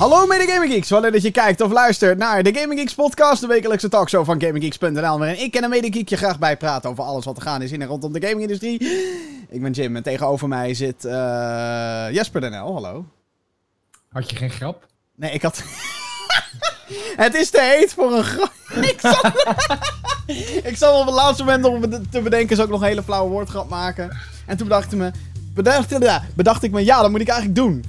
Hallo mede Gaming Geeks, wanneer dat je kijkt of luistert naar de Gaming Geeks podcast, de wekelijkse talkshow van GamingGeeks.nl, waarin ik en een mede je graag bijpraten over alles wat er gaande is in en rondom de gamingindustrie. Ik ben Jim en tegenover mij zit eh Jesper NL, hallo. Had je geen grap? Nee, ik had... Het is te heet voor een grap. ik zat... ik zat op het laatste moment bede- te bedenken, zou ik nog een hele flauwe woordgrap maken. En toen bedacht ik me... Bedacht, bedacht ik me, ja, dat moet ik eigenlijk doen.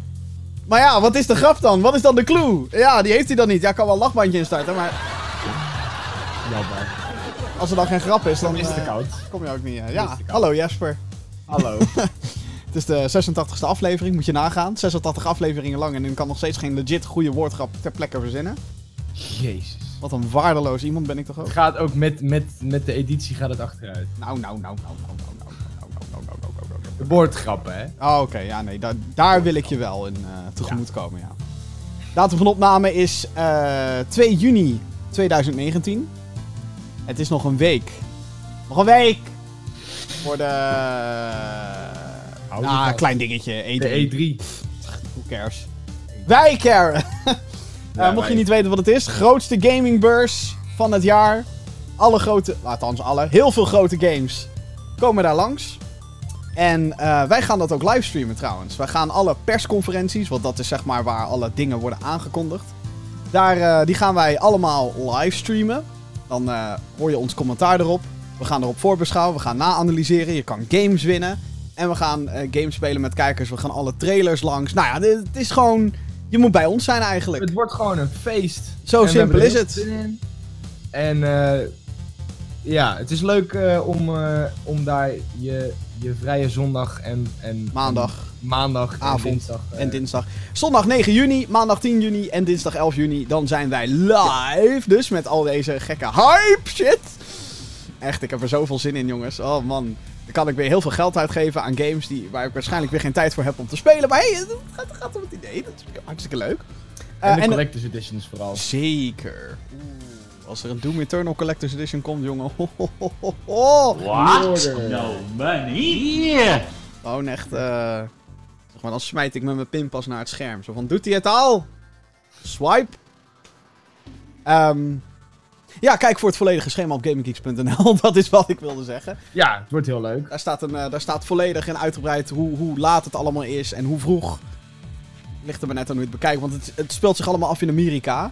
Maar ja, wat is de grap dan? Wat is dan de clue? Ja, die heeft hij dan niet. Ja, kan wel een lachbandje instarten, maar Jammer. als er dan geen grap is, dan Dan is het te eh, koud. kom je ook niet. eh. Ja, hallo Jesper. Hallo. Het is de 86e aflevering, moet je nagaan. 86 afleveringen lang en ik kan nog steeds geen legit goede woordgrap ter plekke verzinnen. Jezus. Wat een waardeloos iemand ben ik toch ook? Het gaat ook met, met, met de editie gaat het achteruit. Nou, nou, nou, nou, nou, nou, nou, nou, nou, nou, nou, nou, nou, nou. De woordgrappen, hè? Oh, oké, ja, nee, daar, daar wil ik je wel in eh tegemoet komen, ja. Datum van opname is eh 2 juni 2019. Het is nog een week. Nog een week! Voor de... Ah, vast. klein dingetje. E3. De E3. Who cares? Wij caren! Ja, Eh, mocht je niet weten wat het is, grootste gamingbeurs van het jaar. Alle grote, althans alle, heel veel grote games komen daar langs. En eh, wij gaan dat ook livestreamen trouwens. Wij gaan alle persconferenties, want dat is zeg maar waar alle dingen worden aangekondigd. Daar, eh, die gaan wij allemaal livestreamen. Dan eh, hoor je ons commentaar erop. We gaan erop voorbeschouwen, we gaan na-analyseren. Je kan games winnen. En we gaan games spelen met kijkers. We gaan alle trailers langs. Nou ja, het is gewoon... Je moet bij ons zijn eigenlijk. Het wordt gewoon een feest. Zo En simpel is het. En ja, het is leuk om, om daar je, je vrije zondag en, en Maandag. en maandag Avond en dinsdag eh, En dinsdag. Zondag 9 juni, maandag 10 juni en dinsdag 11 juni. Dan zijn wij live. Dus met al deze gekke hype shit. Echt, ik heb er zoveel zin in, jongens. Oh man. Dan kan ik weer heel veel geld uitgeven aan games die, waar ik waarschijnlijk weer geen tijd voor heb om te spelen. Maar hey, het gaat, het gaat om het idee. Dat is hartstikke leuk. en de Eh, collector's editions vooral. Zeker. Oeh, als er een Doom Eternal Collector's Edition komt, jongen. What? No money? Gewoon echt, eh zeg maar, dan smijt ik met mijn pinpas naar het scherm. Zo van, doet hij het al? Swipe. Ehm, ja, kijk voor het volledige schema op gaminggeeks.nl. Dat is wat ik wilde zeggen. Ja, het wordt heel leuk. Daar staat, een, eh, daar staat volledig en uitgebreid hoe, hoe laat het allemaal is en hoe vroeg. Ligt er maar net aan hoe je het bekijkt, want het, het speelt zich allemaal af in Amerika.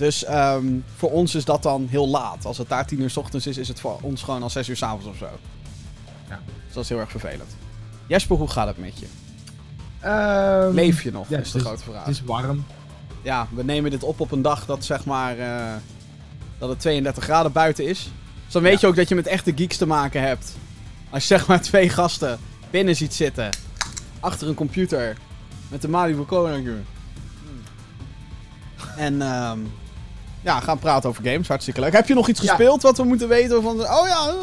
Dus ehm, voor ons is dat dan heel laat. Als het daar 10 uur s ochtends is, is het voor ons gewoon al 6 uur s avonds of zo. Ja. Dus dat is heel erg vervelend. Jesper, hoe gaat het met je? Ehm, Leef je nog? ja, is de grote vraag. Het is warm. Ja, we nemen dit op op een dag dat zeg maar eh, dat het 32 graden buiten is. Dus dan weet Ja. je ook dat je met echte geeks te maken hebt. Als je zeg maar twee gasten binnen ziet zitten, achter een computer, met de Malibu Koning. En ehm, ja, gaan praten over games. Hartstikke leuk. Heb je nog iets Ja. gespeeld wat we moeten weten van... Oh ja,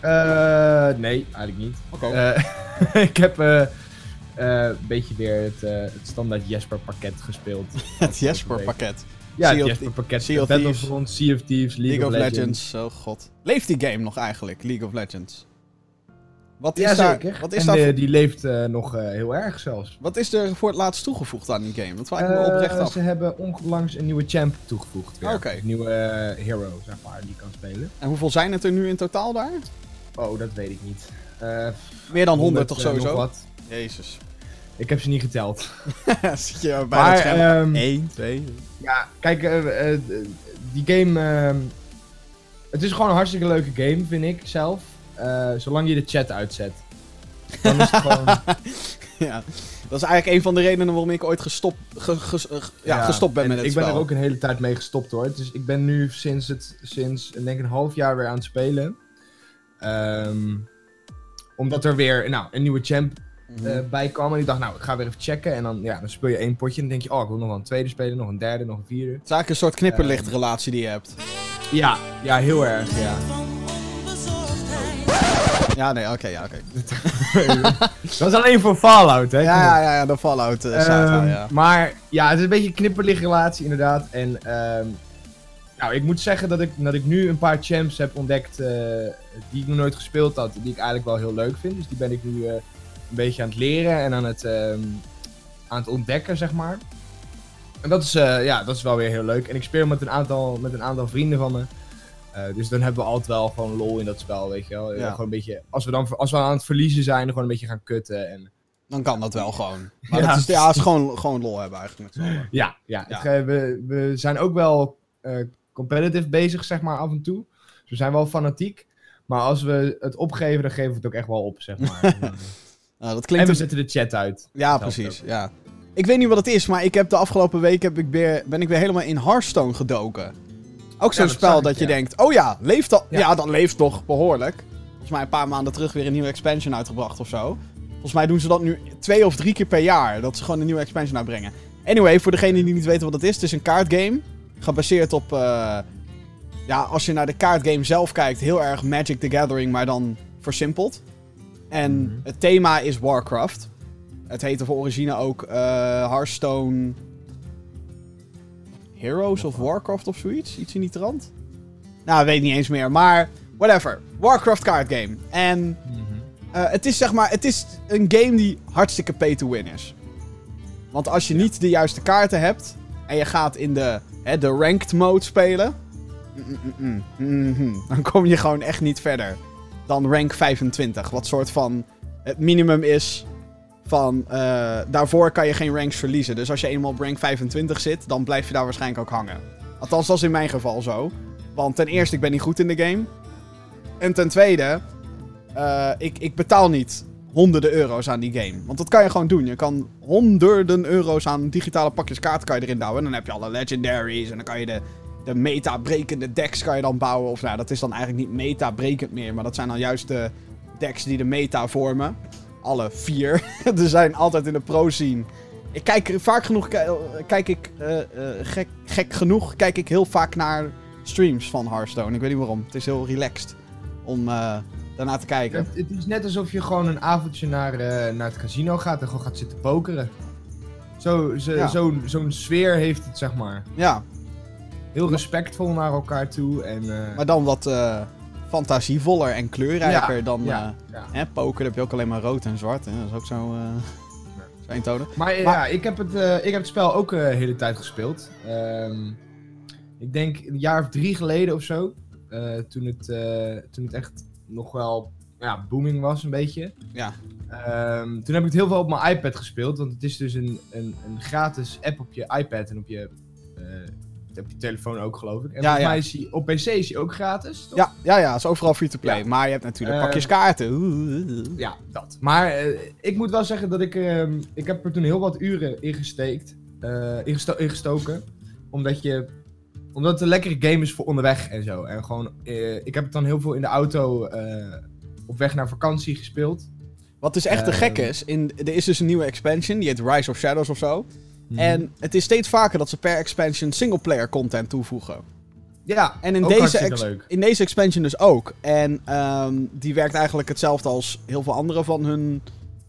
eh, eh, nee, eigenlijk niet. oké. Eh, ik heb een beetje weer het, het standaard Jesper pakket gespeeld. het Jesper pakket. Ja, het Jesper pakket. Sea of Battlefront, Sea of Thieves, League, League of Legends. Oh god. Leeft die game nog eigenlijk, League of Legends? Wat is Ja, daar, zeker. Wat is en daar eh, voor- die leeft eh, nog eh, heel erg zelfs. Wat is er voor het laatst toegevoegd aan die game? Dat vraag ik me oprecht af. Ze hebben onlangs een nieuwe champ toegevoegd. weer. Oké. Een nieuwe hero, zeg maar, die kan spelen. En hoeveel zijn het er nu in totaal daar? Oh, dat weet ik niet. Eh, Meer dan 100 toch eh, nog sowieso? wat. Jezus. Ik heb ze niet geteld. Zit je bij Maar, het scherm? ehm, 1, 2... Ja, kijk, die game. ehm, het is gewoon een hartstikke leuke game, vind ik zelf. Eh, zolang je de chat uitzet. Dan is het gewoon. ja. Dat is eigenlijk een van de redenen waarom ik ooit gestopt, ge- ge- eh, ja, gestopt ben en met het Ik spel. ben er ook een hele tijd mee gestopt hoor. Dus ik ben nu sinds, het, sinds ik denk een half jaar weer aan het spelen. Ehm, omdat er weer nou, een nieuwe champ Mhm. eh, bij kwam. En ik dacht, nou, ik ga weer even checken. En dan, ja, dan speel je één potje. En dan denk je, oh, ik wil nog wel een tweede spelen. Nog een derde, nog een vierde. Het is eigenlijk een soort knipperlichtrelatie die je hebt. Ja, ja heel erg, ja. Ja, nee, oké, ja, oké. Dat is alleen voor Fallout, hè? Ja, ja, ja, ja, de Fallout eh saga, Ehm, ja. Maar ja, het is een beetje een knipperligrelatie inderdaad. En ehm, nou, ik moet zeggen dat ik, dat ik nu een paar champs heb ontdekt eh, die ik nog nooit gespeeld had. Die ik eigenlijk wel heel leuk vind. Dus die ben ik nu eh, een beetje aan het leren en aan het, ehm, aan het ontdekken, zeg maar. En dat is, ja, dat is wel weer heel leuk. En ik speel met een aantal, met een aantal vrienden van me. Eh, dus dan hebben we altijd wel gewoon lol in dat spel, weet je wel. Ja. Gewoon een beetje, als we dan als we aan het verliezen zijn, gewoon een beetje gaan kutten. En, Dan kan dat wel gewoon. Maar Ja, dat is, ja, het is gewoon, gewoon lol hebben eigenlijk met z'n ja, ja, Ja. het ge- we, we zijn ook wel eh, competitive bezig, zeg maar, af en toe. Dus we zijn wel fanatiek. Maar als we het opgeven, dan geven we het ook echt wel op, zeg maar. Nou, dat en klinkt we dus- zetten de chat uit. Ja, precies. Ja. Ik weet niet wat het is, maar ik heb de afgelopen week heb ik weer, ben ik weer helemaal in Hearthstone gedoken. Ook zo'n dat spel ik, dat je ja. denkt, oh ja, leeft dat? Ja. Ja. dan leeft toch behoorlijk. Volgens mij een paar maanden terug weer een nieuwe expansion uitgebracht of zo. Volgens mij doen ze dat nu twee of drie keer per jaar, dat ze gewoon een nieuwe expansion uitbrengen. Anyway, voor degenen die niet weten wat het is, het is een kaartgame. Gebaseerd op, eh, ja, als je naar de kaartgame zelf kijkt, heel erg Magic the Gathering, maar dan versimpeld. En Mhm. het thema is Warcraft. Het heette voor origine ook eh Hearthstone Heroes of Warcraft of zoiets. Iets in die trant. Nou, weet niet eens meer. Maar, whatever. Warcraft card game. En eh, het is zeg maar, het is een game die hartstikke pay to win is. Want als je niet de juiste kaarten hebt en je gaat in de, hè, de ranked mode spelen, mm, mm, mm, mhm, dan kom je gewoon echt niet verder dan rank 25. Wat soort van het minimum is van eh, daarvoor kan je geen ranks verliezen. Dus als je eenmaal op rank 25 zit, dan blijf je daar waarschijnlijk ook hangen. Althans, dat is in mijn geval zo. Want ten eerste, ik ben niet goed in de game. En ten tweede, eh, ik, ik betaal niet honderden euro's aan die game. Want dat kan je gewoon doen. Je kan honderden euro's aan digitale pakjes kaarten kan je erin douwen. En dan heb je alle legendaries. En dan kan je de, de meta-brekende decks kan je dan bouwen. Of nou, dat is dan eigenlijk niet meta-brekend meer. Maar dat zijn dan juist de decks die de meta vormen. Alle vier. er zijn altijd in de pro-scene. Ik kijk vaak genoeg, ki- kijk ik, eh, eh, gek, gek genoeg, kijk ik heel vaak naar streams van Hearthstone. Ik weet niet waarom. Het is heel relaxed om eh daarna te kijken. Het, het is net alsof je gewoon een avondje naar, eh, naar het casino gaat en gewoon gaat zitten pokeren. Zo, zo, Ja. zo'n, zo'n sfeer heeft het, zeg maar. Ja, Heel respectvol naar elkaar toe. En, eh, maar dan wat eh, fantasievoller en kleurrijker Ja, dan ja, eh, ja. hè, poker. Dan heb je ook alleen maar rood en zwart. Hè? Dat is ook zo, eh zo eentonig. Maar, Maar- ja, ik heb, het, eh, ik heb het spel ook eh, de hele tijd gespeeld. Ehm, ik denk een jaar of drie geleden of zo. toen, het, toen het echt nog wel ja, booming was een beetje. Ja. Ehm, toen heb ik het heel veel op mijn iPad gespeeld. Want het is dus een, een, een gratis app op je iPad en op je, op je telefoon ook geloof ik. En volgens mij is die, op PC is hij ook gratis. toch? Ja, ja, ja, het is overal free to play. Ja. Maar je hebt natuurlijk Eh, pakjes kaarten. Ja, dat. Maar eh, ik moet wel zeggen dat ik... ehm, ik heb er toen heel wat uren ingesteekt. eh, ingesto- ingestoken. Omdat je... Omdat het een lekkere game is voor onderweg en zo. En gewoon... eh, ik heb het dan heel veel in de auto... eh, op weg naar vakantie gespeeld. Wat dus echt te Ehm. gek is, in, er is dus een nieuwe expansion, die heet Rise of Shadows of zo. Mhm. En het is steeds vaker dat ze per expansion singleplayer content toevoegen. Ja, En in deze, in deze expansion dus ook. En ehm, die werkt eigenlijk hetzelfde als heel veel andere van hun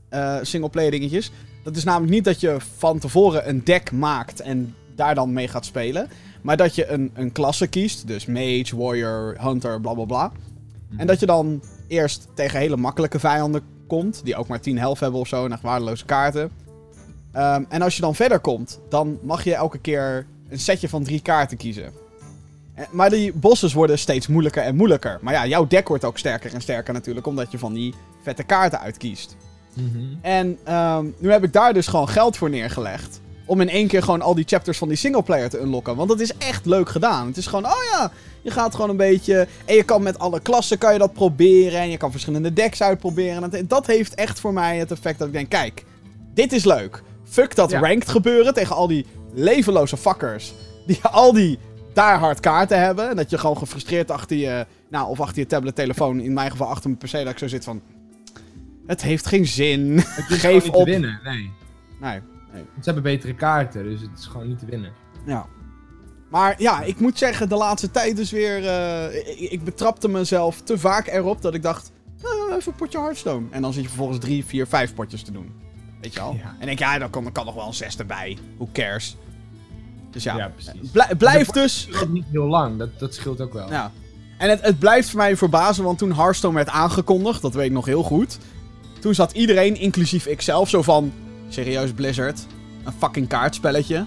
eh singleplayer dingetjes. Dat is namelijk niet dat je van tevoren een deck maakt en daar dan mee gaat spelen. Maar dat je een, een klasse kiest. Dus mage, warrior, hunter, bla bla bla. En dat je dan eerst tegen hele makkelijke vijanden komt. Die ook maar 10 health hebben of zo. En echt waardeloze kaarten. Ehm, en als je dan verder komt, dan mag je elke keer een setje van drie kaarten kiezen. Eh, Maar die bosses worden steeds moeilijker en moeilijker. Maar ja, jouw deck wordt ook sterker en sterker natuurlijk. Omdat je van die vette kaarten uitkiest. Mhm. En ehm, nu heb ik daar dus gewoon geld voor neergelegd. Om in één keer gewoon al die chapters van die singleplayer te unlocken. Want dat is echt leuk gedaan. Het is gewoon, oh ja, je gaat gewoon een beetje... En je kan met alle klassen kan je dat proberen. En je kan verschillende decks uitproberen. En dat, dat heeft echt voor mij het effect dat ik denk, kijk, dit is leuk. Fuck dat Ja. ranked gebeuren tegen al die levenloze fuckers. Die al die daar hard kaarten hebben. En dat je gewoon gefrustreerd achter je... Nou, of achter je tablet, telefoon. In mijn geval achter mijn PC. Dat ik zo zit van... Het heeft geen zin. Het is Geef niet op. te winnen, nee. Nee. Ze hebben betere kaarten, dus het is gewoon niet te winnen. Ja. Maar ja, ik moet zeggen, de laatste tijd dus weer... eh, ik, ik betrapte mezelf te vaak erop dat ik dacht... "Eh, even een potje Hearthstone. En dan zit je vervolgens drie, vier, vijf potjes te doen. Weet je al? Ja. En ik denk, ja, dan kan, dan kan nog wel een zes erbij. Who cares? Dus ja, Ja, blijft dus... Het niet heel lang, dat, dat scheelt ook wel. Ja. En het, het blijft voor mij verbazen, want toen Hearthstone werd aangekondigd, dat weet ik nog heel goed. Toen zat iedereen, inclusief ikzelf, zo van... Serieus Blizzard? Een fucking kaartspelletje?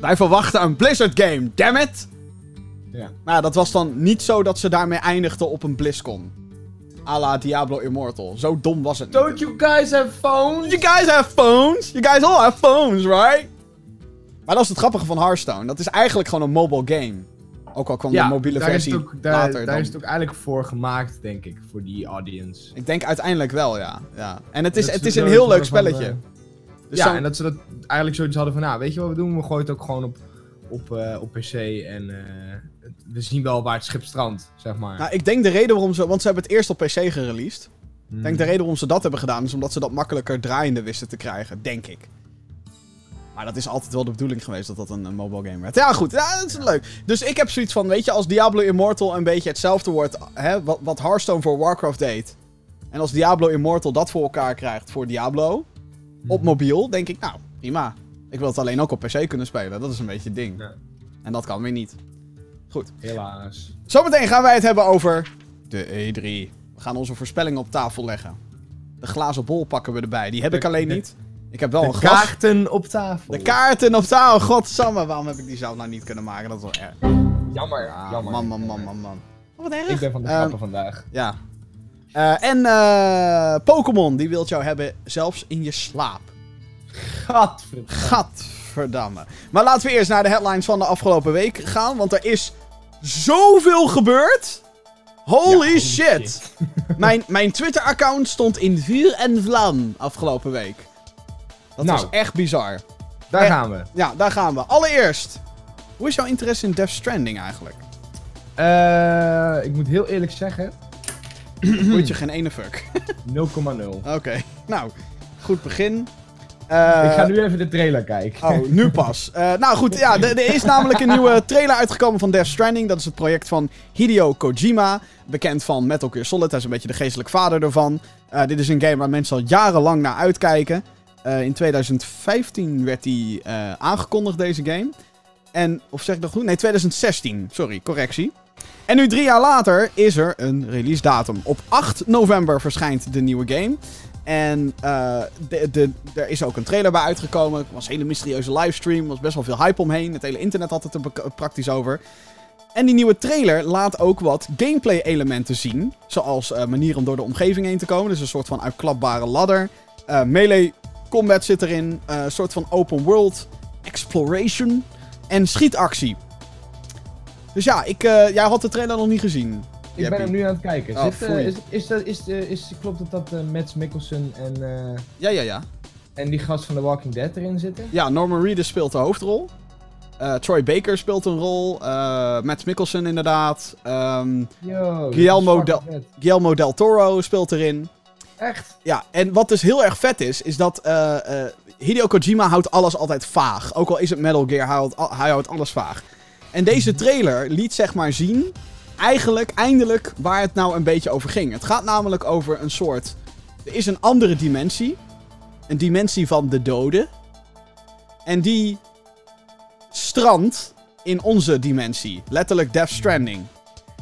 Wij verwachten een Blizzard game, damn it! Ja. Maar ja, dat was dan niet zo dat ze daarmee eindigden op een BlizzCon. A la Diablo Immortal. Zo dom was het. Don't you guys have phones? You guys have phones? You guys all have phones, right? Maar dat is het grappige van Hearthstone. Dat is eigenlijk gewoon een mobile game. Ook al kwam de mobiele daar versie ook, daar, later daar dan. is het ook eigenlijk voor gemaakt, denk ik, voor die audience. Ik denk uiteindelijk wel, ja. ja. En het is, Dat het is een heel leuk van, spelletje. eh, Dus ja, en dat ze dat eigenlijk zoiets hadden van, nou, weet je wat we doen? We gooien het ook gewoon op, op, eh, op PC en eh, we zien wel waar het schip strandt, zeg maar. Nou, ik denk de reden waarom ze... Want ze hebben het eerst op PC gereleased. Hmm. Ik denk de reden waarom ze dat hebben gedaan... is omdat ze dat makkelijker draaiende wisten te krijgen. Denk ik. Maar dat is altijd wel de bedoeling geweest dat dat een, een mobile game werd. Ja, goed. Ja, dat is leuk. Dus ik heb zoiets van, weet je, als Diablo Immortal een beetje hetzelfde wordt... Hè, wat, wat Hearthstone voor Warcraft deed... En als Diablo Immortal dat voor elkaar krijgt voor Diablo... Op Mhm. mobiel, denk ik, nou, prima. Ik wil het alleen ook op PC kunnen spelen. Dat is een beetje het ding. Ja. En dat kan weer niet. Helaas. Zometeen gaan wij het hebben over de E3. We gaan onze voorspellingen op tafel leggen. De glazen bol pakken we erbij. Die heb De- ik alleen de- niet. Ik heb wel De een glas. kaarten op tafel. De kaarten op tafel. Godsamme, waarom heb ik die zelf nou niet kunnen maken? Dat is wel erg. Jammer, Ah, jammer. Man, man, man, man, man. Oh, wat erg. Ik ben van de Ehm, grappen vandaag. Ja. Eh, en eh Pokémon, die wilt jou hebben zelfs in je slaap. Gadverdamme. Gadverdamme. Maar laten we eerst naar de headlines van de afgelopen week gaan. Want er is zoveel gebeurd. Holy Ja, shit. mijn mijn Twitter-account stond in vuur en vlam afgelopen week. Dat Nou. was echt bizar. Daar Eh, gaan we. Ja, daar gaan we. Allereerst, hoe is jouw interesse in Death Stranding eigenlijk? Eh, ik moet heel eerlijk zeggen, Moet je geen ene fuck. 0,0. Oké, nou, goed begin. Eh, ik ga nu even de trailer kijken. Oh, nu pas. Eh, nou goed, ja, er is namelijk een nieuwe trailer uitgekomen van Death Stranding. Dat is het project van Hideo Kojima. Bekend van Metal Gear Solid. Hij is een beetje de geestelijk vader ervan. Eh, dit is een game waar mensen al jarenlang naar uitkijken. In 2015 werd die aangekondigd, deze game. En, of zeg ik dat goed? Nee, 2016. Sorry, correctie. En nu drie jaar later is er een release datum. Op 8 november verschijnt de nieuwe game. En eh, de, er is ook een trailer bij uitgekomen. Het was een hele mysterieuze livestream. Er was best wel veel hype omheen. Het hele internet had het er praktisch over. En die nieuwe trailer laat ook wat gameplay-elementen zien. Zoals eh manieren om door de omgeving heen te komen. Dus een soort van uitklapbare ladder. Eh, melee combat zit erin. een soort van open world exploration. En schietactie. Dus ja, ik, jij had de trailer nog niet gezien. Ik ben hem nu aan het kijken. Oh, Zit, eh, is, is, dat, is, eh, is, klopt het dat uh, Mads Mikkelsen en, Ja, ja, ja. en die gast van The Walking Dead erin zitten? Ja, Norman Reedus speelt de hoofdrol. Troy Baker speelt een rol. Matt Mikkelsen inderdaad. Ehm, Yo, Guillermo vet. Guillermo del Toro speelt erin. Echt? Ja, en wat dus heel erg vet is, is dat Hideo Kojima houdt alles altijd vaag. Ook al is het Metal Gear, hij houdt, al- hij houdt alles vaag. En deze trailer liet zeg maar zien, eigenlijk, eindelijk, waar het nou een beetje over ging. Het gaat namelijk over een soort... Er is een andere dimensie. Een dimensie van de doden. En die strandt in onze dimensie. Letterlijk Death Stranding.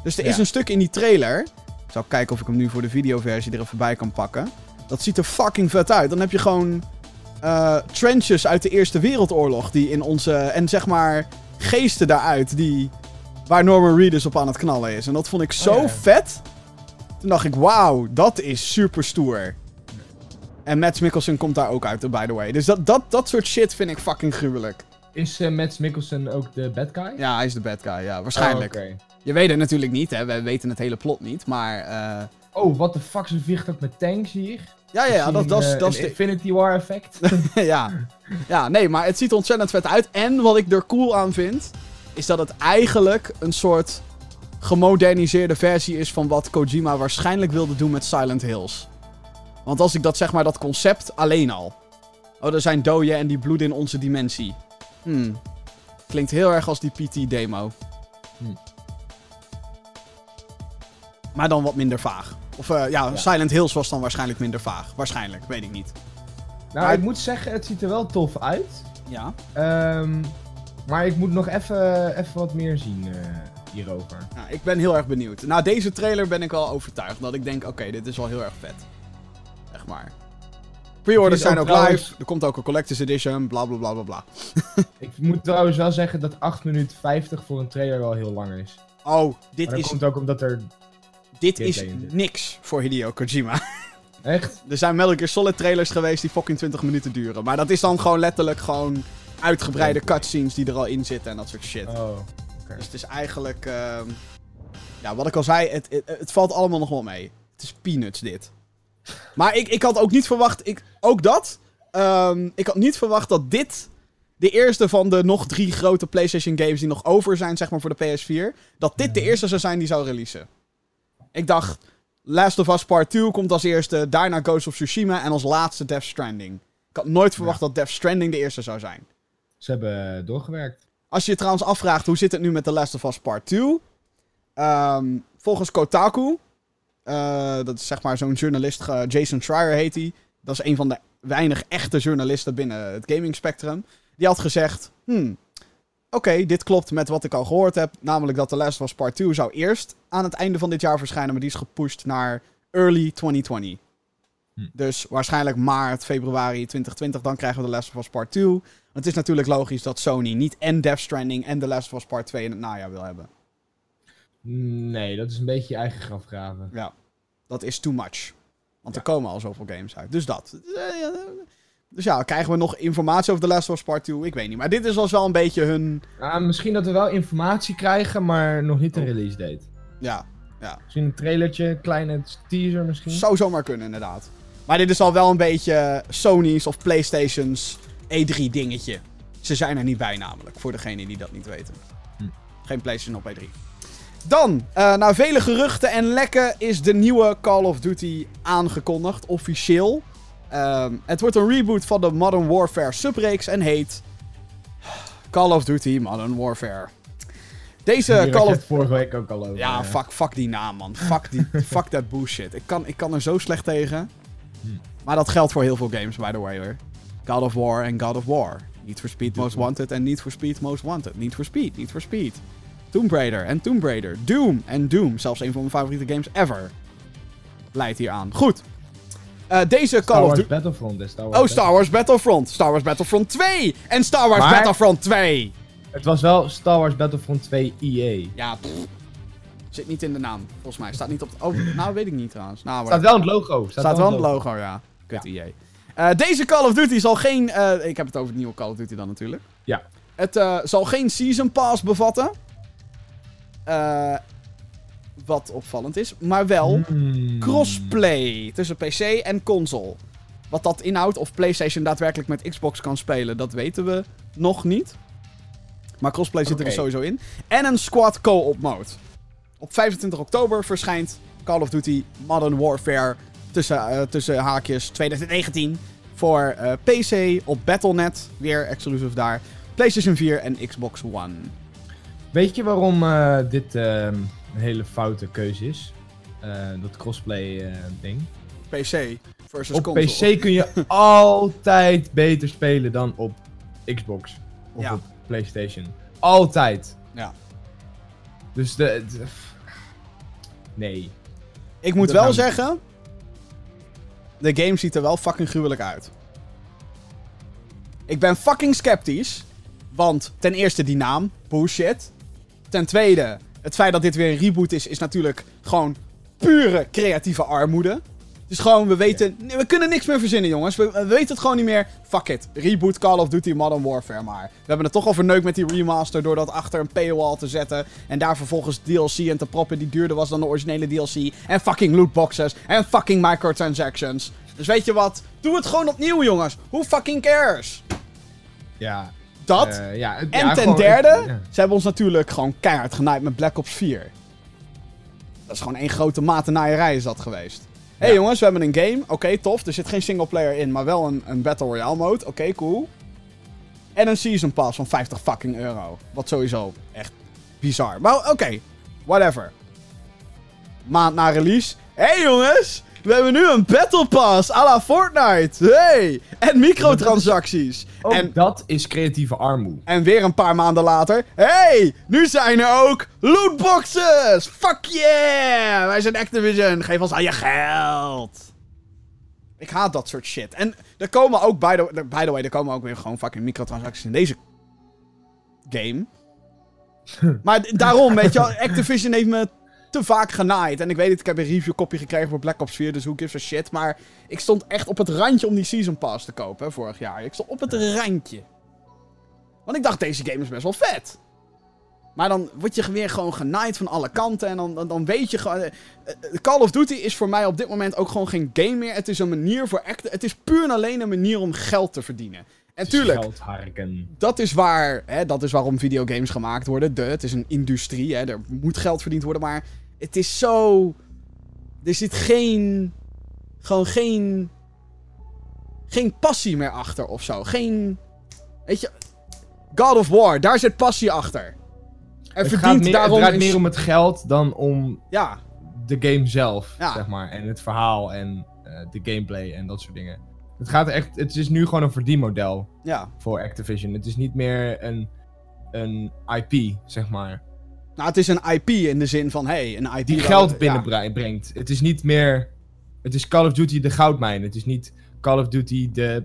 Dus er is een stuk in die trailer. Ik zal kijken of ik hem nu voor de videoversie er even bij kan pakken. Dat ziet er fucking vet uit. Dan heb je gewoon eh, trenches uit de Eerste Wereldoorlog. Die in onze. En zeg maar geesten daaruit. Die. Waar Norman Reedus op aan het knallen is. En dat vond ik zo Oh ja. vet. Toen dacht ik, wauw, dat is super stoer. En Matt Mikkelsen komt daar ook uit, by the way. Dus dat, dat, dat soort shit vind ik fucking gruwelijk. Is uh, Mads Mikkelsen ook de bad guy? Ja, hij is de bad guy, ja, waarschijnlijk. Oh. Je weet het natuurlijk niet, hè. We weten het hele plot niet, maar... eh, Oh, what the fuck, ze vliegt ook met tanks hier. ja, ja, ja, dat, is, eh, dat is Infinity War effect. ja. ja, nee, maar het ziet er ontzettend vet uit. En wat ik er cool aan vind, is dat het eigenlijk een soort gemoderniseerde versie is van wat Kojima waarschijnlijk wilde doen met Silent Hills. Want als ik dat zeg maar, dat concept alleen al. Oh, er zijn doden en die bloeden in onze dimensie. Hmm. Klinkt heel erg als die PT-demo. Hmm. Maar dan wat minder vaag. Of eh, ja, Ja. Silent Hills was dan waarschijnlijk minder vaag. Waarschijnlijk, weet ik niet. nou, Maar- ik moet zeggen, het ziet er wel tof uit. Ja. Ehm, maar ik moet nog even even wat meer zien eh, hierover. Nou, ik ben heel erg benieuwd. Na deze trailer ben ik wel overtuigd dat ik denk, oké, dit is wel heel erg vet. Echt maar. Pre-orders zijn ook trouwens- live. Er komt ook een collector's edition. Bla bla bla bla bla. Ik moet trouwens wel zeggen dat 8 minuten 50 voor een trailer wel heel lang is. Oh, dit Maar dat is, komt ook omdat er... dit is niks voor Hideo Kojima. Echt? Er zijn Metal Gear Solid trailers geweest die fucking 20 minuten duren. Maar dat is dan gewoon letterlijk gewoon uitgebreide cutscenes die er al in zitten en dat soort shit. Oh. Dus het is eigenlijk... ehm, ja, wat ik al zei, het, het, het valt allemaal nog wel mee. Het is peanuts dit. Maar ik, ik had ook niet verwacht... Ik, ook dat. ehm, ik had niet verwacht dat dit... De eerste van de nog drie grote PlayStation games die nog over zijn, zeg maar, voor de PS4. Dat dit de eerste zou zijn die zou releasen. Ik dacht, Last of Us Part 2 komt als eerste, daarna Ghost of Tsushima en als laatste Death Stranding. Ik had nooit verwacht dat Death Stranding de eerste zou zijn. Ze hebben eh, doorgewerkt. Als je je trouwens afvraagt hoe zit het nu met The Last of Us Part 2. Ehm, volgens Kotaku, eh, dat is zeg maar zo'n journalist, ge- Jason Schreier heet hij. Dat is een van de weinig echte journalisten binnen het gaming spectrum. Die had gezegd, hmm, oké, dit klopt met wat ik al gehoord heb. Namelijk dat The Last of Us Part 2 zou eerst aan het einde van dit jaar verschijnen. Maar die is gepusht naar early 2020. Hm. Dus waarschijnlijk maart, februari 2020, dan krijgen we The Last of Us Part 2. Het is natuurlijk logisch dat Sony niet en Death Stranding en The Last of Us Part 2 in het najaar wil hebben. Nee, dat is een beetje je eigen graf graven. Ja, dat is too much. Want er komen al zoveel games uit. Dus dat. Eh, ja, Dus ja, krijgen we nog informatie over The Last of Us Part 2? Ik weet niet. Maar dit is was wel een beetje hun... Misschien dat we wel informatie krijgen, maar nog niet een Oh. release date. Ja, Misschien een trailertje, een kleine teaser misschien. zou zomaar kunnen inderdaad. Maar dit is al wel een beetje Sony's of Playstation's E3 dingetje. Ze zijn er niet bij namelijk, voor degenen die dat niet weten. Hm. Geen PlayStation op E3. Dan, eh, na vele geruchten en lekken is de nieuwe Call of Duty aangekondigd, officieel. Ehm, het wordt een reboot van de Modern Warfare subreeks en heet Call of Duty Modern Warfare. Deze Hier Call of het vorige week ook al over. ja, fuck, fuck die naam, man. Fuck, die, fuck that bullshit. Ik kan, ik kan er zo slecht tegen. Hm. Maar dat geldt voor heel veel games, by the way, hoor. God of War en God of War. Need for Speed Most Wanted en Need for Speed Most Wanted. Need for Speed, Need for Speed. Tomb Raider en Tomb Raider. Doom en Doom. Zelfs een van mijn favoriete games ever. Leidt hier aan. Goed. Eh, deze Star Call of Wars Duty... Battlefront is Star Wars Oh, Star Wars Battlefront. Star Wars Battlefront 2. En Star Wars Maar- Battlefront 2. Het was wel Star Wars Battlefront 2 EA. Ja, pff. Zit niet in de naam, volgens mij. Staat niet op het... Oh, nou weet ik niet trouwens. Nou, Staat wel in het logo. Staat, Staat wel in een logo, ja. Kut EA. Eh, deze Call of Duty zal geen... eh, ik heb het over het nieuwe Call of Duty dan natuurlijk. Ja. Het eh, zal geen Season Pass bevatten. Wat opvallend is. Maar wel Hmm. crossplay tussen PC en console. Wat dat inhoudt, of PlayStation daadwerkelijk met Xbox kan spelen, dat weten we nog niet. Maar crossplay zit er sowieso in. En een squad co-op mode. Op 25 oktober verschijnt Call of Duty Modern Warfare tussen, tussen haakjes 2019 voor eh, PC op Battle.net, weer exclusive daar, PlayStation 4 en Xbox One. Weet je waarom eh, dit ehm, een hele foute keuze is? Eh, dat crossplay ding. PC versus Op console. PC kun je altijd beter spelen dan op Xbox. Of Ja. op PlayStation. Altijd. Ja. Dus de... de- nee. Ik moet Dat wel nou- zeggen, de game ziet er wel fucking gruwelijk uit. Ik ben fucking sceptisch, want ten eerste die naam, bullshit. Ten tweede, het feit dat dit weer een reboot is, is natuurlijk gewoon pure creatieve armoede. Dus gewoon, we weten, we kunnen niks meer verzinnen, jongens. We, we weten het gewoon niet meer. Fuck it. Reboot Call of Duty Modern Warfare maar. We hebben het toch al verneukt met die remaster door dat achter een paywall te zetten. En daar vervolgens DLC en te proppen die duurder was dan de originele DLC. En fucking lootboxes. En fucking microtransactions. Dus weet je wat? Doe het gewoon opnieuw, jongens. Who fucking cares? Ja. Dat. eh, ja, het- en ja, ten gewoon- derde, ja. ze hebben ons natuurlijk gewoon keihard genaaid met Black Ops 4. Dat is gewoon één grote matennaaierij is dat geweest. Hé hey jongens, we hebben een game. Oké, tof. Er zit geen singleplayer in, maar wel een, een Battle Royale mode. Oké, cool. En een Season Pass van 50 fucking euro. Wat sowieso echt bizar. Maar oké, whatever. Maand na release. Hé hey jongens, we hebben nu een Battle Pass à la Fortnite. Hey! En microtransacties. Ook En dat is creatieve armoede. en weer een paar maanden later. Hey, nu zijn er ook lootboxes! Fuck yeah! Wij zijn Activision, geef ons al je geld. Ik haat dat soort shit. En er komen ook, by the, by the way, er komen ook weer gewoon fucking microtransacties in deze game. maar daarom, weet je wel, Activision heeft me te vaak genaaid. En ik weet het, ik heb een reviewkopje gekregen voor Black Ops 4, dus who gives a shit. Maar ik stond echt op het randje om die Season Pass te kopen, hè, vorig jaar. Ik stond op het randje. Want ik dacht, deze game is best wel vet. Maar dan word je weer gewoon genaaid van alle kanten. En dan, dan, dan weet je gewoon. eh, eh, Call of Duty is voor mij op dit moment ook gewoon geen game meer. Het is een manier voor echt. Het is puur en alleen een manier om geld te verdienen. En tuurlijk, dat is, waar, hè, dat is waarom videogames gemaakt worden. De, het is een industrie, hè, er moet geld verdiend worden. Maar het is zo. Er zit geen. Gewoon geen. Geen passie meer achter of zo. Geen. Weet je. God of War, daar zit passie achter. Er Het, gaat verdient meer, daarom. het draait een- meer om het geld dan om Ja, de game zelf, Ja. zeg maar. En het verhaal en eh, de gameplay en dat soort dingen. Het, gaat echt, het is nu gewoon een verdienmodel ja. voor Activision. Het is niet meer een, een IP, zeg maar. Nou, het is een IP in de zin van, hey, een IP... Die geld ja. binnenbrengt. Het is niet meer... Het is Call of Duty de goudmijn. Het is niet Call of Duty de,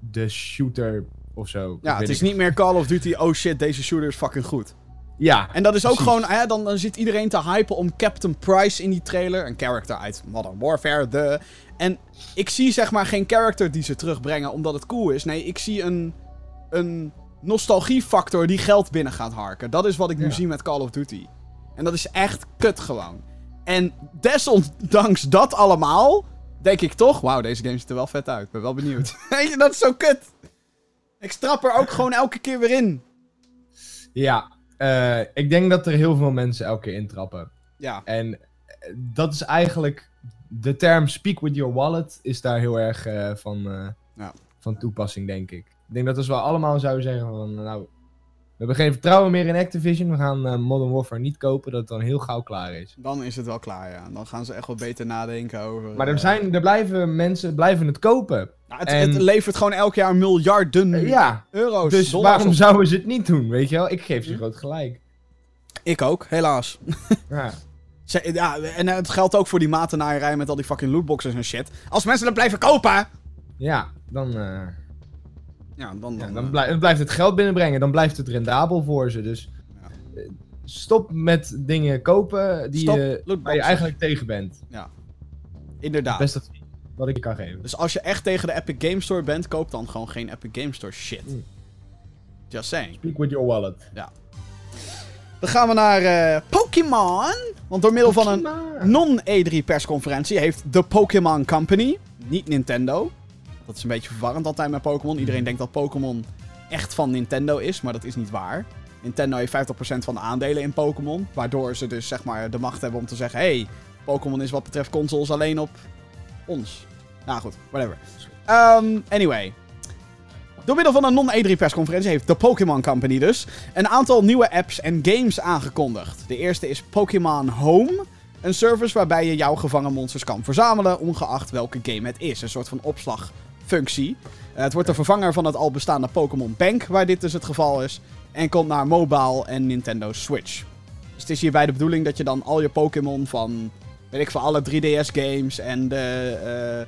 de shooter of zo. Ja, het is niet meer Call of Duty, oh shit, deze shooter is fucking goed. Ja, En dat is ook Precies. gewoon, hè, dan, dan zit iedereen te hypen om Captain Price in die trailer. Een character uit Modern Warfare, de. En ik zie zeg maar geen character die ze terugbrengen omdat het cool is. Nee, ik zie een, een nostalgiefactor die geld binnen gaat harken. Dat is wat ik nu Ja. zie met Call of Duty. En dat is echt kut gewoon. En desondanks dat allemaal, denk ik toch, wauw, deze game ziet er wel vet uit. Ik ben wel benieuwd. Dat is zo kut. Ik strap er ook gewoon elke keer weer in. ja. Eh, ik denk dat er heel veel mensen elke keer intrappen. Ja, En eh, dat is eigenlijk... De term speak with your wallet is daar heel erg eh, van, Ja. van toepassing, denk ik. Ik denk dat als we allemaal zouden zeggen van... Nou, we hebben geen vertrouwen meer in Activision. We gaan Modern Warfare niet kopen. Dat het dan heel gauw klaar is. dan is het wel klaar, ja. Dan gaan ze echt wel beter nadenken over... Maar er, zijn, er blijven mensen blijven het kopen. Nou, het, En- het levert gewoon elk jaar miljarden Eh, ja, euro's. dus dollars waarom op. zouden ze het niet doen, weet je wel? Ik geef ze Hm? groot gelijk. Ik ook, helaas. Ja. Ja, en het geldt ook voor die matenaaierij met al die fucking lootboxes en shit. Als mensen dat blijven kopen... Ja, dan, eh, Ja, dan... ja, dan, dan eh, blij- dan blijft het geld binnenbrengen. Dan blijft het rendabel voor ze. Dus Ja. eh, stop met dingen kopen die Stop je, waar je eigenlijk tegen bent. Inderdaad. Best advies wat ik je kan geven. Dus als je echt tegen de Epic Game Store bent, koop dan gewoon geen Epic Game Store shit. Mm. Just saying. Speak with your wallet. Dan gaan we naar eh, Pokémon. Want door middel van een non-E3 persconferentie heeft de Pokémon Company, niet Nintendo. Dat is een beetje verwarrend altijd met Pokémon. Iedereen denkt dat Pokémon echt van Nintendo is, maar dat is niet waar. Nintendo heeft 50% van de aandelen in Pokémon. Waardoor ze dus zeg maar de macht hebben om te zeggen: hey, Pokémon is wat betreft consoles alleen op ons. Nou goed, whatever. Ehm, anyway. Door middel van een non-E3 persconferentie heeft de Pokémon Company dus een aantal nieuwe apps en games aangekondigd. De eerste is Pokémon Home. Een service waarbij je jouw gevangen monsters kan verzamelen, ongeacht welke game het is. Een soort van opslagfunctie. Eh, het wordt de vervanger van het al bestaande Pokémon Bank, waar dit dus het geval is. En komt naar mobile en Nintendo Switch. Dus het is hierbij de bedoeling dat je dan al je Pokémon van, weet ik veel, alle 3DS-games en de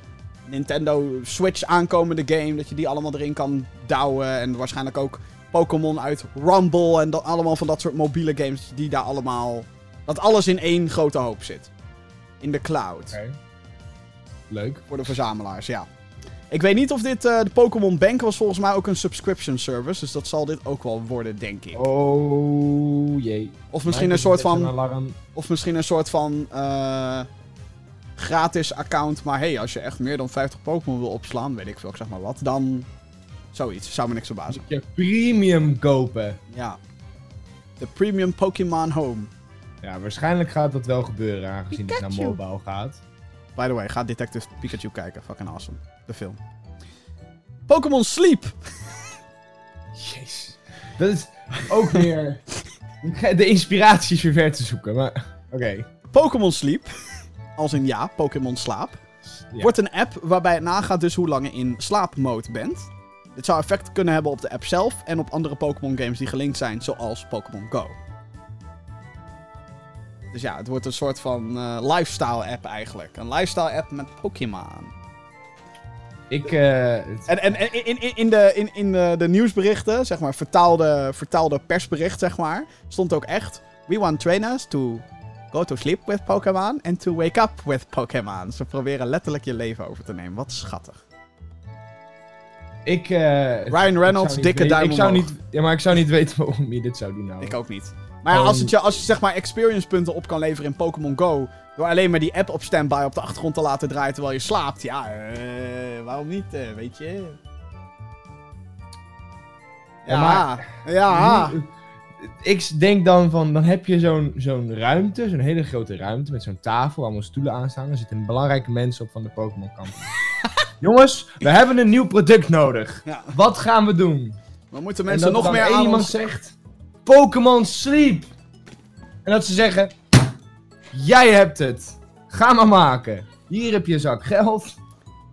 eh, Nintendo Switch aankomende game, dat je die allemaal erin kan douwen. En waarschijnlijk ook Pokémon uit Rumble en dat, allemaal van dat soort mobiele games die daar allemaal... Dat alles in één grote hoop zit. In de cloud. Oké. Leuk. Voor de verzamelaars, ja. Ik weet niet of dit... eh, de Pokémon Bank was volgens mij ook een subscription service. Dus dat zal dit ook wel worden, denk ik. Oh jee. Of misschien een soort van... Alarm. Of misschien een soort van... eh, gratis account. Maar hey, als je echt meer dan 50 Pokémon wil opslaan... Weet ik veel, ik zeg maar wat. Dan... Zoiets. Zou me niks verbazen. Je premium kopen. Ja. De Premium Pokémon Home. Ja, waarschijnlijk gaat dat wel gebeuren, aangezien het naar mobile gaat. By the way, ga Detective Pikachu kijken. Fucking awesome. De film. Pokémon Sleep. Jezus. Dat is ook weer... De inspiratie is weer ver te zoeken, maar... Oké. Pokémon Sleep. Als in ja, Pokémon Slaap. Ja. Wordt een app waarbij het nagaat dus hoe lang je in slaapmode bent. Dit zou effect kunnen hebben op de app zelf en op andere Pokémon games die gelinkt zijn, zoals Pokémon Go. Dus ja, het wordt een soort van eh, lifestyle app eigenlijk. Een lifestyle app met Pokémon. Ik, eh, het- En, en, en in, in, in, de, in, in de, de nieuwsberichten, zeg maar, vertaalde, vertaalde persbericht, zeg maar, stond ook echt... We want trainers to go to sleep with Pokémon and to wake up with Pokémon. Ze proberen letterlijk je leven over te nemen. Wat schattig. ik, eh, Ryan Reynolds, dikke weten- duim ik zou omhoog. niet, Ja, maar ik zou niet weten waarom je dit zou doen nou. Ik ook niet. Maar ja, als, het je, als je zeg maar experience punten op kan leveren in Pokémon Go... door alleen maar die app op standby op de achtergrond te laten draaien terwijl je slaapt... ja, eh, waarom niet, eh, weet je? Ja, Ja, maar- ja. Ik denk dan van, dan heb je zo'n zo'n ruimte, zo'n hele grote ruimte met zo'n tafel, allemaal stoelen aanstaan. Er zitten belangrijke mensen op van de Pokémon Company. Jongens, we hebben een nieuw product nodig. ja. Wat gaan we doen? Dan moeten En mensen nog er meer aan iemand ons... zegt, Pokémon Sleep. En dat ze zeggen, jij hebt het. Ga maar maken. Hier heb je een zak geld.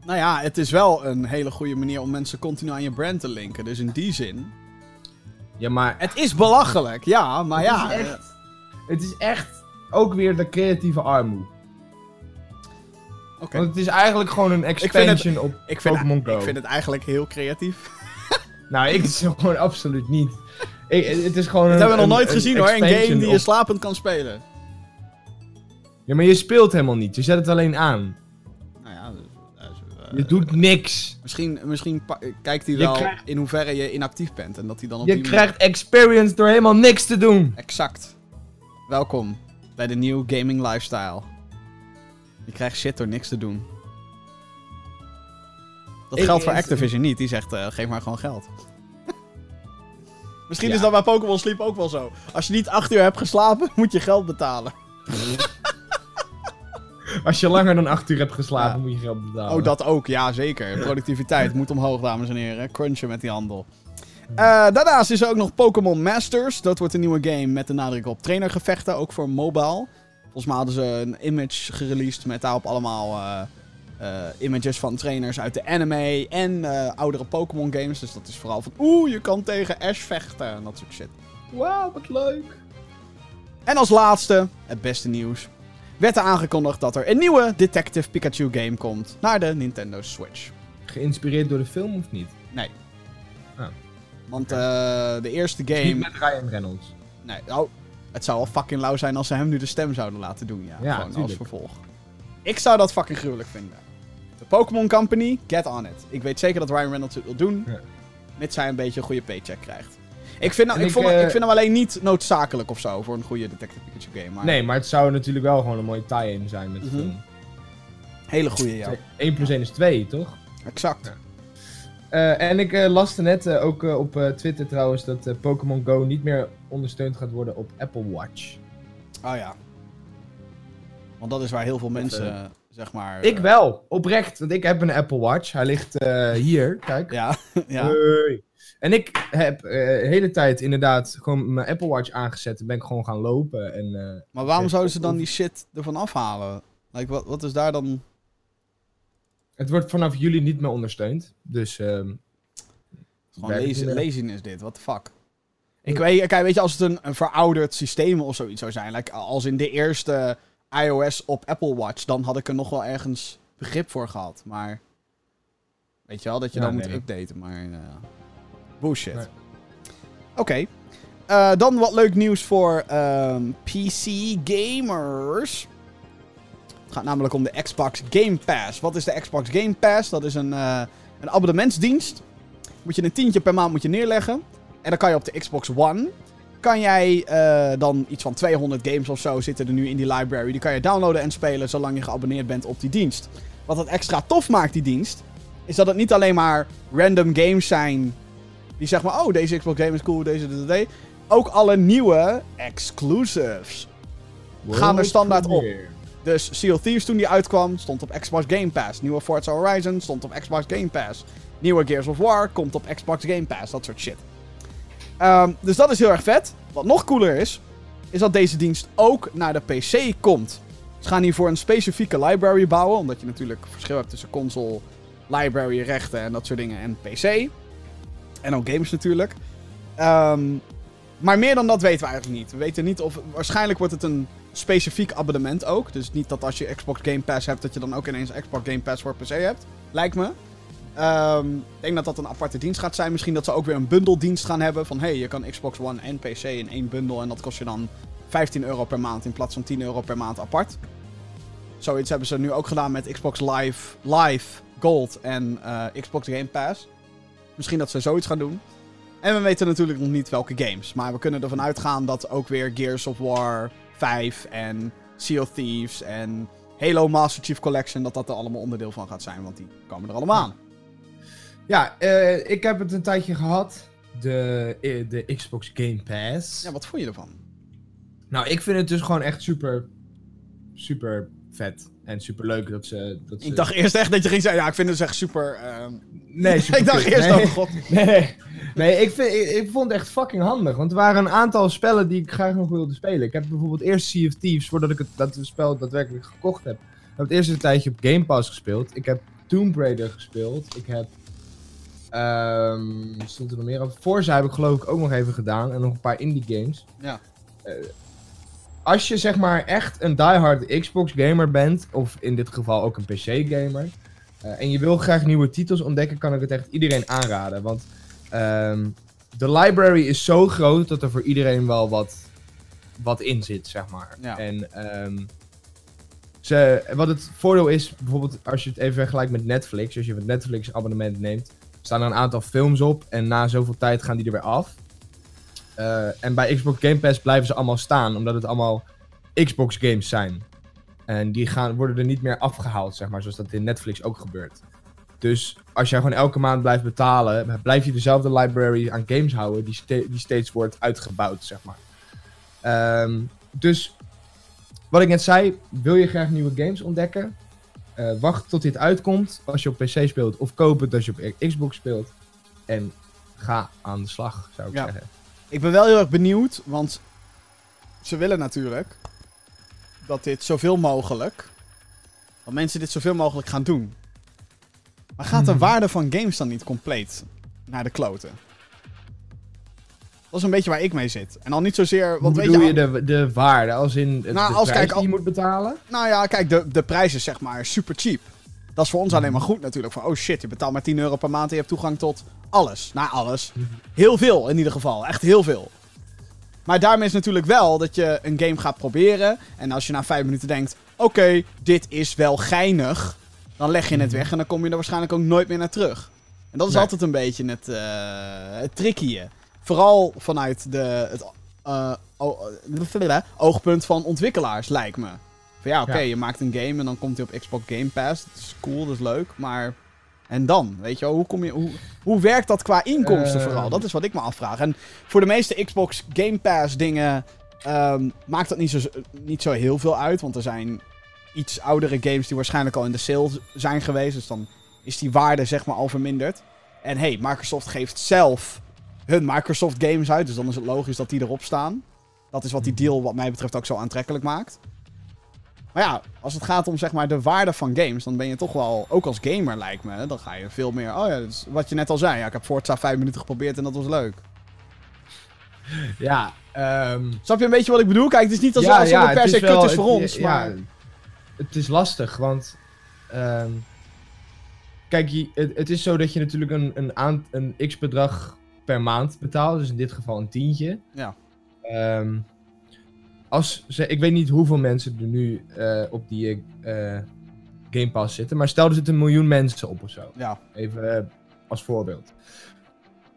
Nou ja, het is wel een hele goede manier om mensen continu aan je brand te linken. Dus in die zin... Ja, maar Het is belachelijk, ja, maar Het ja... is echt- het is echt ook weer de creatieve armoede. Oké. Want het is eigenlijk gewoon een het- expansion op Pokémon Go. ik vind het eigenlijk heel creatief. Nou, ik is gewoon absoluut niet. Ik, het is gewoon Dat hebben we nog nooit een gezien hoor, een game die je slapend kan spelen. Ja, maar je speelt helemaal niet. Je zet het alleen aan. Je doet niks. misschien, misschien kijkt hij wel krijgt- in hoeverre je inactief bent en dat hij dan op Je die krijgt experience door helemaal niks te doen. Exact. Welkom bij de nieuwe gaming lifestyle. Je krijgt shit door niks te doen. Dat geldt voor Activision niet, die zegt eh, geef maar gewoon geld. Misschien Ja. is dat bij Pokémon Sleep ook wel zo. Als je niet acht uur hebt geslapen, moet je geld betalen. Als je langer dan 8 uur hebt geslapen, Ja. moet je geld betalen. Oh, dat ook, ja zeker. Productiviteit moet omhoog, dames en heren. Crunchen met die handel. Eh, daarnaast is er ook nog Pokémon Masters. Dat wordt een nieuwe game met de nadruk op trainergevechten, ook voor mobile. Volgens mij hadden ze een image gereleased met daarop allemaal eh, eh, images van trainers uit de anime en eh, oudere Pokémon games. Dus dat is vooral van, oeh, je kan tegen Ash vechten en dat soort shit. Wauw, wat leuk. En als laatste, het beste nieuws, werd er aangekondigd dat er een nieuwe Detective Pikachu game komt naar de Nintendo Switch. Geïnspireerd door de film of niet? Want eh, de eerste Niet game. met Ryan Reynolds. Nee, oh, het zou wel fucking lauw zijn als ze hem nu de stem zouden laten doen. Ja, Ja, gewoon als vervolg. Ik zou dat fucking gruwelijk vinden. De Pokémon Company, get on it. Ik weet zeker dat Ryan Reynolds het wil doen. Ja. Mits hij een beetje een goede paycheck krijgt. Ik vind, hem, En ik, ik, vond, eh, ik vind hem alleen niet noodzakelijk of zo voor een goede Detective Pikachu game. Maar Nee, maar het zou natuurlijk wel gewoon een mooie tie-in zijn met de Mhm. film. hele goede, ja. 1 plus 1 is 2, toch? Exact. Ja. Eh, en ik uh, laste net eh, ook eh, op eh, Twitter trouwens dat eh, Pokémon Go niet meer ondersteund gaat worden op Apple Watch. Oh ja. Want dat is waar heel veel mensen, eh, zeg maar... Ik eh, wel, oprecht, want ik heb een Apple Watch. Hij ligt eh, hier, kijk. Ja, ja. Hey. En ik heb eh, de hele tijd inderdaad gewoon mijn Apple Watch aangezet en ben ik gewoon gaan lopen. En, eh, Maar waarom zouden ze dan die shit ervan afhalen? Like, wat, wat is daar dan... het wordt vanaf juli niet meer ondersteund. Dus ehm, Gewoon lazy, meer. laziness dit, what the fuck. Ik weet, kijk, weet je, als het een, een verouderd systeem of zoiets zou zijn, like, als in de eerste iOS op Apple Watch, dan had ik er nog wel ergens begrip voor gehad. Maar, weet je wel, dat je Ja, dan moet updaten, maar, uh, bullshit. Nee. Oké. Eh, dan wat leuk nieuws voor ehm, PC gamers. Het gaat namelijk om de Xbox Game Pass. Wat is de Xbox Game Pass? Dat is een, eh, een abonnementsdienst. Moet je een tientje per maand moet je neerleggen. En dan kan je op de Xbox One. Kan jij eh, dan iets van 200 games of zo zitten er nu in die library. Die kan je downloaden en spelen zolang je geabonneerd bent op die dienst. Wat het extra tof maakt, die dienst. Is dat het niet alleen maar random games zijn. Die zeggen maar, oh deze Xbox game is cool, deze, deze, deze. Ook alle nieuwe exclusives. Gaan er standaard op. Dus Sea of Thieves toen die uitkwam, stond op Xbox Game Pass. Nieuwe Forza Horizon stond op Xbox Game Pass. Nieuwe Gears of War komt op Xbox Game Pass. Dat soort shit. Ehm, dus dat is heel erg vet. Wat nog cooler is, is dat deze dienst ook naar de PC komt. Ze gaan hiervoor een specifieke library bouwen. Omdat je natuurlijk verschil hebt tussen console, library, rechten en dat soort dingen en PC. En ook games natuurlijk. Ehm, maar meer dan dat weten we eigenlijk niet. We weten niet of... Waarschijnlijk wordt het een specifiek abonnement ook. Dus niet dat als je Xbox Game Pass hebt, dat je dan ook ineens Xbox Game Pass voor PC hebt. Lijkt me. Ehm, ik denk dat dat een aparte dienst gaat zijn. Misschien dat ze ook weer een bundeldienst gaan hebben. Van hey, je kan Xbox One en PC in één bundel. En dat kost je dan 15 euro per maand in plaats van 10 euro per maand apart. Zoiets hebben ze nu ook gedaan met Xbox Live, Live Gold en eh, Xbox Game Pass. Misschien dat ze zoiets gaan doen. En we weten natuurlijk nog niet welke games. Maar we kunnen ervan uitgaan dat ook weer Gears of War 5 en Sea of Thieves en Halo Master Chief Collection, dat dat er allemaal onderdeel van gaat zijn. Want die komen er allemaal aan. Ja, eh, ik heb het een tijdje gehad. De, eh, de Xbox Game Pass. Ja, wat vond je ervan? Nou, ik vind het dus gewoon echt super, super vet. En super leuk dat ze... Dat ze... Ik dacht eerst echt dat je ging zeggen, ja, ik vind het echt super... ehm, Nee, super ik dacht eerst, nee. oh god. Nee, nee ik, vind, ik, ik vond het echt fucking handig. Want er waren een aantal spellen die ik graag nog wilde spelen. Ik heb bijvoorbeeld eerst Sea of Thieves, voordat ik het, dat spel daadwerkelijk gekocht heb. Ik heb het eerst een tijdje op Game Pass gespeeld. Ik heb Tomb Raider gespeeld. Ik heb... ehm stond er nog meer op? Forza heb ik geloof ik ook nog even gedaan. En nog een paar indie games. Ja. Eh, als je zeg maar echt een diehard Xbox gamer bent, of in dit geval ook een PC gamer, eh, en je wil graag nieuwe titels ontdekken, kan ik het echt iedereen aanraden. Want ehm, de library is zo groot dat er voor iedereen wel wat, wat in zit, zeg maar. Ja. En ehm, ze, wat het voordeel is, bijvoorbeeld als je het even vergelijkt met Netflix, als je het Netflix abonnement neemt, staan er een aantal films op en na zoveel tijd gaan die er weer af. Eh, en bij Xbox Game Pass blijven ze allemaal staan, omdat het allemaal Xbox games zijn. En die gaan, worden er niet meer afgehaald, zeg maar, zoals dat in Netflix ook gebeurt. Dus als jij gewoon elke maand blijft betalen, blijf je dezelfde library aan games houden die, ste- die steeds wordt uitgebouwd, zeg maar. Ehm, dus, wat ik net zei, wil je graag nieuwe games ontdekken? Eh, wacht tot dit uitkomt als je op PC speelt, of koop het als je op Xbox speelt. En ga aan de slag, zou ik Ja. zeggen. Ik ben wel heel erg benieuwd, want ze willen natuurlijk dat dit zoveel mogelijk, dat mensen dit zoveel mogelijk gaan doen. Maar gaat de Hmm. waarde van games dan niet compleet naar de kloten? Dat is een beetje waar ik mee zit. En al niet zozeer, want Hoe weet bedoel je, je de, de waarde, als in het, Nou, de als- prijs kijk, die je moet betalen? Nou ja, kijk, de, de prijs is zeg maar super cheap. Dat is voor ons alleen maar goed natuurlijk. Van, oh shit, je betaalt maar 10 euro per maand en je hebt toegang tot alles. Nou, alles. Heel veel in ieder geval. Echt heel veel. Maar daarmee is natuurlijk wel dat je een game gaat proberen. En als je na 5 minuten denkt, oké, dit is wel geinig. Dan leg je het weg en dan kom je er waarschijnlijk ook nooit meer naar terug. En dat is Nee. altijd een beetje het, eh het trickie. Vooral vanuit de, het eh, o- eh, oogpunt van ontwikkelaars, lijkt me. Van ja, oké, Ja. je maakt een game en dan komt hij op Xbox Game Pass. Dat is cool, dat is leuk, maar... En dan, weet je wel, hoe, kom je, hoe, hoe werkt dat qua inkomsten Eh, vooral? Dat is wat ik me afvraag. En voor de meeste Xbox Game Pass dingen ehm, maakt dat niet zo, niet zo heel veel uit. Want er zijn iets oudere games die waarschijnlijk al in de sale zijn geweest. Dus dan is die waarde zeg maar al verminderd. En hey, Microsoft geeft zelf hun Microsoft games uit. Dus dan is het logisch dat die erop staan. Dat is wat die deal wat mij betreft ook zo aantrekkelijk maakt. Maar ja, als het gaat om zeg maar de waarde van games, dan ben je toch wel, ook als gamer lijkt me, dan ga je veel meer, oh ja, dat is wat je net al zei. Ja, ik heb Forza 5 minuten geprobeerd en dat was leuk. Ja, ehm Snap je een beetje wat ik bedoel? Kijk, het is niet als, ja, alsof ja, het per se kut is voor het- ons, ja, maar... het is lastig, want... ehm, kijk, je, het, het is zo dat je natuurlijk een, een, een x-bedrag per maand betaalt. Dus in dit geval een tientje. Ja. Ehm, als ze, ik weet niet hoeveel mensen er nu eh, op die eh, Game Pass zitten. Maar stel er zitten een miljoen mensen op of zo. Ja, Even eh, als voorbeeld.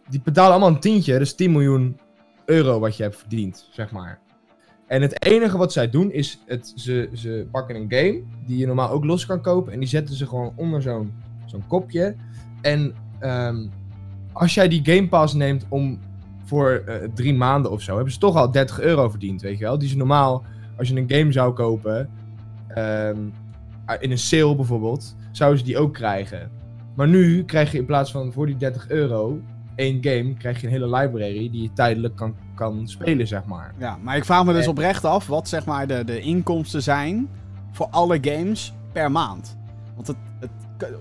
Die betalen allemaal een tientje, dus 10 miljoen euro wat je hebt verdiend, zeg maar. En het enige wat zij doen is, het, ze, ze pakken een game die je normaal ook los kan kopen. En die zetten ze gewoon onder zo'n zo'n kopje. En ehm, als jij die Game Pass neemt om voor eh, drie maanden of zo, hebben ze toch al 30 euro verdiend, weet je wel. Die ze normaal, als je een game zou kopen, ehm, in een sale bijvoorbeeld, zouden ze die ook krijgen. Maar nu krijg je in plaats van voor die 30 euro één game, krijg je een hele library die je tijdelijk kan, kan spelen, zeg maar. ja, maar ik vraag me dus oprecht af wat zeg maar de, de inkomsten zijn voor alle games per maand. Want het, het,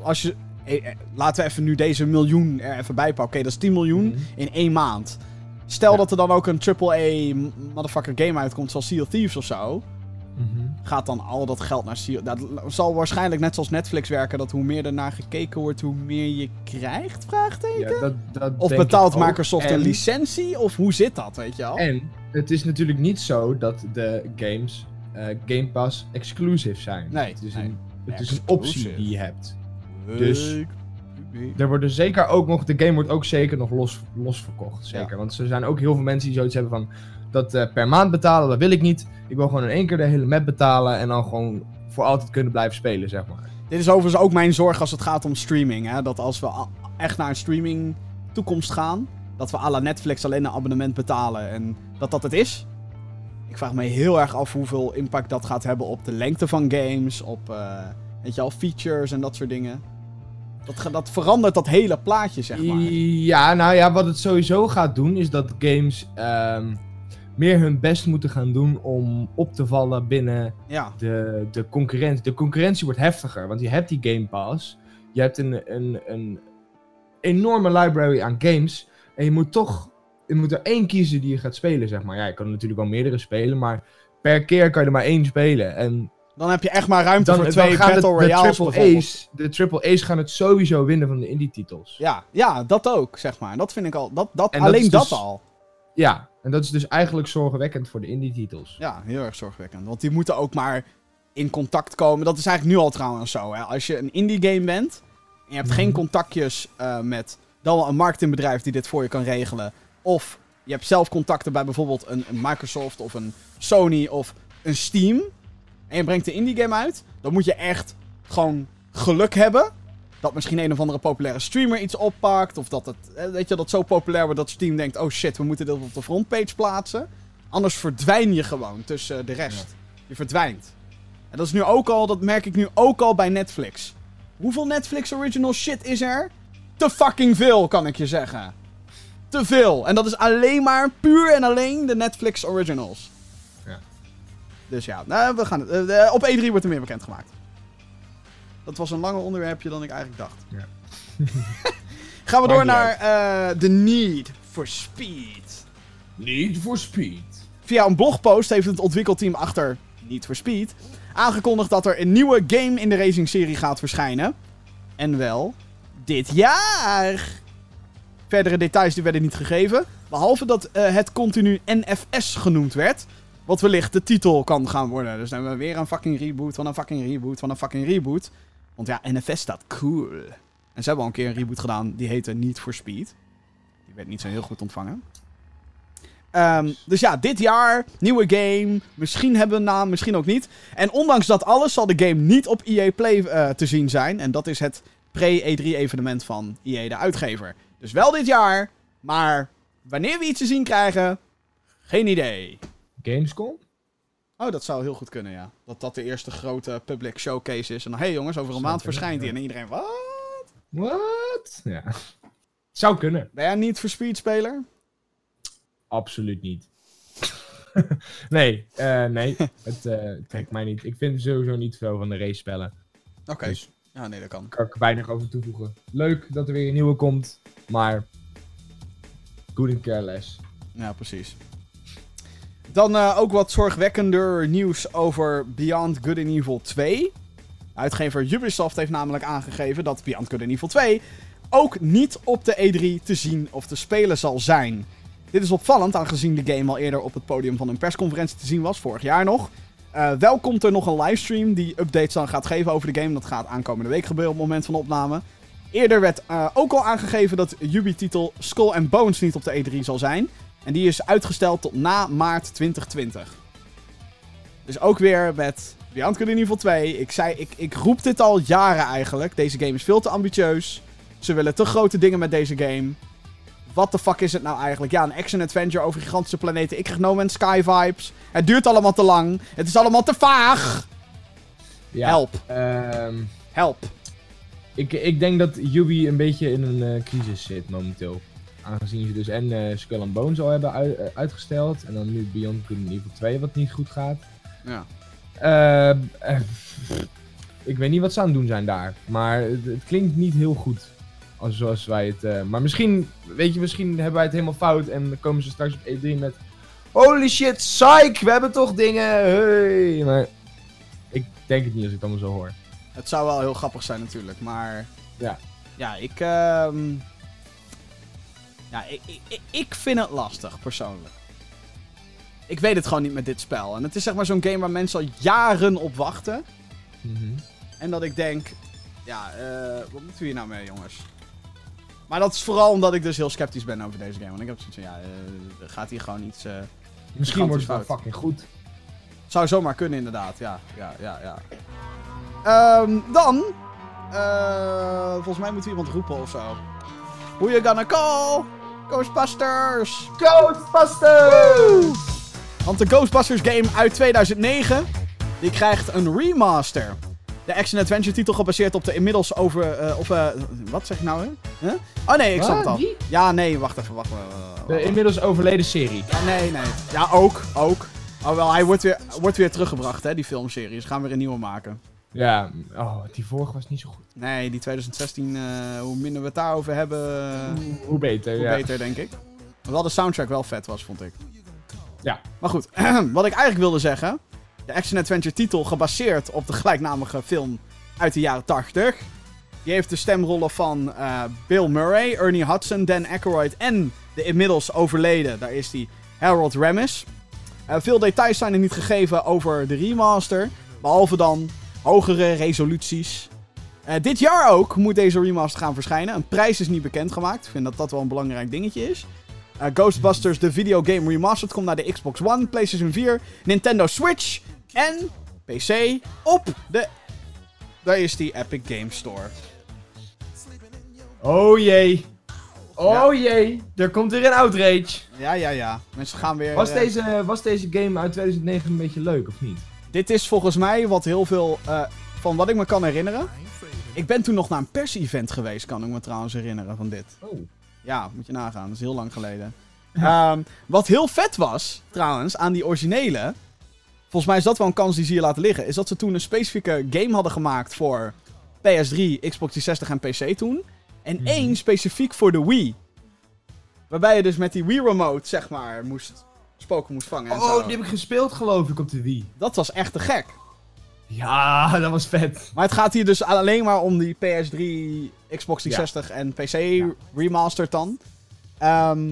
als je, eh, eh, laten we even nu deze miljoen er even bij pakken. Oké, dat is 10 miljoen Mhm. in één maand. Stel Ja. dat er dan ook een AAA motherfucker game uitkomt zoals Sea of Thieves of zo. Mhm. gaat dan al dat geld naar Seal. Dat zal waarschijnlijk net zoals Netflix werken, dat hoe meer er naar gekeken wordt, hoe meer je krijgt? Vraagteken? Ja, dat, dat of betaalt. Microsoft En- een licentie? Of hoe zit dat, weet je wel? En het is natuurlijk niet zo dat de games eh, Game Pass exclusive zijn. Nee, Het is nee. een, het is een optie die je hebt. dus- Er worden zeker ook nog, de game wordt ook zeker nog los, los verkocht. Zeker. Ja. Want er zijn ook heel veel mensen die zoiets hebben van, dat eh, per maand betalen, dat wil ik niet. Ik wil gewoon in één keer de hele map betalen en dan gewoon voor altijd kunnen blijven spelen, zeg maar. Dit is overigens ook mijn zorg als het gaat om streaming. Hè? Dat als we echt naar een streaming toekomst gaan, dat we à la Netflix alleen een abonnement betalen en dat dat het is. Ik vraag me heel erg af hoeveel impact dat gaat hebben op de lengte van games, op eh, weet je al, features en dat soort dingen. Dat, dat verandert dat hele plaatje, zeg maar. Ja, nou ja, wat het sowieso gaat doen, is dat games ehm, meer hun best moeten gaan doen om op te vallen binnen Ja, de, de concurrentie. De concurrentie wordt heftiger, want je hebt die Game Pass. Je hebt een, een, een enorme library aan games. En je moet toch. Je moet er één kiezen die je gaat spelen, zeg maar. Ja, je kan natuurlijk wel meerdere spelen, maar per keer kan je er maar één spelen. En dan heb je echt maar ruimte dan, voor twee gaan Battle het, de, Royales triple. A's, de Triple A's gaan het sowieso winnen van de indie-titels. Ja, ja, dat ook, zeg maar. Dat vind ik al, dat, dat, En dat alleen dat dus- al. Ja, en dat is dus eigenlijk zorgwekkend voor de indie-titels. Ja, heel erg zorgwekkend. Want die moeten ook maar in contact komen. Dat is eigenlijk nu al trouwens zo. Hè? Als je een indie game bent en je hebt Mhm. geen contactjes eh, met dan wel een marketingbedrijf die dit voor je kan regelen. Of je hebt zelf contacten bij bijvoorbeeld een, een Microsoft of een Sony of een Steam. En je brengt de indie game uit. Dan moet je echt gewoon geluk hebben. Dat misschien een of andere populaire streamer iets oppakt. Of dat het, eh, weet je, dat zo populair wordt dat Steam denkt: oh shit, we moeten dit op de frontpage plaatsen. Anders verdwijn je gewoon tussen de rest. Je verdwijnt. En dat is nu ook al, dat merk ik nu ook al bij Netflix. Hoeveel Netflix original shit is er? Te fucking veel, kan ik je zeggen. Te veel. En dat is alleen maar puur en alleen de Netflix originals. Dus ja, nou, we gaan het. eh, op E3 wordt er meer bekendgemaakt. Dat was een langer onderwerpje dan ik eigenlijk dacht. Ja. gaan we door naar eh, The Need for Speed. Need for Speed. Via een blogpost heeft het ontwikkelteam achter Need for Speed aangekondigd dat er een nieuwe game in de racing-serie gaat verschijnen. En wel dit jaar. Verdere details die werden niet gegeven, behalve dat eh, het continu NFS genoemd werd. Wat wellicht de titel kan gaan worden. Dus dan hebben we weer een fucking reboot van een fucking reboot van een fucking reboot. Want ja, NFS staat cool. En ze hebben al een keer een reboot gedaan, die heette Need for Speed. Die werd niet zo heel goed ontvangen. Ehm, dus ja, dit jaar, nieuwe game. Misschien hebben we een naam, misschien ook niet. En ondanks dat alles zal de game niet op EA Play eh, te zien zijn. En dat is het pre-E3-evenement van EA, de uitgever. Dus wel dit jaar, maar wanneer we iets te zien krijgen, geen idee. Gamescom? Oh, dat zou heel goed kunnen, ja. Dat dat de eerste grote public showcase is. En dan, hé hey jongens, over een maand verschijnt ja. En iedereen, wat? What? Ja. Zou kunnen. Ben jij niet voor speed-speler? Absoluut niet. nee, eh, nee. Het eh, trekt mij niet. Ik vind sowieso niet veel van de race spellen. Oké. Dus Ja, nee, dat kan. daar kan ik weinig over toevoegen. Leuk dat er weer een nieuwe komt, maar couldn't care less. Ja, precies. Dan eh, ook wat zorgwekkender nieuws over Beyond Good and Evil 2. Uitgever Ubisoft heeft namelijk aangegeven dat Beyond Good and Evil 2 ook niet op de E3 te zien of te spelen zal zijn. Dit is opvallend, aangezien de game al eerder op het podium van een persconferentie te zien was, vorig jaar nog. Eh, wel komt er nog een livestream die updates dan gaat geven over de game. Dat gaat aankomende week gebeuren op het moment van opname. Eerder werd eh, ook al aangegeven dat Ubi-titel Skull and Bones niet op de E3 zal zijn. En die is uitgesteld tot na maart 2020. Dus ook weer met Beyond Good and Evil 2. Ik, zei, ik, ik roep dit al jaren eigenlijk. Deze game is veel te ambitieus. Ze willen te grote dingen met deze game. Wat de fuck is het nou eigenlijk? Ja, een action-adventure over gigantische planeten. Ik krijg No Man's Sky vibes. Het duurt allemaal te lang. Het is allemaal te vaag. Ja, Help. ehm, Help. ik, ik denk dat Ubi een beetje in een eh, crisis zit momenteel. Aangezien ze dus en eh, Skull and Bones al hebben eh, uitgesteld. En dan nu Beyond Good and Evil 2 wat niet goed gaat. Ja. Eh, ik weet niet wat ze aan het doen zijn daar. Maar het, het klinkt niet heel goed. Als, zoals wij het... maar misschien, weet je, misschien hebben wij het helemaal fout. En dan komen ze straks op E3 met... Holy shit, psych! We hebben toch dingen! Hey! Maar Ik denk het niet als ik het allemaal zo hoor. Het zou wel heel grappig zijn natuurlijk, maar... Ja. Ja, ik... ehm, Ja, ik, ik, ik- ik vind het lastig, persoonlijk. Ik weet het gewoon niet met dit spel. En het is zeg maar zo'n game waar mensen al jaren op wachten. Mhm. En dat ik denk... Ja, eh, wat moeten we hier nou mee, jongens? Maar dat is vooral omdat ik dus heel sceptisch ben over deze game. Want ik heb zoiets van, ja, er gaat hier gewoon iets... eh, Misschien wordt het wel fucking goed. Zou zomaar kunnen, inderdaad. Ja, ja, ja, ja. Ehm, dan. volgens mij moet iemand roepen of zo. Who you gonna call? Ghostbusters! Ghostbusters! Want de Ghostbusters game uit 2009. Die krijgt een remaster. De action-adventure titel gebaseerd op de inmiddels over... eh, of, eh, wat zeg ik nou, hè? Huh? Oh nee, ik snap het al. Ja, nee, wacht even. Wacht, wacht, wacht, wacht. De inmiddels overleden serie. Ja, nee, nee. Ja, ook. Ook. Oh, wel, hij wordt weer, wordt weer teruggebracht, hè, die filmserie. Ze gaan weer een nieuwe maken. Ja, oh, die vorige was niet zo goed. Nee, die 2016, eh, hoe minder we het daarover hebben, Hoe- Hoe beter, hoe ja. beter, denk ik. Hoewel de soundtrack wel vet was, vond ik. Ja. Maar goed, wat ik eigenlijk wilde zeggen. De action-adventure titel gebaseerd op de gelijknamige film uit de jaren 80. Die heeft de stemrollen van eh, Bill Murray, Ernie Hudson, Dan Aykroyd en de inmiddels overleden, daar is die, Harold Ramis. Eh, veel details zijn er niet gegeven over de remaster, behalve dan hogere resoluties. Eh, dit jaar ook moet deze remaster gaan verschijnen. Een prijs is niet bekendgemaakt. Ik vind dat dat wel een belangrijk dingetje is. Eh, Ghostbusters, de videogame remastered, komt naar de Xbox One, PlayStation 4, Nintendo Switch en PC op de... Daar is die Epic Game Store. Oh jee. Oh Ja. jee. Er komt weer een outrage. Ja, ja, ja. Mensen gaan weer... Was eh, deze, was deze game uit 2009 een beetje leuk of niet? Dit is volgens mij wat heel veel... eh, van wat ik me kan herinneren. Ik ben toen nog naar een pers-event geweest, kan ik me trouwens herinneren van dit. Oh. Ja, moet je nagaan. Dat is heel lang geleden. Ehm, wat heel vet was, trouwens, aan die originele... Volgens mij is dat wel een kans die ze hier laten liggen. Is dat ze toen een specifieke game hadden gemaakt voor PS3, Xbox 360 en PC toen. En Mhm. één specifiek voor de Wii. Waarbij je dus met die Wii Remote, zeg maar, moest, spoken moest vangen en zo. Oh, die heb ik gespeeld geloof ik op de Wii. Dat was echt te gek. Ja, dat was vet. Maar het gaat hier dus alleen maar om die PS3, Xbox 360 en PC Ja. remastered dan. Ehm,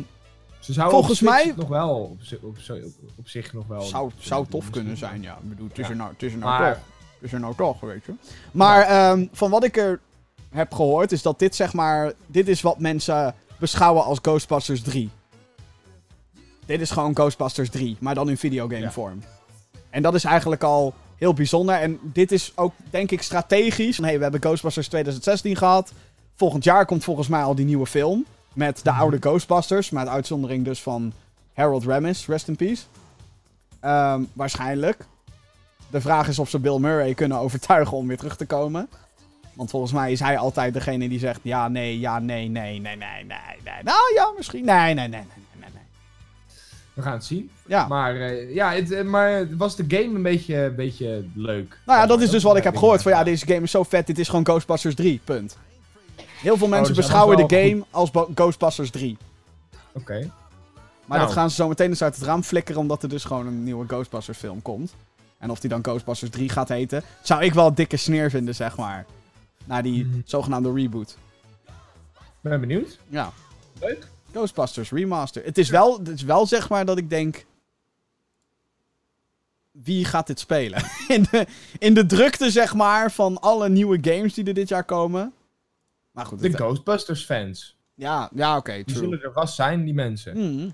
Ze zouden Volgens mij- nog wel op, op, op, op zich nog wel. zou, zou tof kunnen zijn, ja. Ik bedoel, het is Ja. er nou, het is er nou Maar toch. Het is er nou toch, weet je. Maar ehm, van wat ik er heb gehoord, is dat dit zeg maar... Dit is wat mensen beschouwen als Ghostbusters 3. Dit is gewoon Ghostbusters 3, maar dan in videogame Ja. vorm. En dat is eigenlijk al heel bijzonder. En dit is ook, denk ik, strategisch. Hey, we hebben Ghostbusters 2016 gehad. Volgend jaar komt volgens mij al die nieuwe film. Met de Mhm. oude Ghostbusters. Met uitzondering dus van Harold Ramis, rest in peace. Ehm, waarschijnlijk. De vraag is of ze Bill Murray kunnen overtuigen om weer terug te komen. Want volgens mij is hij altijd degene die zegt: ja, nee, ja, nee, nee, nee, nee, nee, nee. Nou ja, misschien. Nee, nee, nee. nee. We gaan het zien. Ja. Maar, eh, ja, het, eh, maar was de game een beetje, een beetje leuk? Nou ja, dat is dus wat ik heb eh, gehoord. Van ja, deze game is zo vet, dit is gewoon Ghostbusters 3. Punt. Heel veel mensen dus beschouwen de game als Ghostbusters 3. Oké. Maar Nou. dat gaan ze zo meteen eens uit het raam flikkeren, omdat er dus gewoon een nieuwe Ghostbusters film komt. En of die dan Ghostbusters 3 gaat heten, zou ik wel een dikke sneer vinden, zeg maar. Na die Mhm. zogenaamde reboot. Ben benieuwd. Ja. Leuk. Ghostbusters Remaster. Het is wel, het is wel zeg maar dat ik denk... Wie gaat dit spelen? in, de, in de drukte zeg maar van alle nieuwe games die er dit jaar komen. Maar goed. De Ghostbusters fans. ja, ja oké, Die true. zullen er vast zijn, die mensen. Mhm.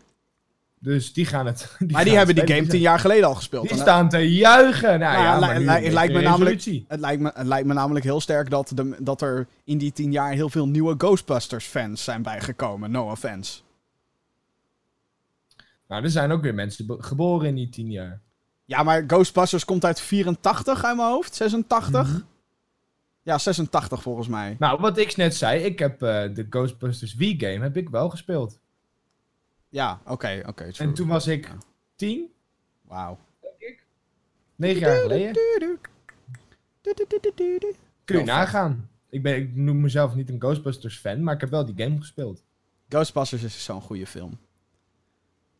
Dus die gaan het. Maar die hebben die game tien jaar geleden al gespeeld. Die staan te juichen. Nou, Nou ja, li- li- het lijkt me namelijk-. Het lijkt, me, het lijkt me namelijk heel sterk dat, de, dat er in die tien jaar heel veel nieuwe Ghostbusters fans zijn bijgekomen. No offense. Nou, er zijn ook weer mensen geboren in die tien jaar. Ja, maar Ghostbusters komt uit 84 uit mijn hoofd. 86? Mhm. Ja, 86 volgens mij. Nou, wat ik net zei, ik heb eh, de Ghostbusters Wii-game heb ik wel gespeeld. Ja, oké, oké. En toen was ik tien, Wauw. negen jaar geleden. Kun je nagaan. Ik, ben, ik noem mezelf niet een Ghostbusters fan, maar ik heb wel die game gespeeld. Ghostbusters is zo'n goede film.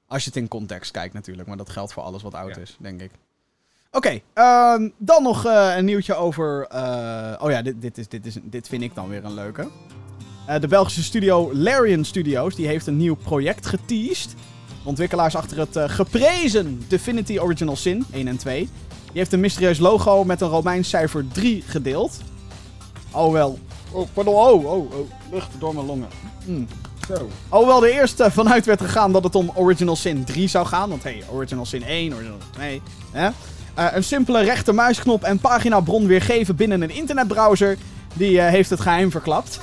Als je het in context kijkt natuurlijk, maar dat geldt voor alles wat oud Ja. is, denk ik. Oké, ehm, dan nog eh, een nieuwtje over. eh, oh ja, dit, dit, is, dit, is, dit vind ik dan weer een leuke. Eh, de Belgische studio Larian Studios die heeft een nieuw project geteased. De ontwikkelaars achter het eh, geprezen Divinity Original Sin 1 en 2. Die heeft een mysterieus logo met een Romeins cijfer 3 gedeeld. Oh wel. Oh, pardon. Oh, oh, oh. Lucht door mijn longen. Mm. Zo. Alhoewel er eerst eh, vanuit werd gegaan dat het om Original Sin 3 zou gaan. Want hey, Original Sin 1, Original Sin 2. Hè? Eh, een simpele rechtermuisknop en paginabron weergeven binnen een internetbrowser. Die heeft het geheim verklapt.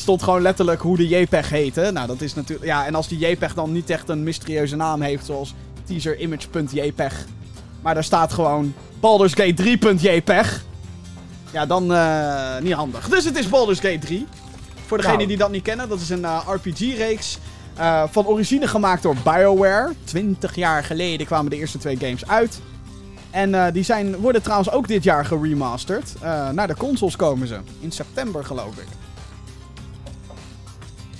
Stond gewoon letterlijk hoe de JPEG heette. Nou, dat is natuurlijk. Ja, en als die JPEG dan niet echt een mysterieuze naam heeft, zoals teaserimage.jpg. Maar daar staat gewoon Baldur's Gate 3.jpg. Ja, dan eh, niet handig. Dus het is Baldur's Gate 3. Voor degenen Nou. die dat niet kennen, dat is een eh, RPG-reeks. eh, van origine gemaakt door BioWare. 20 jaar geleden kwamen de eerste twee games uit. En die zijn, worden trouwens ook dit jaar geremasterd. Eh, naar de consoles komen ze. In september, geloof ik.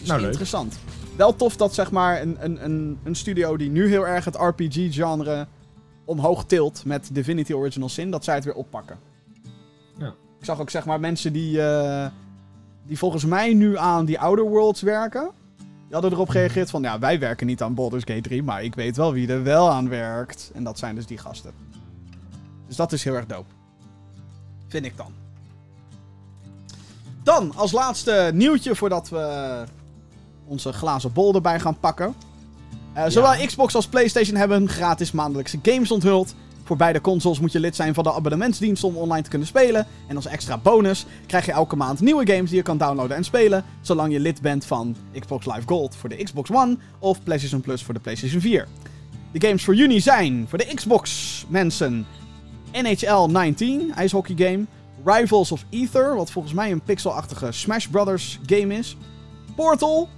Dus Nou, leuk. interessant. Wel tof dat zeg maar een, een, een, een studio die nu heel erg het RPG-genre omhoog tilt met Divinity Original Sin, dat zij het weer oppakken. Ja. Ik zag ook zeg maar mensen die, eh, die volgens mij nu aan die Outer Worlds werken. Die hadden erop gereageerd van, ja, wij werken niet aan Baldur's Gate 3, maar ik weet wel wie er wel aan werkt. En dat zijn dus die gasten. Dus dat is heel erg dope. Vind ik dan. Dan, als laatste nieuwtje voordat we onze glazen bol erbij gaan pakken. Eh, zowel Xbox als PlayStation hebben gratis maandelijkse games onthuld. Voor beide consoles moet je lid zijn van de abonnementsdienst om online te kunnen spelen. En als extra bonus krijg je elke maand nieuwe games die je kan downloaden en spelen. Zolang je lid bent van Xbox Live Gold voor de Xbox One of PlayStation Plus voor de PlayStation 4. De games voor juni zijn voor de Xbox mensen NHL 19, ijshockey game. Rivals of Ether, wat volgens mij een pixelachtige Smash Brothers game is. Portal,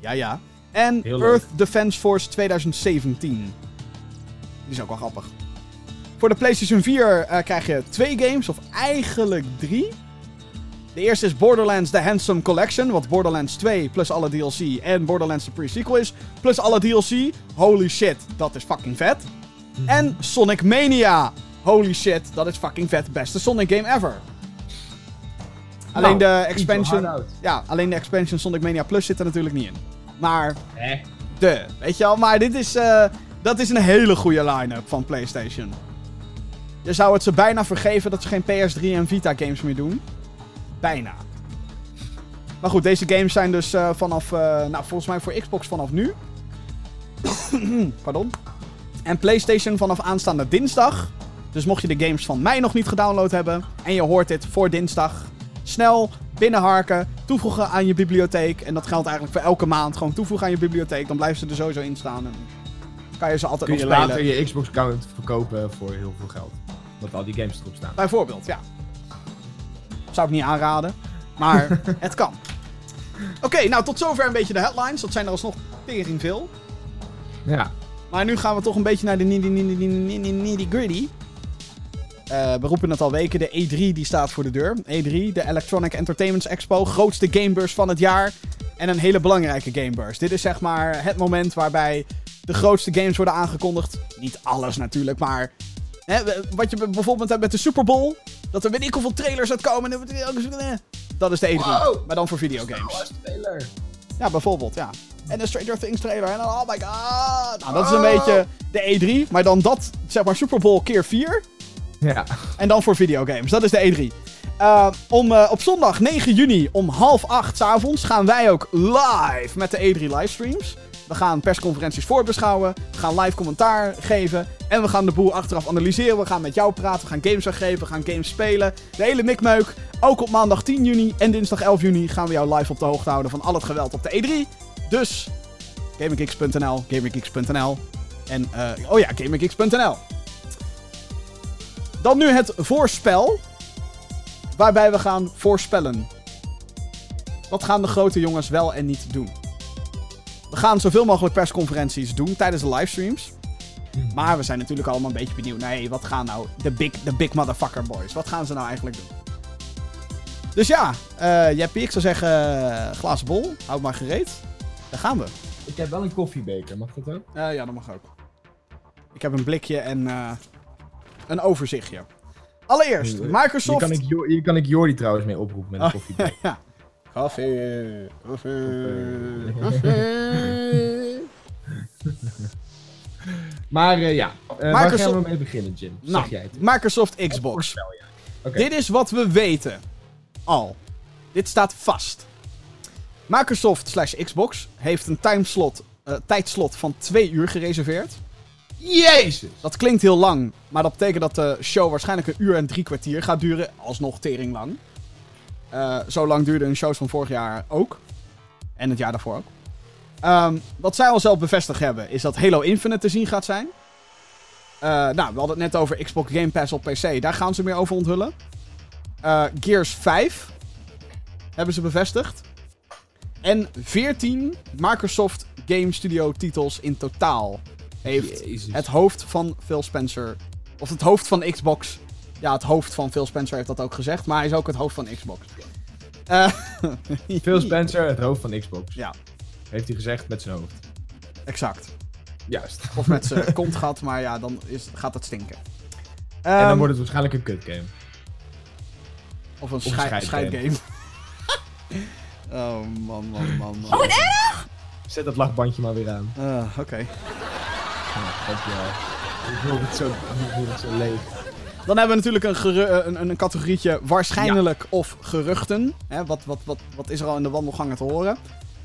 ja ja. En Heel leuk. Earth Defense Force 2017. Die is ook wel grappig. Voor de PlayStation 4 eh, krijg je twee games, of eigenlijk drie. De eerste is Borderlands The Handsome Collection, wat Borderlands 2 plus alle DLC en Borderlands de pre-sequel is, plus alle DLC. Holy shit, dat is fucking vet. En Sonic Mania. Holy shit, dat is fucking vet. Beste Sonic game ever. Alleen Nou, de expansion. Ja, alleen de expansion Sonic Mania Plus zit er natuurlijk niet in. Maar Hè? de, weet je wel, maar dit is, eh, dat is een hele goede line-up van PlayStation. Je zou het ze bijna vergeven dat ze geen PS3 en Vita games meer doen. Bijna. Maar goed, deze games zijn dus eh, vanaf, eh, nou volgens mij voor Xbox vanaf nu. Pardon. En PlayStation vanaf aanstaande dinsdag. Dus mocht je de games van mij nog niet gedownload hebben en je hoort dit voor dinsdag, snel binnenharken, toevoegen aan je bibliotheek. En dat geldt eigenlijk voor elke maand. Gewoon toevoegen aan je bibliotheek, dan blijven ze er sowieso in staan. En kan je ze altijd Kun je nog spelen. later je Xbox-account verkopen voor heel veel geld. Dat al die games erop staan. Bijvoorbeeld, ja. Zou ik niet aanraden, maar het kan. Oké, nou tot zover een beetje de headlines. Dat zijn er alsnog tering veel. Ja. Maar nu gaan we toch een beetje naar de nitty Eh, we roepen het al weken, de E3 die staat voor de deur. E3, de Electronic Entertainment Expo, grootste gamebeurs van het jaar. En een hele belangrijke gamebeurs. Dit is zeg maar het moment waarbij de grootste games worden aangekondigd. Niet alles natuurlijk, maar... Hè, wat je bijvoorbeeld hebt met de Super Bowl. Dat er weet ik hoeveel trailers uitkomen. en- Dat is de E3, Wow. maar dan voor videogames. Ja, bijvoorbeeld, ja. En de Stranger Things trailer. En dan, oh my god. Nou, dat is een beetje de E3. Maar dan dat, zeg maar, Super Bowl keer 4. Ja. En dan voor videogames. Dat is de E3. Eh, om, eh, op zondag 9 juni om half acht avonds gaan wij ook live met de E3 livestreams. We gaan persconferenties voorbeschouwen. We gaan live commentaar geven. En we gaan de boel achteraf analyseren. We gaan met jou praten. We gaan games weggeven. We gaan games spelen. De hele mikmeuk. Ook op maandag 10 juni en dinsdag 11 juni gaan we jou live op de hoogte houden van al het geweld op de E3. Dus GamingGeeks.nl, GamingGeeks.nl en, eh, oh ja, GamingGeeks.nl. Dan nu het voorspel. Waarbij we gaan voorspellen. Wat gaan de grote jongens wel en niet doen? We gaan zoveel mogelijk persconferenties doen tijdens de livestreams. Maar we zijn natuurlijk allemaal een beetje benieuwd. Nee, wat gaan nou de big, de big motherfucker boys? Wat gaan ze nou eigenlijk doen? Dus ja, Jeppie, ik zou zeggen, eh, glazen bol, houd maar gereed. Daar gaan we. Ik heb wel een koffiebeker, mag dat ook? Eh, ja, dat mag ook. Ik heb een blikje en een overzichtje. Allereerst, Hier Microsoft... kan, ik, hier kan ik Jordi trouwens mee oproepen met een Oh, koffiebreak. ja. Koffie, koffie. Maar eh, ja, Eh, waar Microsoft- gaan we mee beginnen, Jim? Nou, zeg jij het. Microsoft Xbox. Oké. Dit is wat we weten. Al. Dit staat vast. Microsoft slash Xbox heeft een timeslot, eh, tijdslot van twee uur gereserveerd. Jezus! Dat klinkt heel lang, maar dat betekent dat de show waarschijnlijk een uur en drie kwartier gaat duren. Alsnog tering lang. Eh, zo lang duurde een shows van vorig jaar ook. En het jaar daarvoor ook. Ehm, wat zij al zelf bevestigd hebben, is dat Halo Infinite te zien gaat zijn. Eh, nou, we hadden het net over Xbox Game Pass op PC. Daar gaan ze meer over onthullen. Eh, Gears 5 hebben ze bevestigd. En 14 Microsoft Game Studio titels in totaal heeft Jezus. het hoofd van Phil Spencer. Of het hoofd van Xbox. Ja, het hoofd van Phil Spencer heeft dat ook gezegd. Maar hij is ook het hoofd van Xbox. Eh, Phil Spencer, het hoofd van Xbox. Ja, Heeft hij gezegd met zijn hoofd. exact. Juist. Of met zijn kont gaat, maar ja, dan is, gaat het stinken. en Ehm, dan wordt het waarschijnlijk een kut game. Of een een schei- scheidgame. oh, man, man, man. man. Zet dat lachbandje maar weer aan. Eh, Oké. Dankjewel. Ik voel het zo, ik voel het zo leeg. Dan hebben we natuurlijk een, eh, een, een, categorietje waarschijnlijk of geruchten. Hè, wat, wat, wat, wat is er al in de wandelgangen te horen?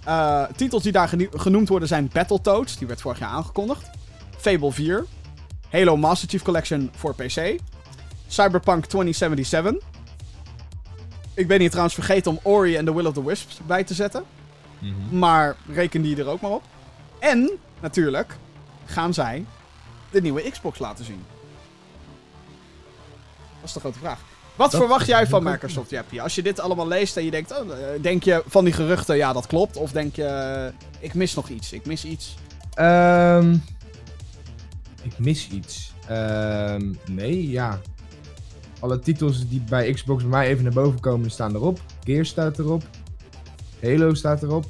Eh, titels die daar genoemd worden zijn Battletoads, die werd vorig jaar aangekondigd. Fable 4. Halo Master Chief Collection voor PC. Cyberpunk 2077. Ik ben hier trouwens vergeten om Ori en The Will of the Wisps bij te zetten. Maar reken die er ook maar op. En, natuurlijk, gaan zij de nieuwe Xbox laten zien. Dat is de grote vraag. Wat Dat verwacht jij van Microsoft, Jappie? Als je dit allemaal leest en je denkt, oh, eh, denk je van die geruchten, ja dat klopt. Of denk je, eh, ik mis nog iets, ik mis iets. Ehm, ik mis iets. Ehm, nee, ja. Alle titels die bij Xbox bij mij even naar boven komen, staan erop. Gears staat erop. Halo staat erop.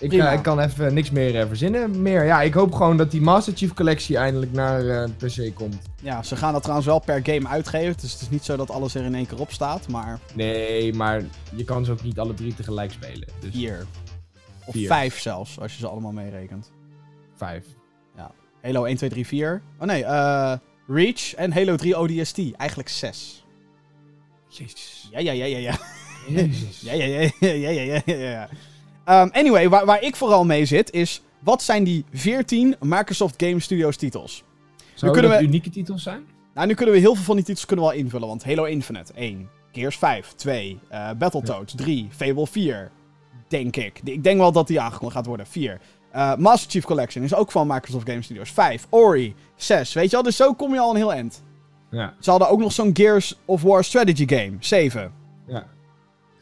Ik, eh, ik kan even niks meer eh, verzinnen. Meer. Ja, ik hoop gewoon dat die Master Chief collectie eindelijk naar eh, PC komt. Ja, ze gaan dat trouwens wel per game uitgeven. Dus het is niet zo dat alles er in één keer op staat. Maar Nee, maar je kan ze ook niet alle drie tegelijk spelen. Dus vier. Of Vier. vijf zelfs, als je ze allemaal meerekent. vijf. Halo 1, 2, 3, 4. Oh nee, Reach en Halo 3 ODST. Eigenlijk zes. Jezus. Ja, ja, ja, ja, ja. Jezus. Ja, ja, ja, ja, ja, ja, ja, ja. Ehm, anyway, waar, waar ik vooral mee zit is... Wat zijn die 14 Microsoft Game Studios titels? Zouden dat we- unieke titels zijn? Nou, nu kunnen we heel veel van die titels kunnen we al invullen. Want Halo Infinite 1. Gears 5 2. eh Battletoads 3. Fable 4. Denk ik. Ik denk wel dat die aangekondigd gaat worden. 4. Eh, Master Chief Collection is ook van Microsoft Game Studios. 5. Ori. 6. Weet je wel? Dus zo kom je al een heel eind. Ja. Ze hadden ook nog zo'n Gears of War strategy game. 7. ja.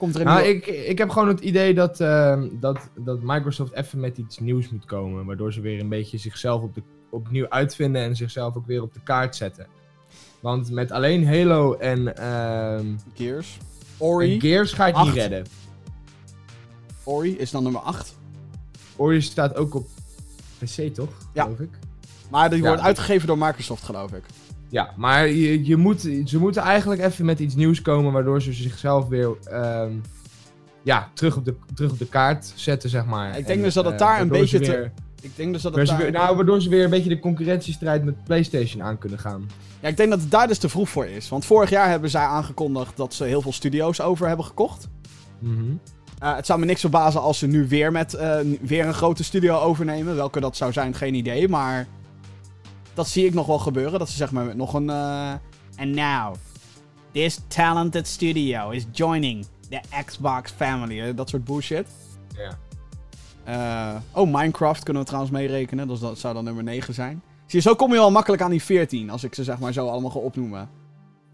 Komt er een Nou, nieuwe... ik, ik heb gewoon het idee dat, ehm, dat, dat Microsoft even met iets nieuws moet komen. Waardoor ze weer een beetje zichzelf op de, opnieuw uitvinden en zichzelf ook weer op de kaart zetten. Want met alleen Halo en, ehm, Gears. Ori. en Gears ga je het niet redden. Ori is dan nummer 8. Ori staat ook op PC, toch? Ja. Geloof ik. Maar die Ja, wordt uitgegeven door Microsoft, geloof ik. Ja, maar je, je moet, ze moeten eigenlijk even met iets nieuws komen. Waardoor ze zichzelf weer ehm, ja, terug, op de, terug op de kaart zetten, zeg maar. Ik denk En, dus dat het eh, daar een beetje te- Ik denk dus dat het Waardoor ze daar... weer- nou, waardoor ze weer een beetje de concurrentiestrijd met PlayStation aan kunnen gaan. Ja, ik denk dat het daar dus te vroeg voor is. Want vorig jaar hebben zij aangekondigd dat ze heel veel studio's over hebben gekocht. Mhm. Eh, het zou me niks verbazen als ze nu weer met eh, weer een grote studio overnemen. Welke dat zou zijn, geen idee. Maar dat zie ik nog wel gebeuren. Dat ze zeg maar met nog een... eh And now, this talented studio is joining the Xbox family. Dat soort bullshit. Ja. Eh, oh, Minecraft kunnen we trouwens meerekenen. Dus dat zou dan nummer 9 zijn. Zie je, zo kom je al makkelijk aan die 14. Als ik ze zeg maar zo allemaal ga opnoemen.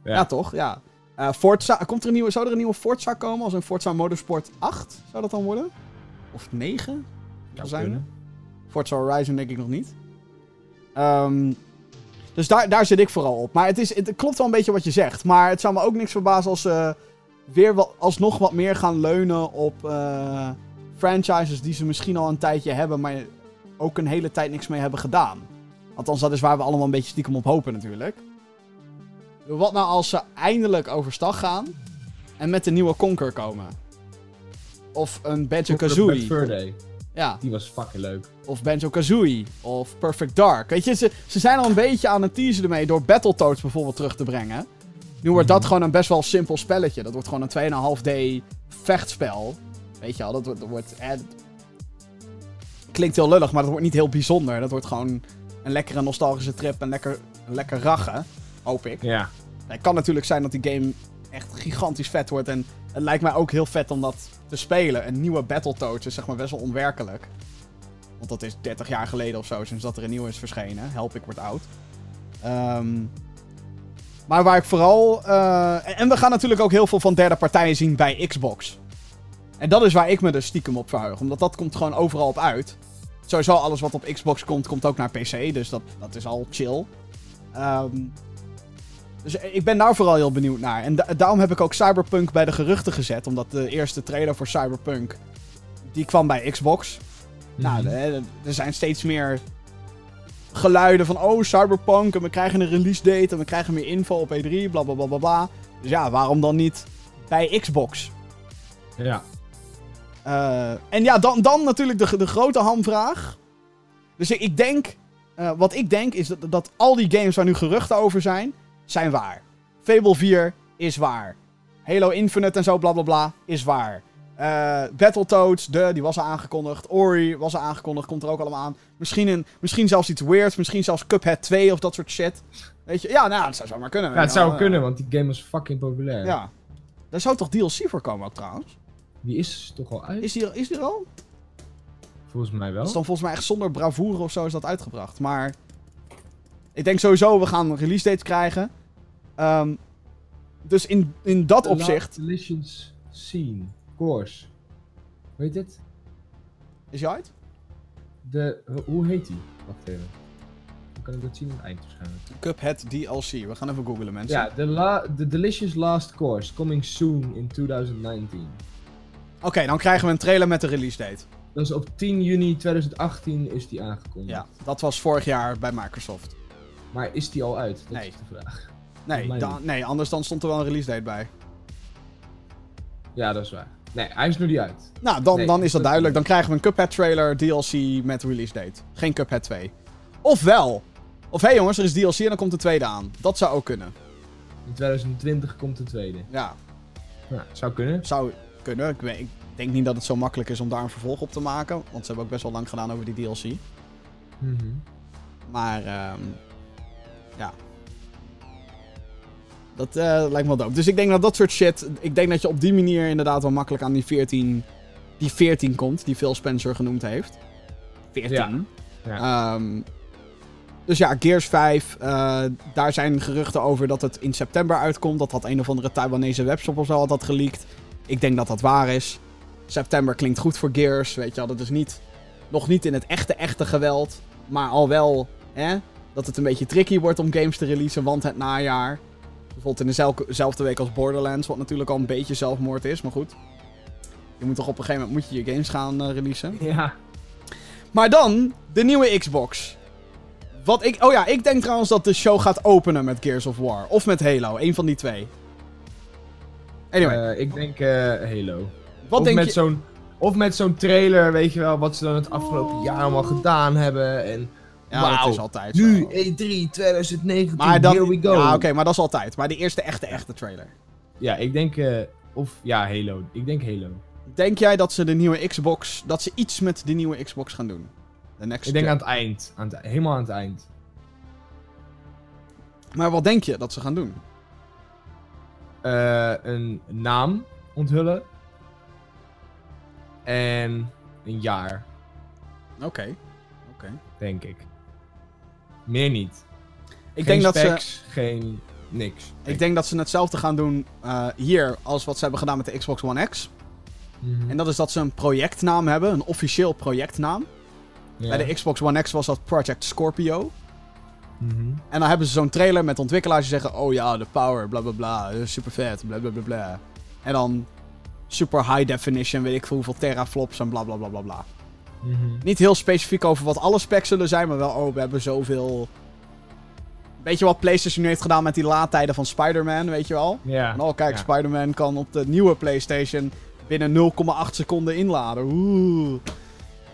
Ja, toch? Ja. Eh, Forza, komt er een nieuwe, zou er een nieuwe Forza komen? Als een Forza Motorsport 8? Zou dat dan worden? Of 9? Zou zijn. Forza Horizon denk ik nog niet. Ehm, dus daar, zit ik vooral op. Maar het, is, het klopt wel een beetje wat je zegt. Maar het zou me ook niks verbazen als ze weer wat, alsnog wat meer gaan leunen op eh, franchises die ze misschien al een tijdje hebben, maar ook een hele tijd niks mee hebben gedaan. Althans, dat is waar we allemaal een beetje stiekem op hopen natuurlijk. Wat nou als ze eindelijk overstag gaan en met een nieuwe Conquer komen? Of een Banjo-Kazooie. Verde, Ja, die was fucking leuk. of Banjo-Kazooie. Of Perfect Dark. Weet je, ze, ze zijn al een beetje aan het teasen ermee door Battletoads bijvoorbeeld terug te brengen. Nu wordt dat Mhm. gewoon een best wel simpel spelletje. Dat wordt gewoon een 2,5D vechtspel. Weet je wel, dat wordt... Dat wordt eh, dat klinkt heel lullig, maar dat wordt niet heel bijzonder. Dat wordt gewoon een lekkere nostalgische trip en lekker, een lekker rachen. Hoop ik. Ja. Het kan natuurlijk zijn dat die game echt gigantisch vet wordt. En het lijkt mij ook heel vet om dat te spelen. Een nieuwe Battletoads is zeg maar best wel onwerkelijk. Want dat is 30 jaar geleden of zo, sinds dat er een nieuwe is verschenen. Help, ik word oud. Ehm, maar waar ik vooral... eh, en we gaan natuurlijk ook heel veel van derde partijen zien bij Xbox. En dat is waar ik me dus stiekem op verheug. Omdat dat komt gewoon overal op uit. Sowieso alles wat op Xbox komt, komt ook naar PC. Dus dat, dat is al chill. Ehm, dus ik ben daar vooral heel benieuwd naar. En da- daarom heb ik ook Cyberpunk bij de geruchten gezet. Omdat de eerste trailer voor Cyberpunk... Die kwam bij Xbox. Nou, Mhm. er zijn steeds meer geluiden van... Oh, Cyberpunk. En we krijgen een release date. En we krijgen meer info op E3. Bla, bla, bla, bla, bla. Dus ja, waarom dan niet bij Xbox? Ja. Eh, en ja, dan, dan natuurlijk de, de grote hamvraag. Dus ik, ik denk... eh, wat ik denk is dat, dat al die games waar nu geruchten over zijn... Zijn waar. Fable 4 is waar. Halo Infinite en zo, bla bla bla, is waar. Eh Battletoads, de, die was al aangekondigd. Ori was al aangekondigd, komt er ook allemaal aan. Misschien, een, misschien zelfs iets weirds, misschien zelfs Cuphead 2 of dat soort shit. Weet je, ja, nou, dat zou zomaar kunnen. ja, het zou Ja, kunnen, want die game was fucking populair. Ja. Daar zou toch DLC voor komen ook trouwens? Die is toch al uit? Is die, is die er al? Volgens mij wel. Dat is dan volgens mij echt zonder bravoure of zo is dat uitgebracht. Maar ik denk sowieso, we gaan release dates krijgen. Ehm, dus in, in dat The opzicht... Delicious Scene. Course. Weet het? Is hij uit? De, hoe heet die? Wacht even. Dan kan ik dat zien het eind waarschijnlijk. Cuphead DLC. We gaan even googlen, mensen. Ja, The, la the Delicious Last Course. Coming soon in 2019. Oké, dan krijgen we een trailer met de release date. Dat is op 10 juni 2018 is die aangekondigd. Ja, dat was vorig jaar bij Microsoft. Maar is die al uit? Dat Nee. is de vraag. Nee, dan, nee, anders dan stond er wel een release date bij. Ja, dat is waar. Nee, hij is nu niet uit. Nou, dan, Nee, dan is dat dat- duidelijk. Dan krijgen we een Cuphead trailer, DLC met release date. Geen Cuphead 2. Of wel. Of hé hey jongens, er is DLC en dan komt de tweede aan. Dat zou ook kunnen. In 2020 komt de tweede. Ja, Nou, zou kunnen. zou kunnen. Ik, weet, ik denk niet dat het zo makkelijk is om daar een vervolg op te maken. Want ze hebben ook best wel lang gedaan over die DLC. Mhm. Maar, ehm ja. Dat eh, lijkt me wel dope. Dus ik denk dat dat soort shit... Ik denk dat je op die manier inderdaad wel makkelijk aan die 14... Die 14 komt, die Phil Spencer genoemd heeft. 14. Ja. Ja. Ehm, dus ja, Gears 5. eh, daar zijn geruchten over dat het in september uitkomt. Dat had een of andere Taiwanese webshop of zo had dat geleakt. Ik denk dat dat waar is. September klinkt goed voor Gears. Weet je wel, dat is niet, nog niet in het echte, echte geweld. Maar al wel hè, dat het een beetje tricky wordt om games te releasen, want het najaar. Bijvoorbeeld in dezelfde week als Borderlands, wat natuurlijk al een beetje zelfmoord is, maar goed. Je moet toch op een gegeven moment moet je je games gaan eh, releasen. ja. Maar dan, de nieuwe Xbox. Wat ik, oh ja, ik denk trouwens dat de show gaat openen met Gears of War. Of met Halo, een van die twee. Anyway, Eh, ik denk eh, Halo. wat of denk met je... zo'n Of met zo'n trailer, weet je wel, wat ze dan het afgelopen jaar allemaal gedaan hebben. En Ja, dat wauw, is altijd nu zo. E3 2019, Maar dan, here we go. Ja, oké, maar dat is altijd. Maar de eerste echte, echte trailer. Ja, ik denk, eh, of ja, Halo. Ik denk Halo. Denk jij dat ze de nieuwe Xbox, dat ze iets met de nieuwe Xbox gaan doen? De next Ik denk gen. aan het eind. Aan het, helemaal aan het eind. Maar wat denk je dat ze gaan doen? Eh, een naam onthullen. En een jaar, Oké. Oké. denk ik. Meer niet. Ik geen denk dat ze... specs, geen niks. Ik denk dat ze hetzelfde gaan doen eh, hier als wat ze hebben gedaan met de Xbox One X. Mhm. En dat is dat ze een projectnaam hebben, een officieel projectnaam. Ja. Bij de Xbox One X was dat Project Scorpio. Mhm. En dan hebben ze zo'n trailer met ontwikkelaars die zeggen: Oh ja, de power, bla bla bla, super vet, bla bla bla bla. En dan super high definition, weet ik veel hoeveel teraflops en bla bla bla bla bla. Mhm. Niet heel specifiek over wat alle specs zullen zijn, maar wel, oh, we hebben zoveel... Weet je wat PlayStation nu heeft gedaan met die laadtijden van Spider-Man, weet je wel? Ja. En oh, kijk, ja. Spider-Man kan op de nieuwe PlayStation binnen 0,8 seconden inladen. Oeh.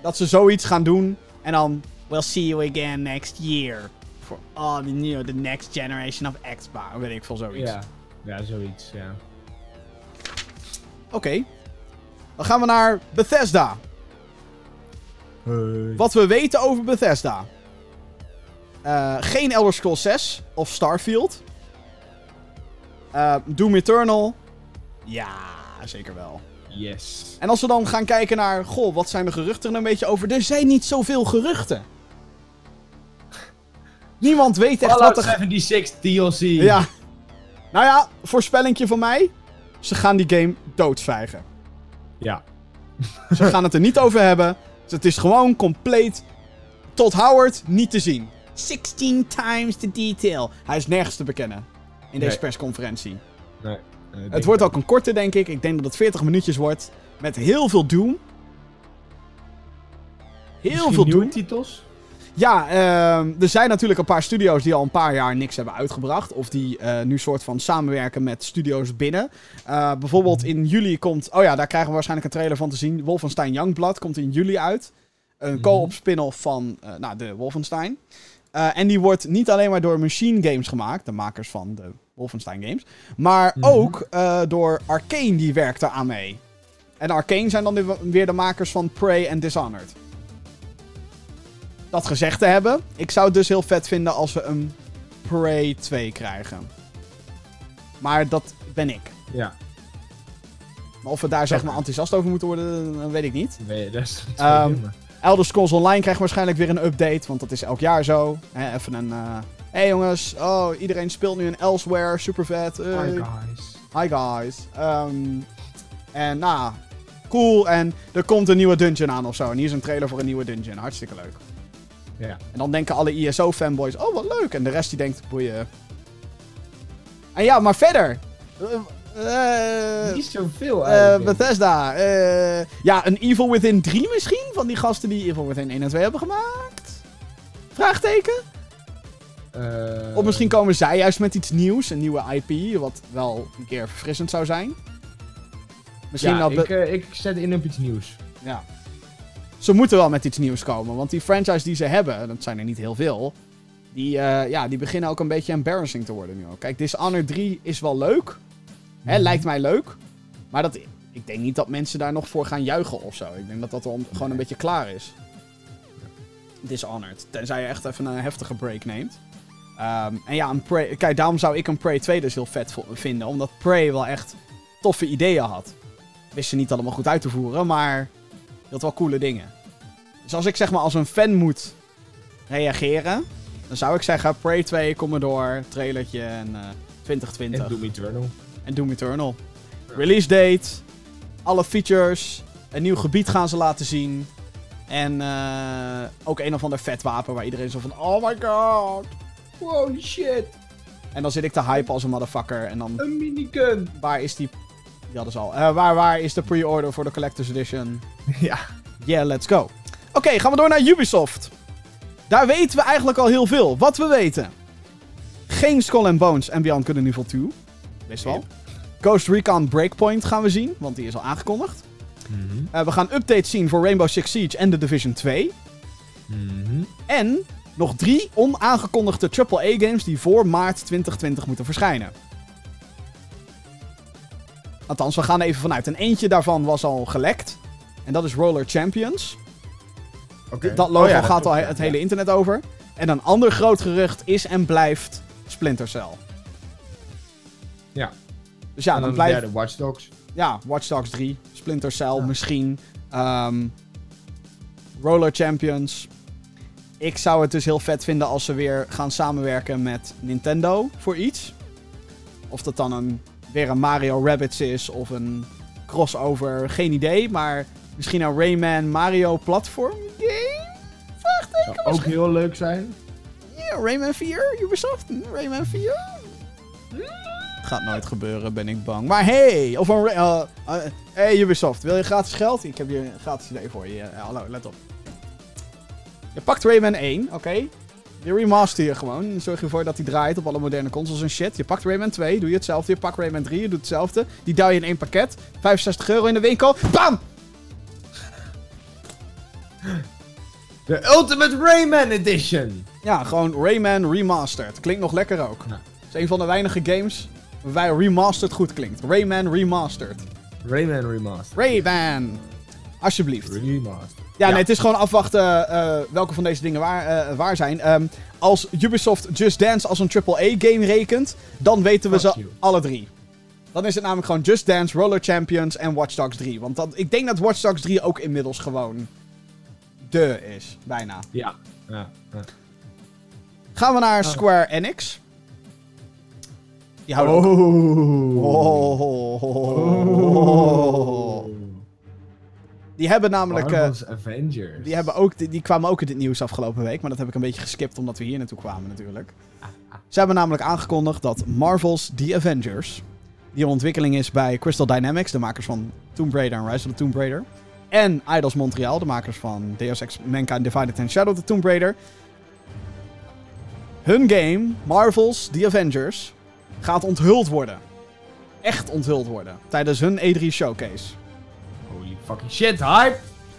Dat ze zoiets gaan doen en dan... We'll see you again next year. For all the new, the next generation of Xbox. Weet ik veel, zoiets. Ja. ja, zoiets, ja. Oké. Dan gaan we naar Bethesda. Wat we weten over Bethesda. Eh, geen Elder Scrolls 6 of Starfield. Eh, Doom Eternal. Ja, zeker wel. Yes. En als we dan gaan kijken naar, goh, wat zijn de geruchten er een beetje over? Er zijn niet zoveel geruchten. Niemand weet echt Fallout wat er... 76 DLC. Ja. Nou ja, voorspellingje van mij. Ze gaan die game doodzwijgen. Ja. Ze gaan het er niet over hebben. Dus het is gewoon compleet tot Howard niet te zien. 16 times the detail. Hij is nergens te bekennen in deze Nee. persconferentie. Nee. Het wordt ook een korte, denk ik. Ik denk dat het 40 minuutjes wordt. Met heel veel Doom. Heel Misschien veel nieuwe Doom. titels? Ja, ehm, er zijn natuurlijk een paar studio's die al een paar jaar niks hebben uitgebracht. Of die eh, nu soort van samenwerken met studio's binnen. Eh, bijvoorbeeld in juli komt... Oh ja, daar krijgen we waarschijnlijk een trailer van te zien. Wolfenstein Youngblood komt in juli uit. Een Mhm. co-op spin-off van eh, nou, de Wolfenstein. En die wordt niet alleen maar door Machine Games gemaakt. De makers van de Wolfenstein games. Maar Mhm. ook door Arkane, die werkt daar aan mee. En Arkane zijn dan weer- weer de makers van Prey en Dishonored. Dat gezegd te hebben, ik zou het dus heel vet vinden als we een Prey 2 krijgen. Maar dat ben ik. Ja. Maar of we daar zeg maar enthousiast over moeten worden, dat weet ik niet. Nee, dat is Ehm, Elder Scrolls Online krijgt waarschijnlijk weer een update, want dat is elk jaar zo. Even een... eh hey jongens, oh, iedereen speelt nu een Elsewhere, super vet. Hi guys. Hi guys. Ehm, en nou, cool. En er komt een nieuwe dungeon aan of zo. En hier is een trailer voor een nieuwe dungeon. Hartstikke leuk. Ja. En dan denken alle ISO-fanboys, oh wat leuk. En de rest die denkt, boeien. En ja, maar verder. Eh, eh, Niet zoveel eh, eigenlijk. Bethesda. eh, ja, een Evil Within 3 misschien? Van die gasten die Evil Within 1 en 2 hebben gemaakt? Vraagteken? Eh, Of misschien komen zij juist met iets nieuws, een nieuwe IP, wat wel een keer verfrissend zou zijn. Misschien ja, dat ik, ik zet in op iets nieuws. Ja. Ze moeten wel met iets nieuws komen, want die franchise die ze hebben, dat zijn er niet heel veel, die, eh, ja, die beginnen ook een beetje embarrassing te worden nu ook. Kijk, Dishonored 3 is wel leuk, hè, Mhm. lijkt mij leuk, maar dat, ik denk niet dat mensen daar nog voor gaan juichen of zo. Ik denk dat dat al gewoon een beetje klaar is. Dishonored, tenzij je echt even een heftige break neemt. Ehm, en ja, een Prey, kijk, daarom zou ik een Prey 2 dus heel vet vinden, omdat Prey wel echt toffe ideeën had. Wist ze niet allemaal goed uit te voeren, maar had wel coole dingen. Dus als ik zeg maar als een fan moet reageren, dan zou ik zeggen Prey 2, Commodore, trailertje en eh 2020. En Doom Eternal. En Doom Eternal. Release date, alle features, een nieuw gebied gaan ze laten zien. En eh, ook een of ander vet wapen waar iedereen zo van, oh my god. Holy shit, En dan zit ik te hype als een motherfucker. En dan, een minigun. waar is die... Die hadden ze al. Eh, waar, waar is de pre-order voor de Collector's Edition? ja. Yeah, let's go. Oké, gaan we door naar Ubisoft. Daar weten we eigenlijk al heel veel. Wat we weten. Geen Skull and Bones en Beyond Good and Evil 2. Wist wel. Ghost Recon Breakpoint gaan we zien, want die is al aangekondigd. Mhm. Eh, we gaan updates zien voor Rainbow Six Siege en The Division 2. Mhm. En nog drie onaangekondigde AAA-games die voor maart 2020 moeten verschijnen. Althans, we gaan even vanuit. En eentje daarvan was al gelekt. En dat is Roller Champions. Oké. Dat logo Oh ja, gaat al het ja. hele internet over. En een ander groot gerucht is en blijft Splinter Cell. Ja. Dus ja, en dan dan blijft... de Watch Dogs. Ja, Watch Dogs 3, Splinter Cell Ja. misschien. ehm, Roller Champions. Ik zou het dus heel vet vinden als ze weer gaan samenwerken met Nintendo voor iets. Of dat dan een, weer een Mario Rabbids is of een crossover, geen idee. Maar misschien een Rayman Mario platform game? Vraagteken Zou ook heel leuk zijn. Ja, Rayman 4, Ubisoft, hm, Rayman 4. Gaat nooit gebeuren, ben ik bang. Maar hey, of een... Ra- eh, eh, hey Ubisoft, wil je gratis geld? Ik heb hier een gratis idee voor je. Ja, hallo, let op. Je pakt Rayman 1, oké. Je remaster je gewoon. Zorg je ervoor dat hij draait op alle moderne consoles en shit. Je pakt Rayman 2, doe je hetzelfde. Je pakt Rayman 3, je doet hetzelfde. Die duw je in één pakket. 65 euro in de winkel. Bam! De Ultimate Rayman Edition! Ja, gewoon Rayman Remastered. Klinkt nog lekker ook. Ja. Het is een van de weinige games waarbij Remastered goed klinkt. Rayman Remastered. Rayman Remastered. Rayman! Alsjeblieft. Remastered. Ja, nee, het is gewoon afwachten eh, welke van deze dingen waar, eh, waar zijn. Ehm, als Ubisoft Just Dance als een AAA-game rekent, dan weten we Fuck ze you. alle drie. Dan is het namelijk gewoon Just Dance, Roller Champions en Watch Dogs 3. Want dat, ik denk dat Watch Dogs 3 ook inmiddels gewoon de is. Bijna. Ja. ja. ja. Gaan we naar Oh. Square Enix. Die houden ook- Oh. Oh. Die hebben namelijk... eh, Marvel's Avengers. Die, hebben ook, die, die kwamen ook in het nieuws afgelopen week, maar dat heb ik een beetje geskipt omdat we hier naartoe kwamen natuurlijk. Ze hebben namelijk aangekondigd dat Marvel's The Avengers, die in ontwikkeling is bij Crystal Dynamics, de makers van Tomb Raider en Rise of the Tomb Raider, en Eidos Montreal, de makers van Deus Ex Mankind Divided and Shadow of the Tomb Raider, hun game, Marvel's The Avengers, gaat onthuld worden. Echt onthuld worden. Tijdens hun E3 showcase. Fucking shit, hype!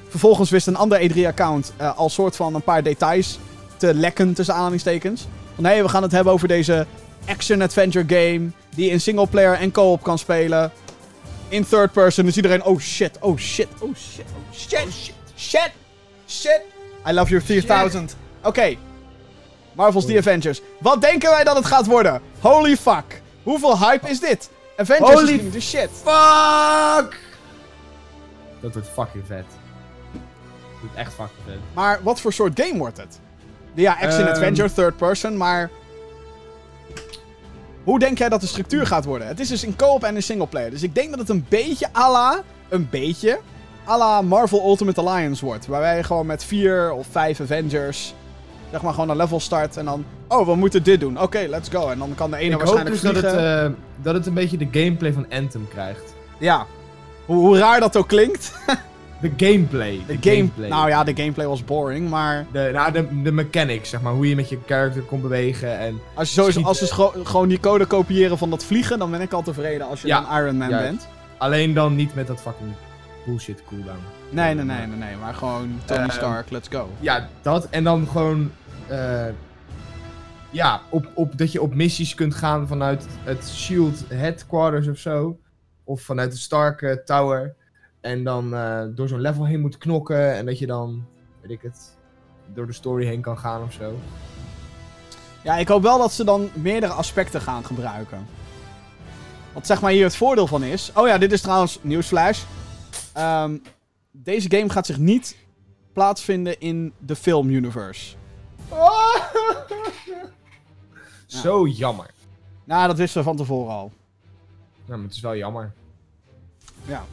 Vervolgens wist een ander E3-account eh al soort van een paar details te lekken tussen aanhalingstekens. Van hé, we gaan het hebben over deze action-adventure game die in singleplayer en co-op kan spelen. In third person. Dus iedereen, oh shit, oh shit, oh shit, oh shit, shit, shit, shit. I love your 3000. Oké. Marvel's The Avengers. Wat denken wij dat het gaat worden? Holy fuck. Hoeveel hype is dit? Avengers Holy is de shit. Fuck! Dat wordt fucking vet. Dat wordt echt fucking vet. Maar wat voor soort game wordt het? Ja, action Ehm. adventure, third person, maar... Hoe denk jij dat de structuur gaat worden? Het is dus in co-op en in singleplayer. Dus ik denk dat het een beetje à la... Een beetje... à la Marvel Ultimate Alliance wordt. Waarbij je gewoon met vier of vijf Avengers... Zeg maar gewoon een level start en dan... Oh, we moeten dit doen. Oké, let's go. En dan kan de ene ik hoop waarschijnlijk dus dat het, eh, dat het een beetje de gameplay van Anthem krijgt. Ja. Hoe, hoe raar dat ook klinkt. De gameplay. De game... Nou ja, de gameplay was boring, maar... De, nou, de, de mechanics, zeg maar. Hoe je met je character kon bewegen en... Als, je sowieso, als ze gewoon die code kopiëren van dat vliegen, dan ben ik al tevreden als je Ja, dan Iron Man juist. bent. Alleen dan niet met dat fucking bullshit cooldown. Nee, nee, nee, nee, nee, maar gewoon Tony Ehm, Stark, let's go. Ja, dat. En dan gewoon... eh, ja, op, op, dat je op missies kunt gaan vanuit het SHIELD headquarters of zo. Of vanuit de Stark eh, Tower. En dan eh, door zo'n level heen moet knokken. En dat je dan, weet ik het, door de story heen kan gaan of zo. Ja, ik hoop wel dat ze dan meerdere aspecten gaan gebruiken. Want zeg maar hier het voordeel van is... Oh ja, dit is trouwens nieuwsflash. Ehm, deze game gaat zich niet plaatsvinden in de film universe. Zo jammer. Nou, dat wisten we van tevoren al. Nou, maar het is wel jammer. Ja.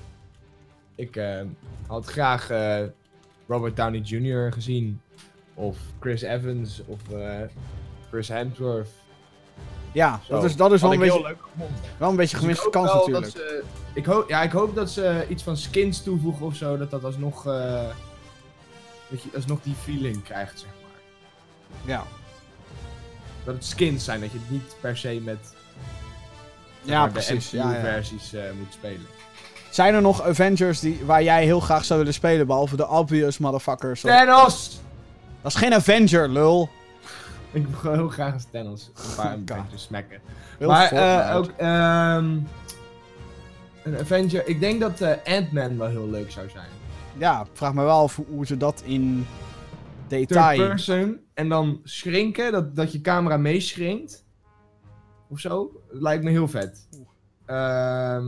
Ik eh, had graag eh, Robert Downey Jr. gezien. Of Chris Evans. Of eh, Chris Hemsworth. Ja, Zo. dat is, dat is wel, een beetje, leuk wel een beetje Dus ik gemiste kans natuurlijk. Ze, ik, hoop, ja, ik hoop dat ze iets van skins toevoegen of zo. Dat dat alsnog, eh dat je alsnog die feeling krijgt, zeg maar. Ja. Dat het skins zijn, dat je het niet per se met Ja, precies. de Ja, ja. MCU-versies eh, moet spelen. Zijn er nog Avengers die, waar jij heel graag zou willen spelen, behalve de obvious motherfuckers? Thanos! Dat is geen Avenger, lul. Ik wil heel graag als Thanos een paar God. Avengers smacken. Heel maar eh, ook ehm, een Avenger. Ik denk dat eh, Ant-Man wel heel leuk zou zijn. Ja, vraag me wel af hoe, ze dat in Third detail... person en dan schrinken, dat, dat je camera meeschrinkt. Of zo. Dat lijkt me heel vet. Ehm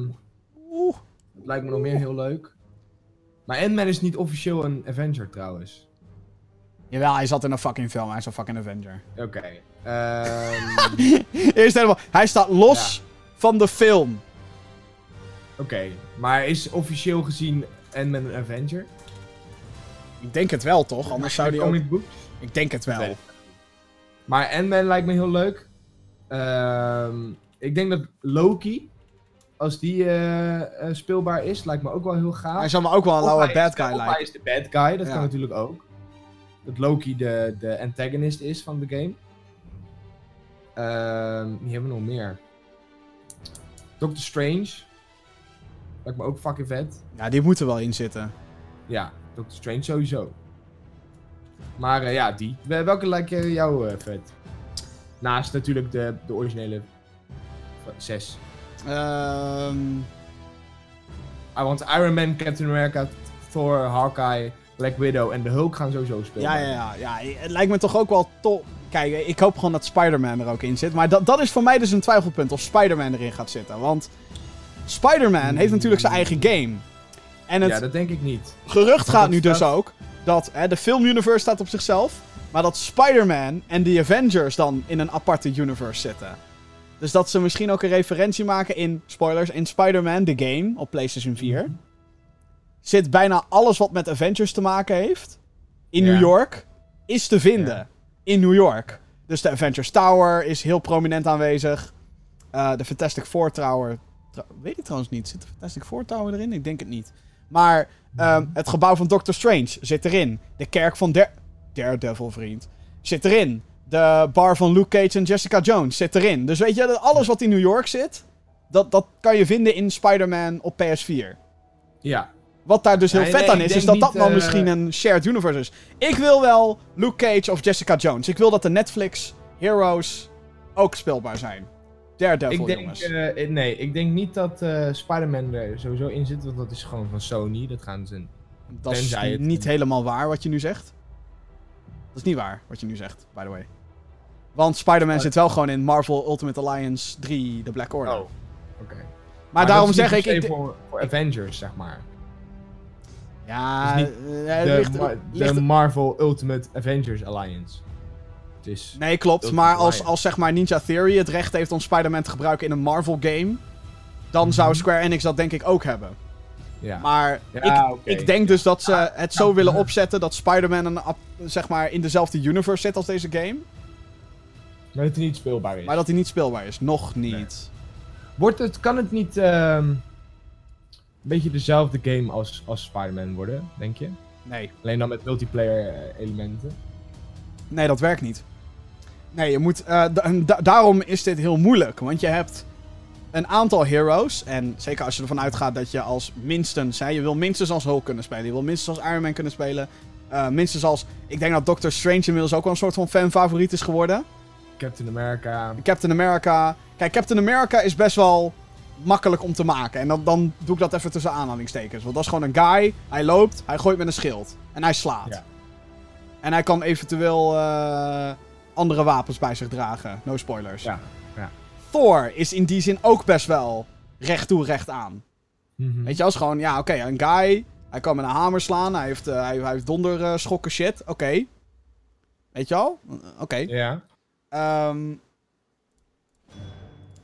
Oeh. dat lijkt me nog meer heel leuk. Maar Ant-Man is niet officieel een Avenger trouwens. Jawel, hij zat in een fucking film. Hij is een fucking Avenger. Oké. Ehm, Eerst helemaal... Hij staat los van de film. Oké. Maar is officieel gezien Ant-Man een Avenger? Ik denk het wel, toch? Anders zou die ook... Ik denk het wel. Nee. Maar Ant-Man lijkt me heel leuk. Ehm, ik denk dat Loki, als die eh, eh, speelbaar is, lijkt me ook wel heel gaaf. Hij zou me ook wel een lauwe bad guy lijken. hij is de bad guy, dat Ja. kan natuurlijk ook. dat Loki de, de antagonist is van de game. Wie hebben we nog meer? Doctor Strange. Lijkt me ook fucking vet. Ja, die moeten wel in zitten. Ja, Doctor Strange sowieso. Maar eh, ja, die. Wel- Welke lijkt jou vet? Naast natuurlijk de, de originele zes. Ehm, Ah, want Iron Man, Captain America, Thor, Hawkeye, Black Widow en de Hulk gaan sowieso spelen. ja, ja, ja, ja. Het lijkt me toch ook wel tof. Kijk, ik hoop gewoon dat Spider-Man er ook in zit. Maar dat, dat is voor mij dus een twijfelpunt of Spider-Man erin gaat zitten. Want Spider-Man heeft natuurlijk zijn eigen game. En het Ja, dat denk ik niet. gerucht gaat dat nu dus ook dat hè, de filmuniverse staat op zichzelf. Maar dat Spider-Man en de Avengers dan in een aparte universe zitten. Dus dat ze misschien ook een referentie maken in, spoilers, in Spider-Man, de game op PlayStation 4. Zit bijna alles wat met Avengers te maken heeft in Ja. New York, is te vinden Ja. in New York. Dus de Avengers Tower is heel prominent aanwezig. Eh, de Fantastic Four Tower. weet ik trouwens niet. Zit de Fantastic Four Tower erin? Ik denk het niet. Maar ehm, het gebouw van Doctor Strange zit erin. De kerk van Der Daredevil, vriend, zit erin. De bar van Luke Cage en Jessica Jones zit erin. Dus weet je, dat alles wat in New York zit, dat, dat kan je vinden in Spider-Man op PS4. Ja. Wat daar dus heel Nee, vet nee, aan is, is dat dat dan eh, misschien een shared universe is. Ik wil wel Luke Cage of Jessica Jones. Ik wil dat de Netflix Heroes ook speelbaar zijn. Daredevil, Ik denk, jongens. eh, nee, ik denk niet dat eh, Spider-Man er sowieso in zit, want dat is gewoon van Sony. Dat gaan ze... dat is niet helemaal waar wat je nu zegt. Dat is niet waar wat je nu zegt, by the way. Want Spider-Man zit wel gewoon in Marvel Ultimate Alliance 3, The Black Order. Oh, oké. maar, daarom zeg ik... ik voor, voor Avengers, zeg maar. ja, is eh, De, ligt- Ma- ligt- de Marvel Ultimate Avengers Alliance. Het is... Nee, klopt. Ultimate Maar als, als zeg maar Ninja Theory het recht heeft om Spider-Man te gebruiken in een Marvel game, dan zou Mhm. Square Enix dat denk ik ook hebben. Ja. Maar Ja, ik, ik denk dus dat ze het zo Ja. willen opzetten dat Spider-Man zeg maar in dezelfde universe zit als deze game, Maar dat het niet speelbaar is. maar dat hij niet speelbaar is. Nog niet. Wordt het, kan het niet ehm, een beetje dezelfde game als, als Spider-Man worden, denk je? Nee. Alleen dan met multiplayer eh, elementen. Nee, dat werkt niet. Nee, je moet. eh, da- daarom is dit heel moeilijk. Want je hebt een aantal heroes. En zeker als je ervan uitgaat dat je als minstens. Hè, je wil minstens als Hulk kunnen spelen. Je wil minstens als Iron Man kunnen spelen. eh, minstens als. Ik denk dat Doctor Strange inmiddels ook wel een soort van fanfavoriet is geworden. Captain America. Captain America. Kijk, Captain America is best wel makkelijk om te maken. En dan, dan doe ik dat even tussen aanhalingstekens. Want dat is gewoon een guy. Hij loopt, hij gooit met een schild. En hij slaat. Ja. En hij kan eventueel eh, andere wapens bij zich dragen. No spoilers. Ja, ja. Thor is in die zin ook best wel recht toe, recht aan. Mhm. Weet je, als gewoon, ja, oké, een guy. Hij kan met een hamer slaan. Hij heeft, eh, hij, hij heeft donderschokken shit. Oké. Weet je al? Oké. Ja. Ehm,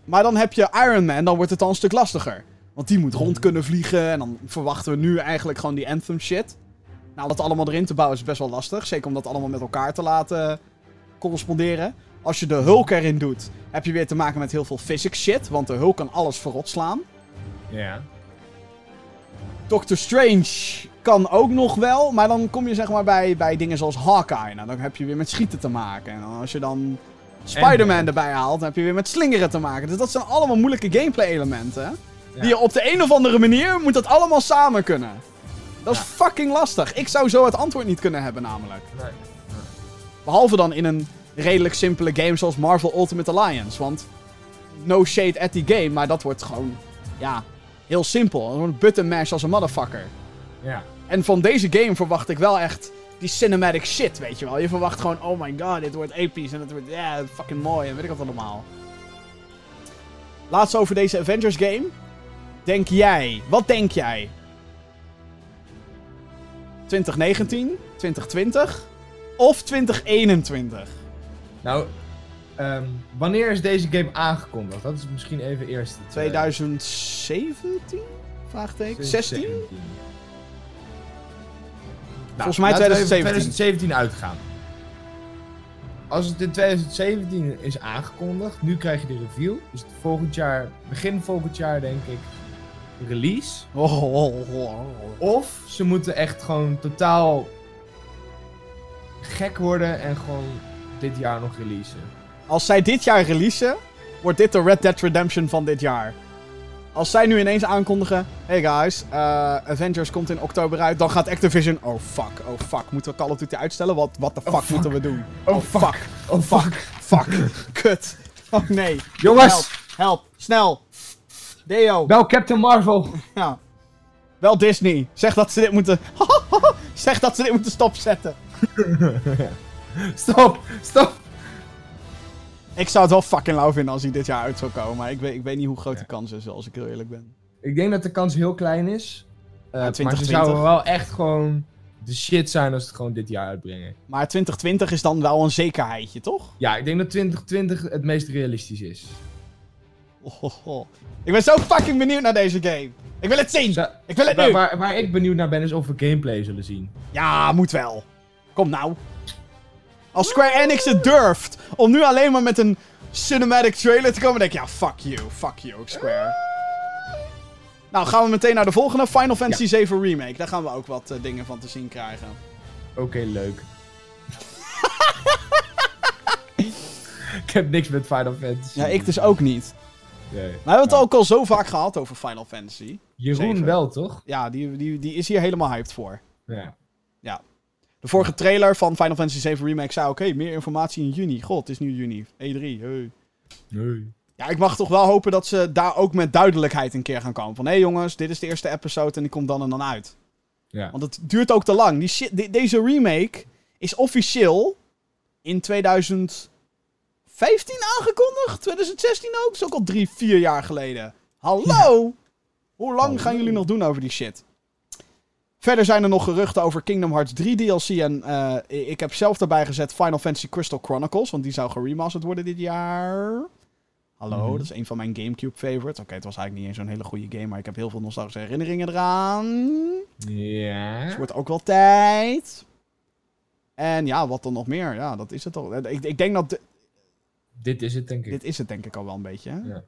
maar dan heb je Iron Man, dan wordt het al een stuk lastiger. Want die moet rond kunnen vliegen. En dan verwachten we nu eigenlijk gewoon die Anthem shit. Nou, dat allemaal erin te bouwen is best wel lastig. Zeker om dat allemaal met elkaar te laten corresponderen. Als je de Hulk erin doet, heb je weer te maken met heel veel physics shit. Want de Hulk kan alles verrot slaan. Ja. Doctor Strange kan ook nog wel, maar dan kom je zeg maar bij, bij dingen zoals Hawkeye. Nou, dan heb je weer met schieten te maken. En als je dan Spider-Man erbij haalt, dan heb je weer met slingeren te maken. Dus dat zijn allemaal moeilijke gameplay elementen. Ja. Die je op de een of andere manier moet dat allemaal samen kunnen. Dat is Ja. fucking lastig. Ik zou zo het antwoord niet kunnen hebben namelijk. Nee. Behalve dan in een redelijk simpele game zoals Marvel Ultimate Alliance. Want no shade at die game, maar dat wordt gewoon, ja, heel simpel. Een button mash als een motherfucker. Ja. En van deze game verwacht ik wel echt die cinematic shit, weet je wel. Je verwacht gewoon, oh my god, dit wordt episch en het wordt, ja, fucking mooi en weet ik wat allemaal. Laatst over deze Avengers game. Denk jij, wat denk jij? 2019, 2020 of 2021? Nou, ehm, wanneer is deze game aangekondigd? Dat is misschien even eerst. het, eh, 2017? Vraagteken. 16? 2017. Volgens mij laten we even 2017. 2017 uitgaan. Als het in 2017 is aangekondigd, nu krijg je de review. Het volgend jaar, begin volgend jaar denk ik, release. Oh, oh, oh, oh. Of ze moeten echt gewoon totaal gek worden en gewoon dit jaar nog releasen. Als zij dit jaar releasen, wordt dit de Red Dead Redemption van dit jaar. Als zij nu ineens aankondigen: Hey guys, eh, Avengers komt in oktober uit. Dan gaat Activision. Oh fuck, oh fuck. Moeten we Call of Duty uitstellen? Wat what the fuck, fuck. moeten we doen? Oh, fuck. Oh fuck. Fuck. Kut. Oh nee. Jongens! Help, help. Snel. Deo. Bel Captain Marvel. Ja. Wel Disney. Zeg dat ze dit moeten. zeg dat ze dit moeten stopzetten. Stop, stop. Ik zou het wel fucking lauw vinden als hij dit jaar uit zou komen. Maar ik weet, ik weet niet hoe groot de kans is, als ik heel eerlijk ben. Ik denk dat de kans heel klein is. Eh, maar ze 2020. zouden wel echt gewoon de shit zijn als ze het gewoon dit jaar uitbrengen. Maar 2020 is dan wel een zekerheidje, toch? Ja, ik denk dat 2020 het meest realistisch is. Oh, oh, oh. Ik ben zo fucking benieuwd naar deze game. Ik wil het zien. Zo- Ik wil het Waar, nu. waar, waar ik benieuwd naar ben is of we gameplay zullen zien. Ja, moet wel. Kom nou. Als Square Enix het durft om nu alleen maar met een cinematic trailer te komen, denk ik, ja, fuck you. Fuck you, Square. Nou, gaan we meteen naar de volgende. Final Fantasy 7 Remake. Daar gaan we ook wat eh, dingen van te zien krijgen. Oké, leuk. ik heb niks met Final Fantasy. Ja, ik dus ook niet. Nee. Maar we hebben het ook al zo vaak gehad over Final Fantasy. Jeroen wel, toch? Ja, die, die, die is hier helemaal hyped voor. Ja. De vorige trailer van Final Fantasy 7 Remake zei oké, meer informatie in juni. God, het is nu juni. E3, hey. Nee. Ja, ik mag toch wel hopen dat ze daar ook met duidelijkheid een keer gaan komen. Van, hé hey jongens, dit is de eerste episode en die komt dan en dan uit. Ja. Want het duurt ook te lang. Die shit, de- deze remake is officieel in 2015 aangekondigd. 2016 ook. Dat is ook al drie, vier jaar geleden. Hallo! Hoe lang gaan jullie nog doen over die shit? Verder zijn er nog geruchten over Kingdom Hearts 3 DLC. En eh, ik heb zelf daarbij gezet Final Fantasy Crystal Chronicles. Want die zou geremasterd worden dit jaar. Hallo, Mhm. dat is een van mijn Gamecube favorites. Oké, het was eigenlijk niet eens zo'n hele goede game. Maar ik heb heel veel nostalgische herinneringen eraan. Ja. Dus het wordt ook wel tijd. En ja, wat dan nog meer? Ja, dat is het al. Ik, ik denk dat... di- Dit is het, denk ik. dit is het denk ik al wel een beetje. Hè? Ja.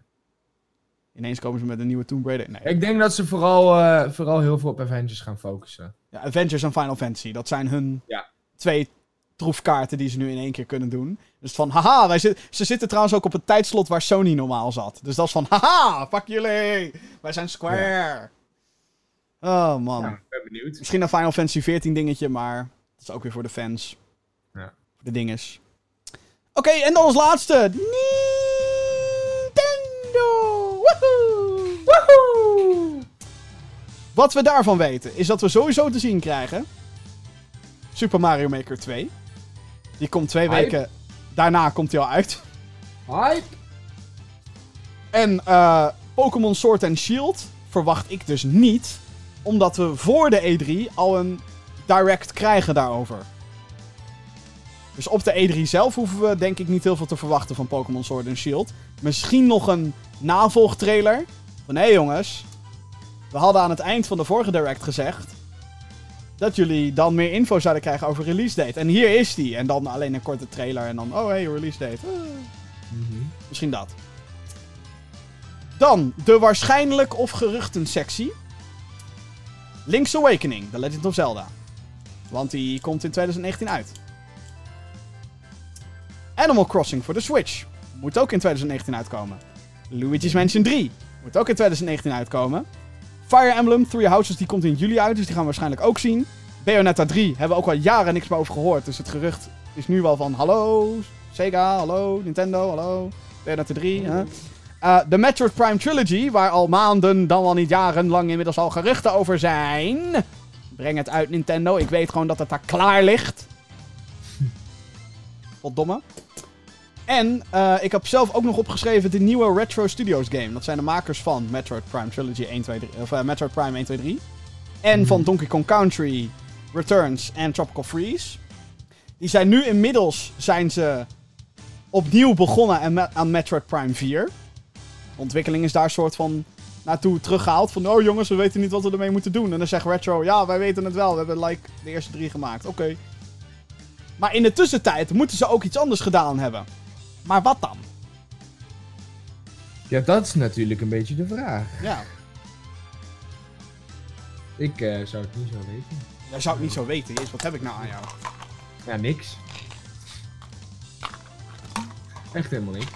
Ineens komen ze met een nieuwe Tomb Raider. Nee. Ik denk dat ze vooral, eh, vooral heel veel op Avengers gaan focussen. Ja, Avengers en Final Fantasy. Dat zijn hun Ja. twee troefkaarten die ze nu in één keer kunnen doen. Dus van, haha, wij zit, ze zitten trouwens ook op het tijdslot waar Sony normaal zat. Dus dat is van, haha, fuck jullie. Wij zijn Square. Oh man. Ja, ik ben benieuwd. Misschien een Final Fantasy 14 dingetje, maar dat is ook weer voor de fans. Ja. Voor de dinges. Oké, en dan als laatste. Nintendo! Wat we daarvan weten, is dat we sowieso te zien krijgen... Super Mario Maker 2. Die komt twee Hype. weken... Daarna komt hij al uit. Hype! En eh, Pokémon Sword and Shield verwacht ik dus niet. Omdat we voor de E3 al een direct krijgen daarover. Dus op de E3 zelf hoeven we denk ik niet heel veel te verwachten van Pokémon Sword and Shield. Misschien nog een navolgtrailer. Van hé hey jongens, we hadden aan het eind van de vorige direct gezegd... dat jullie dan meer info zouden krijgen over release date. En hier is die. En dan alleen een korte trailer en dan, oh hey, release date. Ah. Mhm. Misschien dat. Dan de waarschijnlijk of geruchten sectie. Link's Awakening, The Legend of Zelda. Want die komt in 2019 uit. Animal Crossing voor de Switch. Moet ook in 2019 uitkomen. Luigi's Mansion 3. Moet ook in 2019 uitkomen. Fire Emblem Three Houses die komt in juli uit, dus die gaan we waarschijnlijk ook zien. Bayonetta 3 hebben we ook al jaren niks meer over gehoord. Dus het gerucht is nu wel van hallo Sega, hallo Nintendo, hallo Bayonetta 3. Hè? Eh, de Metroid Prime Trilogy, waar al maanden, dan wel niet jarenlang inmiddels al geruchten over zijn. Breng het uit Nintendo, ik weet gewoon dat het daar klaar ligt. Wat domme. En eh, ik heb zelf ook nog opgeschreven de nieuwe Retro Studios game. Dat zijn de makers van Metroid Prime Trilogy 1, 2, 3, of eh, Metroid Prime 1, 2, 3. En van Donkey Kong Country, Returns en Tropical Freeze. Die zijn nu inmiddels zijn ze opnieuw begonnen aan, aan Metroid Prime 4. De ontwikkeling is daar soort van naartoe teruggehaald. Van, oh jongens, we weten niet wat we ermee moeten doen. En dan zegt Retro, ja, wij weten het wel. We hebben like de eerste drie gemaakt. Oké. Maar in de tussentijd moeten ze ook iets anders gedaan hebben. Maar wat dan? Ja, dat is natuurlijk een beetje de vraag. Ja, Ik eh, zou het niet zo weten. jij zou het niet zo weten. Jezus, wat heb ik nou aan jou? Ja, niks. Echt helemaal niks.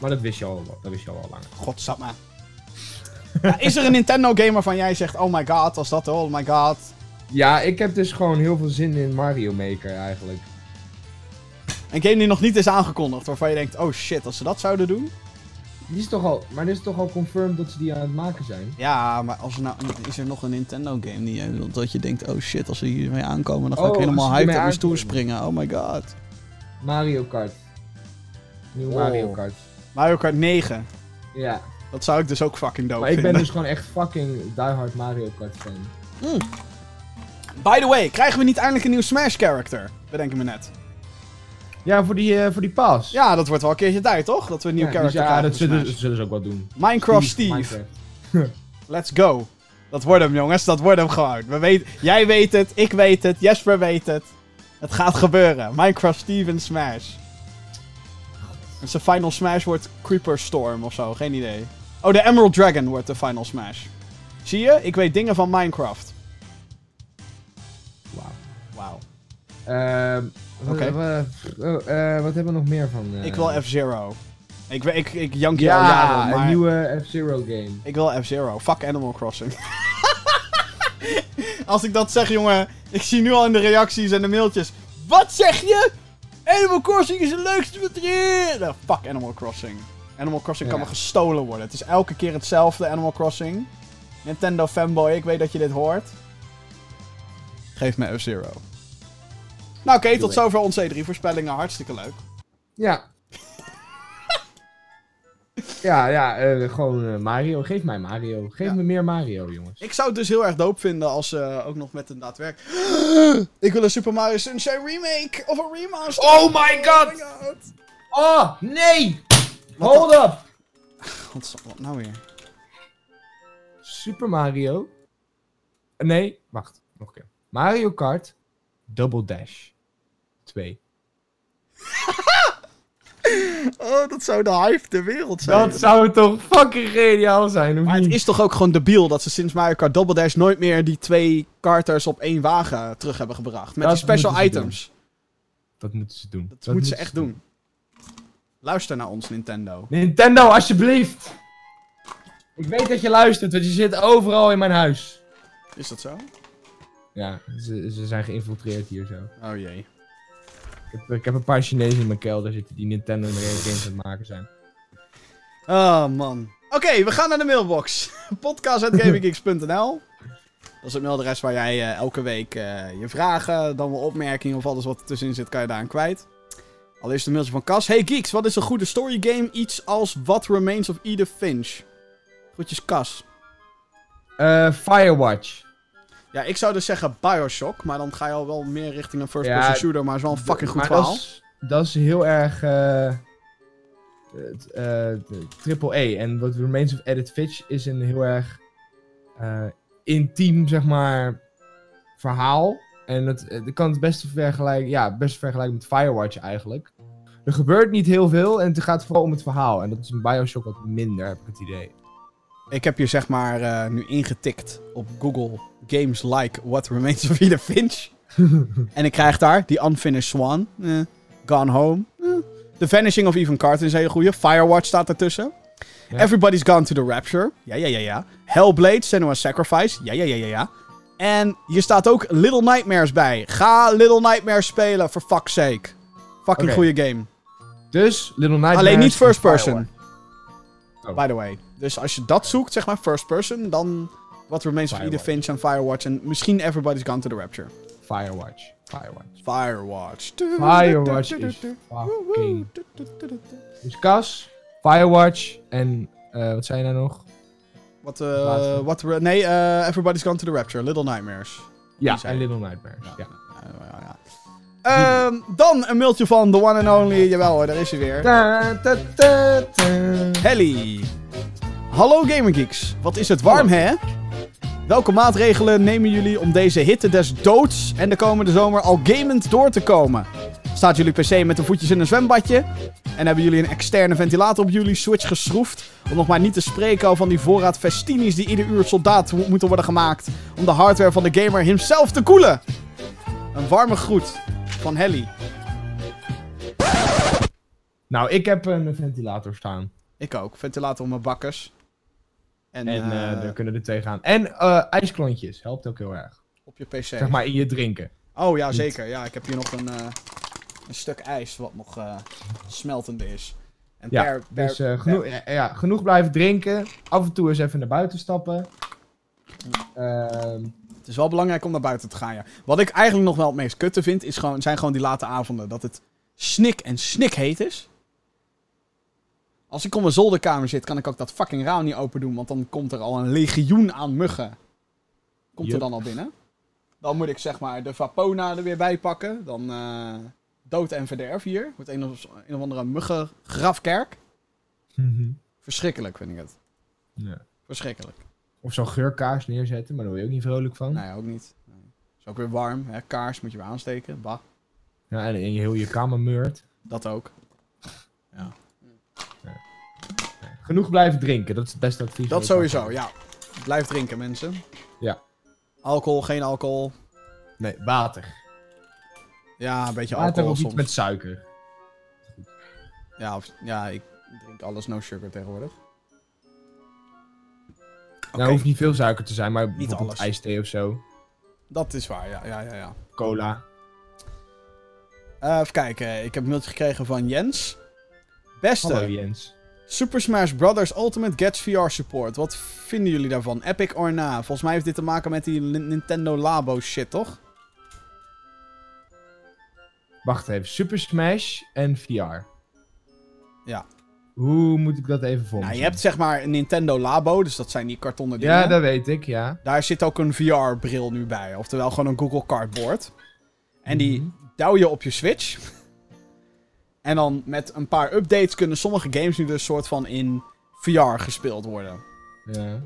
Maar dat wist je al, dat wist je al, al lang. Godsamme. Ja, is er een Nintendo game waarvan jij zegt, oh my god, als dat, oh my god. Ja, ik heb dus gewoon heel veel zin in Mario Maker eigenlijk. Een game die nog niet is aangekondigd, waarvan je denkt, oh shit, als ze dat zouden doen. Die is toch al, maar dit is toch al confirmed dat ze die aan het maken zijn? Ja, maar als er nou, is er nog een Nintendo game die je, dat je denkt, oh shit, als ze hiermee aankomen, dan ga ik Oh, helemaal hyped op mijn stoel springen. Oh my god. Mario Kart. Nieuw Oh. Mario Kart. Mario Kart 9. Ja, Dat zou ik dus ook fucking dope maar ik ben dus gewoon echt fucking diehard Mario Kart fan. By the way, krijgen we niet eindelijk een nieuw Smash character? Bedenk ik me net. Ja, voor die, eh, voor die pas. Ja, dat wordt wel een keertje tijd, toch? Dat we een nieuw Ja, dus character ja, krijgen dat voor zullen, dat zullen ze ook wel doen. Minecraft Steve. Minecraft. Let's go. Dat wordt hem, jongens. Dat wordt hem gewoon. We weten, jij weet het, ik weet het, Jesper weet het. Het gaat gebeuren. Minecraft Steve in Smash. En zijn final Smash wordt Creeper Storm of zo. Geen idee. Oh, de Emerald Dragon wordt de final Smash. Zie je? Ik weet dingen van Minecraft. Wauw. Wauw. Ehm, Oké. wat- eh, wat hebben we nog meer van? eh? Ik wil F-Zero. Ik, ik, ik jank je al Ja, jaren, maar... een nieuwe F-Zero game. Ik wil F-Zero. Fuck Animal Crossing. Als ik dat zeg, jongen. Ik zie nu al in de reacties en de mailtjes. Wat zeg je? Animal Crossing is het leukste wat er is. Nou, fuck Animal Crossing. Animal Crossing kan me gestolen worden. Het is elke keer hetzelfde Animal Crossing. Nintendo fanboy, ik weet dat je dit hoort. Geef me F-Zero. Nou oké, tot zover onze E3-voorspellingen. Hartstikke leuk. Ja. ja, ja, eh, gewoon eh, Mario. Geef mij Mario. Geef Ja. me meer Mario, jongens. Ik zou het dus heel erg dope vinden als ze ook nog met een daadwerk. ik wil een Super Mario Sunshine remake of een remaster. Oh my god! my god! Oh, nee! Hold up! Wat nou weer? Super Mario. Nee, wacht. Nog een keer. Mario Kart Double Dash 2. Oh, dat zou de hype ter wereld zijn. Dat zou toch fucking geniaal zijn, Maar het is toch ook gewoon debiel dat ze sinds Mario Kart Double Dash nooit meer die twee karters op één wagen terug hebben gebracht. Met Dat die special items. Dat moeten ze doen. Dat, moeten ze echt doen. Luister naar ons, Nintendo. Nintendo, alsjeblieft! Ik weet dat je luistert, want je zit overal in mijn huis. Is dat zo? Ja, ze, ze zijn geïnfiltreerd hier zo. Oh jee. Ik heb, ik heb een paar Chinezen in mijn kelder zitten die Nintendo en games aan het maken zijn. Oh man. Oké, we gaan naar de mailbox. Podcast.gaminggeeks.nl Dat is het mailadres waar jij eh, elke week eh, je vragen, dan wel opmerkingen of alles wat er tussenin zit, kan je daaraan kwijt. Allereerst een mailtje van Cas. Hey Geeks, wat is een goede story game? Iets als What Remains of Edith Finch. Groetjes Cas. Eh, Firewatch. Ja, ik zou dus zeggen Bioshock, maar dan ga je al wel meer richting een first-person Ja, shooter, maar het is wel een fucking goed verhaal. Dat is, dat heel erg eh eh, triple A. En wat Remains of Edith Finch is een heel erg eh, intiem, zeg maar, verhaal. En het kan het beste vergelijken, ja, best vergelijken met Firewatch eigenlijk. Er gebeurt niet heel veel en het gaat vooral om het verhaal. En dat is in Bioshock wat minder, heb ik het idee. Ik heb hier zeg maar eh, nu ingetikt op Google games like What Remains of Edith Finch. en ik krijg daar die Unfinished Swan, eh, Gone Home, eh, The Vanishing of Even Carter is een hele goede. Firewatch staat ertussen. Ja. Everybody's Gone to the Rapture. Ja, ja, ja, ja. Hellblade, Senua's Sacrifice. Ja, ja, ja, ja, ja. En hier staat ook Little Nightmares bij. Ga Little Nightmares spelen, for fuck's sake. Fucking Oké. goede game. Dus, Little Nightmares Alleen niet first person. Oh. By the way. Dus als je dat zoekt, zeg maar first person, dan What Remains of Edith. Finch en Firewatch en misschien Everybody's Gone to the Rapture. Firewatch. Firewatch. Firewatch. Firewatch is fucking... Dus Cas, Firewatch en... eh, wat zei je nou nog? Wat, eh, wat, nee, eh, Everybody's Gone to the Rapture. Little Nightmares. Ja, en. Little Nightmares. Ja. Ja. Ehm, dan een mailtje van the one and only. Jawel hoor, daar is hij weer. Ta. Helly. Hallo Gamergeeks. Wat is het warm, hè? Welke maatregelen nemen jullie om deze hitte des doods en de komende zomer al gamend door te komen? Staat jullie PC met de voetjes in een zwembadje? En hebben jullie een externe ventilator op jullie Switch geschroefd? Om nog maar niet te spreken over van die voorraad festini's die ieder uur soldaat mo- moeten worden gemaakt om de hardware van de gamer himself te koelen. Een warme groet van Helly. Nou, ik heb een ventilator staan. Ik ook. Ventilator op mijn bakkers. En, En eh, eh daar kunnen er twee gaan. En eh, ijsklontjes. Helpt ook heel erg. op je PC. Zeg maar in je drinken. Oh ja, zeker. Ja, ik heb hier nog een, een stuk ijs wat nog smeltende is. En Ja, per, per, Dus genoeg, ja, ja, genoeg blijven drinken. Af en toe eens even naar buiten stappen. Ehm, Het is wel belangrijk om naar buiten te gaan, ja. Wat ik eigenlijk nog wel het meest kutte vind, is gewoon, zijn gewoon die late avonden. Dat het snik en snik heet is. Als ik op mijn zolderkamer zit, kan ik ook dat fucking raam niet open doen. Want dan komt er al een legioen aan muggen. Komt er dan al binnen. Dan moet ik zeg maar de Vapona er weer bij pakken. Dan eh, dood en verderf hier. Wordt een of, een of andere muggengrafkerk. Verschrikkelijk vind ik het. ja. Verschrikkelijk. Of zo'n geurkaars neerzetten, maar daar word je ook niet vrolijk van. Nee, ook niet. Nee. Is ook weer warm. Hè? Kaars moet je weer aansteken. Bah. Ja, en, heel je kamer meurt. Dat ook. Genoeg blijven drinken, dat is het beste advies. Dat sowieso, ja. Blijf drinken, mensen. Ja. Alcohol, geen alcohol. Nee, water. Ja, een beetje Water alcohol of iets met suiker. Ja, of, ja, ik drink alles no sugar tegenwoordig. Nou, hoeft niet veel suiker te zijn, maar Niet bijvoorbeeld alles. ijsthee of zo. dat is waar, ja, ja, ja, ja. Cola. Eh, even kijken, ik heb een mailtje gekregen van Jens. Beste, Hallo Jens. Super Smash Bros. Ultimate gets VR support. Wat vinden jullie daarvan? Epic or na? Volgens mij heeft dit te maken met die Nintendo Labo shit, toch? Wacht even, Super Smash en VR. Ja. Hoe moet ik dat even me Nou, je hebt zeg maar een Nintendo Labo, dus dat zijn die kartonnen dingen. Ja, dat weet ik, ja. Daar zit ook een VR-bril nu bij. Oftewel gewoon een Google Cardboard. En die Mhm. douw je op je Switch. En dan met een paar updates kunnen sommige games nu dus soort van in VR gespeeld worden. ja.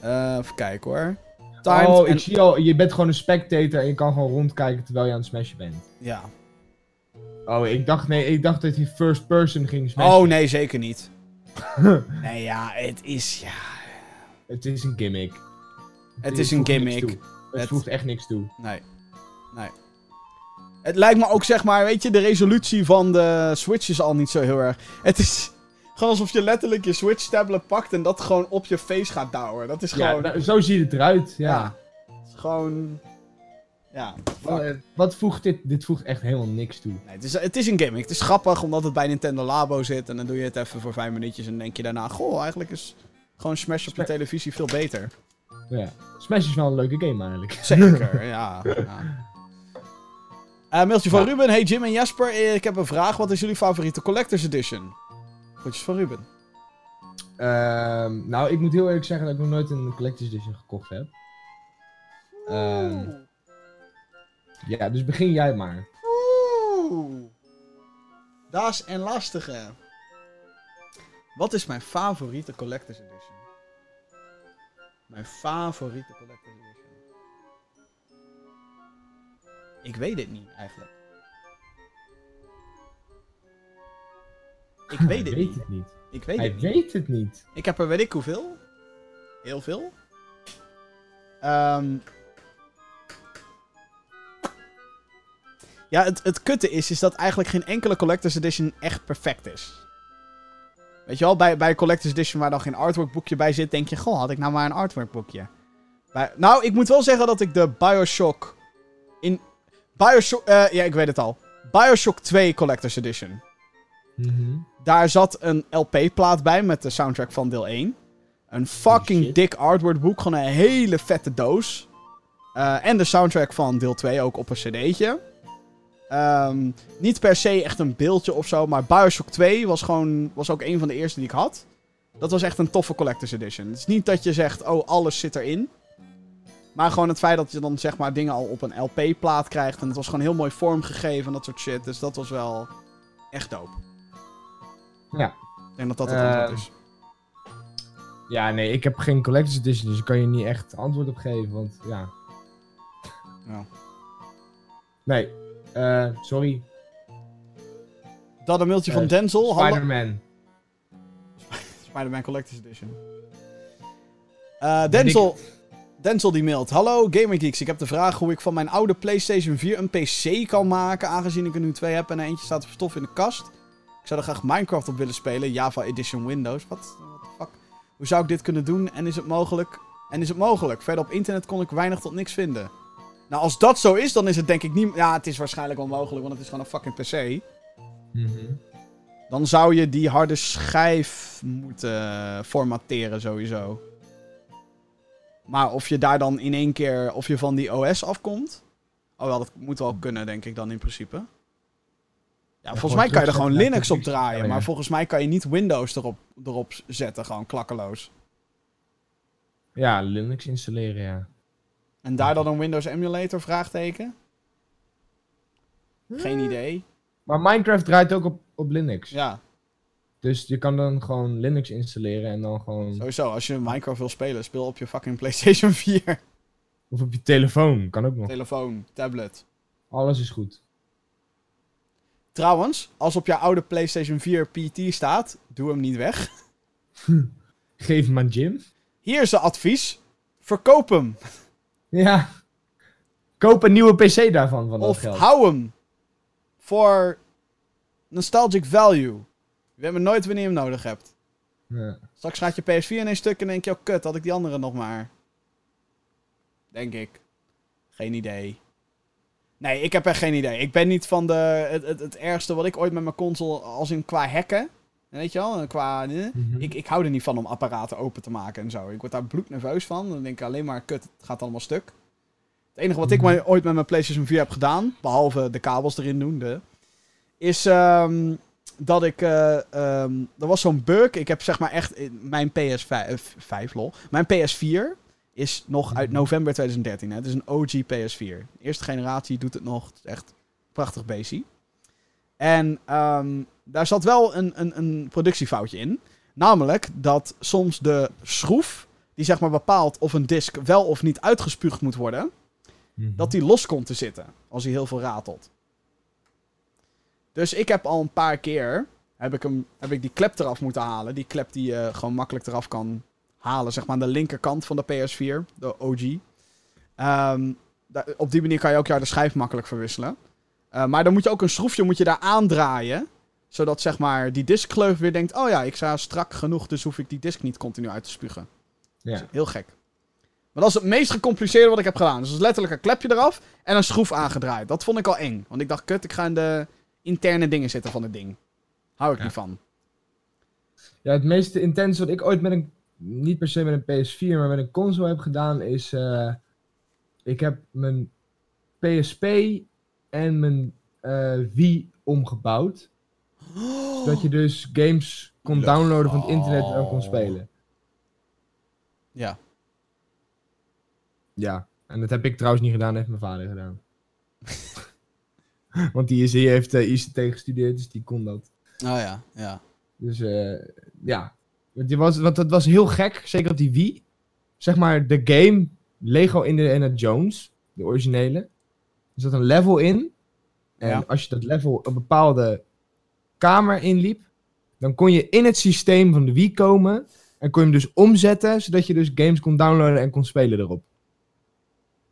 Eh, even kijken hoor. Timed Oh, en- ik zie al, je bent gewoon een spectator en je kan gewoon rondkijken terwijl je aan het smashen bent. Ja. Oh, ik dacht, nee, ik dacht dat hij first person ging smashen. Oh nee, zeker niet. nee, ja, het is. Ja, Het is een gimmick. het is een gimmick. Het, Het- voegt echt niks toe. Nee. Nee. Het lijkt me ook, zeg maar, weet je, de resolutie van de Switch is al niet zo heel erg. Het is gewoon alsof je letterlijk je Switch-tablet pakt en dat gewoon op je face gaat douwen. Dat is Ja, gewoon. nou, zo ziet het eruit, ja. ja. Het is gewoon. Ja. Wat, eh, wat voegt dit? Dit voegt echt helemaal niks toe. Nee, het, is, het is een gimmick. Het is grappig omdat het bij Nintendo Labo zit. En dan doe je het even voor vijf minuutjes. En denk je daarna: Goh, eigenlijk is gewoon Smash op je televisie veel beter. Ja. Smash is wel een leuke game eigenlijk. Zeker, ja. ja. Eh, mailtje van Ja. Ruben. Hey Jim en Jasper, eh, ik heb een vraag. Wat is jullie favoriete Collector's Edition? Groetjes van Ruben. Ehm, nou, ik moet heel eerlijk zeggen dat ik nog nooit een Collector's Edition gekocht heb. Ehm, ja, dus begin jij maar. Oeh. Dat is een lastige. Wat is mijn favoriete Collector's Edition? Mijn favoriete Ik weet het niet, eigenlijk. Ik weet het weet niet. het niet. Ik weet Hij het niet. weet het niet. Ik heb er weet ik hoeveel. Heel veel. Ehm. Ja, het, het kutte is, is dat eigenlijk geen enkele Collector's Edition echt perfect is. Weet je wel, bij, bij Collector's Edition waar dan geen artwork boekje bij zit, denk je, goh, had ik nou maar een artwork boekje. Nou, ik moet wel zeggen dat ik de Bioshock in... Bioshock, eh, ja, ik weet het al. Bioshock 2 Collector's Edition. Mhm. Daar zat een LP-plaat bij met de soundtrack van deel 1. Een fucking dik artwork boek. Gewoon een hele vette doos. Eh, en de soundtrack van deel 2 ook op een cd'tje. Ehm, niet per se echt een beeldje of zo. Maar Bioshock 2 was, gewoon, was ook een van de eerste die ik had. Dat was echt een toffe collector's edition. Het is niet dat je zegt, oh, alles zit erin. Maar gewoon het feit dat je dan zeg maar dingen al op een LP-plaat krijgt. En het was gewoon heel mooi vormgegeven en dat soort shit. Dus dat was wel echt dope. Ja. Ik denk dat dat het Eh, antwoord is. Ja, nee, ik heb geen Collector's Edition, dus ik kan je niet echt antwoord op geven, want ja. Ja. Nee, eh, sorry. Dat een mailtje van Eh, Denzel. Spider-Man. Spider-Man Collector's Edition. Eh, Denzel. Denzel die mailt. Hallo GamerGeeks, ik heb de vraag hoe ik van mijn oude PlayStation 4 een PC kan maken, aangezien ik er nu twee heb en er eentje staat te verstoffen in de kast. Ik zou er graag Minecraft op willen spelen, Java Edition Windows. Wat? Fuck? Hoe zou ik dit kunnen doen en is het mogelijk? En is het mogelijk? Verder op internet kon ik weinig tot niks vinden. Nou, als dat zo is, dan is het denk ik niet... Ja, het is waarschijnlijk onmogelijk, want het is gewoon een fucking PC. Mhm. Dan zou je die harde schijf moeten formatteren sowieso. Maar of je daar dan in één keer, of je van die OS afkomt. Oh wel, dat moet wel kunnen, denk ik dan in principe. Ja, volgens mij kan je er gewoon Linux op draaien. Oh, ja. Maar volgens mij kan je niet Windows erop, erop zetten, gewoon klakkeloos. Ja, Linux installeren, ja. En daar dan een Windows emulator, vraagteken? Geen idee. Maar Minecraft draait ook op, op Linux. Ja, Dus je kan dan gewoon Linux installeren en dan gewoon... sowieso. Als je Minecraft wil spelen, speel op je fucking PlayStation 4. Of op je telefoon, kan ook nog. Telefoon, tablet. Alles is goed. Trouwens, als op jouw oude PlayStation 4 PT staat, doe hem niet weg. Geef hem aan Jim. Hier is een advies. Verkoop hem. Ja. Koop een nieuwe PC daarvan, van dat Of geld. hou hem. Voor nostalgic value. Je weet maar nooit wanneer je hem nodig hebt. Ja. Straks gaat je PS4 in een stuk en denk je, oh kut, had ik die andere nog maar. Denk ik. Geen idee. Nee, ik heb echt geen idee. Ik ben niet van de, het, het, het ergste wat ik ooit met mijn console, als in qua hacken. Weet je wel, qua... eh, Mhm. Ik, ik hou er niet van om apparaten open te maken en zo. Ik word daar bloednerveus van. Dan denk ik alleen maar, kut, het gaat allemaal stuk. Het enige wat ik Mhm. ooit met mijn PlayStation 4 heb gedaan, behalve de kabels erin doen, de, is ehm, dat ik... ehm, er was zo'n bug. Ik heb zeg maar echt... Mijn PS5... eh, lol. Mijn PS4 is nog uit Mhm. november 2013. Hè. Het is een OG PS4. Eerste generatie doet het nog. Het is echt prachtig beestje. En ehm, daar zat wel een, een, een productiefoutje in. Namelijk dat soms de schroef, die zeg maar bepaalt of een disk wel of niet uitgespuugd moet worden, Mhm. dat die los komt te zitten als hij heel veel ratelt. Dus ik heb al een paar keer, heb ik, hem, heb ik die klep eraf moeten halen. Die klep die je gewoon makkelijk eraf kan halen, zeg maar aan de linkerkant van de PS4, de OG. Ehm, op die manier kan je ook ja, de schijf makkelijk verwisselen. Eh, maar dan moet je ook een schroefje moet je daar aandraaien. Zodat zeg maar die diskgleuf weer denkt... Oh ja, ik sta strak genoeg, dus hoef ik die disk niet continu uit te spugen. Ja. Heel gek. Maar dat is het meest gecompliceerde wat ik heb gedaan. Dus dat is letterlijk een klepje eraf en een schroef aangedraaid. Dat vond ik al eng. Want ik dacht, kut, ik ga in de interne dingen zitten van het ding. Hou ik Ja. niet van. Ja, het meest intens wat ik ooit met een, niet per se met een PS4, maar met een console heb gedaan is, eh, ik heb mijn PSP en mijn eh Wii omgebouwd. Zodat je dus games kon downloaden van het internet en kon spelen. Ja. Ja, en dat heb ik trouwens niet gedaan, dat heeft mijn vader gedaan. Want die, is, die heeft eh, ICT gestudeerd, dus die kon dat. Oh ja, ja. Dus eh, ja, want, die was, want dat was heel gek, zeker op die Wii. Zeg maar, de game Lego Indiana Jones, de originele. Er zat een level in. En Ja. als je dat level een bepaalde kamer inliep, dan kon je in het systeem van de Wii komen. En kon je hem dus omzetten, zodat je dus games kon downloaden en kon spelen erop.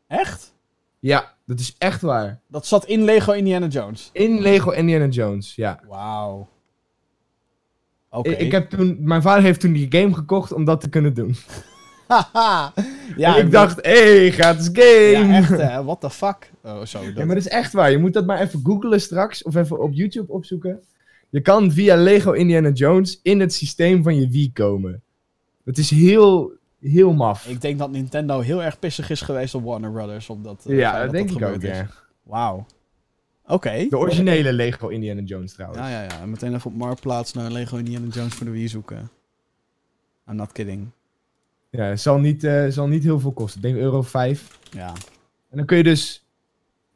Echt? Ja, dat is echt waar. Dat zat in Lego Indiana Jones. In Lego Indiana Jones, ja. Wauw. Oké. Ik, ik heb toen, mijn vader heeft toen die game gekocht om dat te kunnen doen. Haha. ja, en ik dacht, hé, hey, gratis game. Ja, echt, hè. What the fuck? Oh, zo. Dat... Ja, maar dat is echt waar. Je moet dat maar even googlen straks. Of even op YouTube opzoeken. Je kan via Lego Indiana Jones in het systeem van je Wii komen. Dat is heel, heel maf. Ik denk dat Nintendo heel erg pissig is geweest op Warner Brothers. Op dat, eh, ja, dat denk ik ook, is. ja. Wauw. Oké. De originele Lego Indiana Jones trouwens. Ja, ja, ja. En meteen even op Marktplaats naar Lego Indiana Jones voor de Wii zoeken. I'm not kidding. Ja, het zal niet, eh, zal niet heel veel kosten. Ik denk euro 5. Ja. En dan kun je dus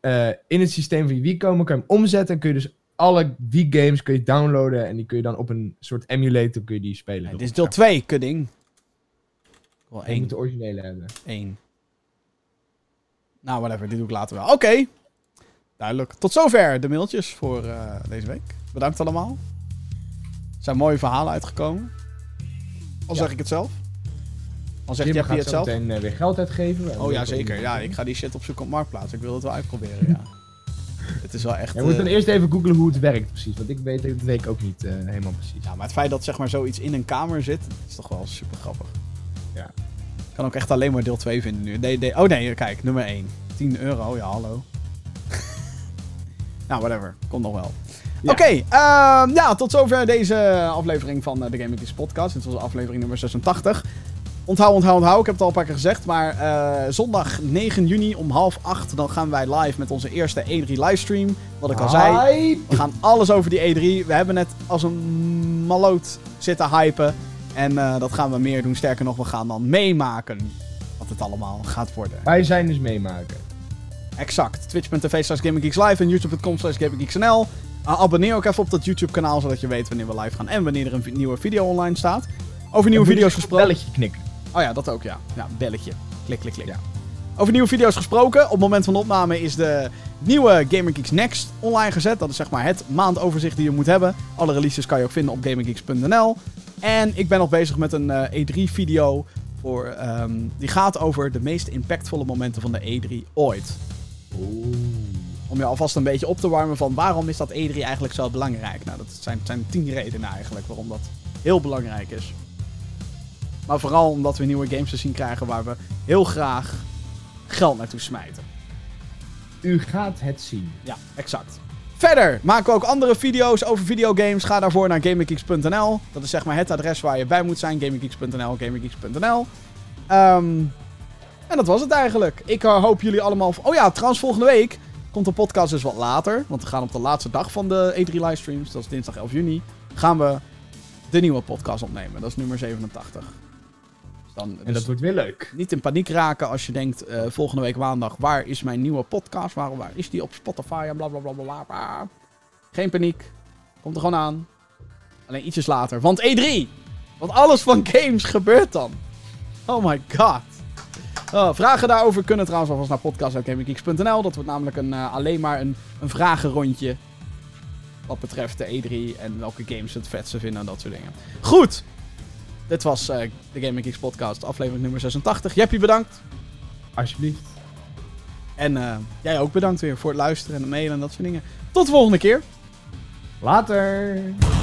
eh, in het systeem van je Wii komen, kan je hem omzetten. En kun je dus alle Wii-games kun je downloaden. En die kun je dan op een soort emulator kun je die spelen. Dit is deel 2, kudding. Wel Je één. moet de originele hebben. Eén. Nou, whatever. Dit doe ik later wel. Oké. Duidelijk. Tot zover de mailtjes voor eh, deze week. Bedankt allemaal. Er zijn mooie verhalen uitgekomen. Al Ja. zeg ik het zelf. Jim Jeppy gaat het zelf. meteen eh, weer geld uitgeven. En Oh ja, zeker. Ja, ik ga die shit opzoeken op Marktplaats. Ik wil het wel uitproberen, ja. Het is wel echt... Je moet dan eh, eerst even googlen hoe het werkt precies. Want ik weet, dat weet ik ook niet helemaal precies. Ja, maar het feit dat zeg maar zoiets in een kamer zit, is toch wel super grappig. Ja. Ik kan ook echt alleen maar deel 2 vinden nu. Oh nee, kijk, nummer 1. 10 euro, ja hallo. nou, whatever. Komt nog wel. Ja. Oké, ehm, ja, tot zover deze aflevering van eh, de Gaming Geeks podcast. Dit was aflevering nummer 86. Onthoud, onthoud, onthoud. Ik heb het al een paar keer gezegd. Maar eh, zondag 9 juni om half 8 dan gaan wij live met onze eerste E3 livestream. Wat ik al zei. Hype! We gaan alles over die E3. We hebben net als een maloot zitten hypen. En eh, dat gaan we meer doen. Sterker nog, we gaan dan meemaken wat het allemaal gaat worden. Wij zijn dus meemaken. Exact. Twitch.tv slash GamingGeeks Live en YouTube.com slash GamingGeeksNL. Uh, abonneer ook even op dat YouTube kanaal, zodat je weet wanneer we live gaan en wanneer er een vi- nieuwe video online staat. Over nieuwe video's gesproken. Belletje knikken. Oh ja, dat ook ja. Ja, belletje. Klik, klik, klik. Ja. Over nieuwe video's gesproken. Op het moment van de opname is de nieuwe Gamer Geeks Next online gezet. Dat is zeg maar het maandoverzicht die je moet hebben. Alle releases kan je ook vinden op gamergeeks.nl. En ik ben nog bezig met een eh, E3-video. Voor, ehm, die gaat over de meest impactvolle momenten van de E3 ooit. Om je alvast een beetje op te warmen van waarom is dat E3 eigenlijk zo belangrijk? Nou, dat zijn, zijn tien redenen eigenlijk waarom dat heel belangrijk is. Maar vooral omdat we nieuwe games te zien krijgen waar we heel graag geld naartoe smijten. U gaat het zien. Ja, exact. Verder maken we ook andere video's over videogames. Ga daarvoor naar gaminggeeks.nl. Dat is zeg maar het adres waar je bij moet zijn. gaminggeeks.nl, gaminggeeks.nl. Ehm, en dat was het eigenlijk. Ik eh, hoop jullie allemaal... Oh ja, trouwens volgende week komt de podcast dus wat later. Want we gaan op de laatste dag van de E3 livestreams. Dat is dinsdag 11 juni. Gaan we de nieuwe podcast opnemen. Dat is nummer 87. Dus dan, En dus- dat wordt weer leuk. niet in paniek raken als je denkt, eh, volgende week maandag, waar is mijn nieuwe podcast? Waar, waar is die op Spotify en bla bla bla bla bla, bla. Geen paniek. Komt er gewoon aan. Alleen ietsjes later. Want E3! Want alles van games gebeurt dan. Oh my god. Oh, vragen daarover kunnen trouwens alvast naar podcast.gaminggeeks.nl. Dat wordt namelijk een, eh, alleen maar een, een vragenrondje. Wat betreft de E3 en welke games het vetste vinden en dat soort dingen. Goed. Dit was eh, de Gaming Geeks podcast, aflevering nummer 86. Jeppie, bedankt. Alsjeblieft. En eh, jij ook bedankt weer voor het luisteren en het mailen en dat soort dingen. Tot de volgende keer. Later!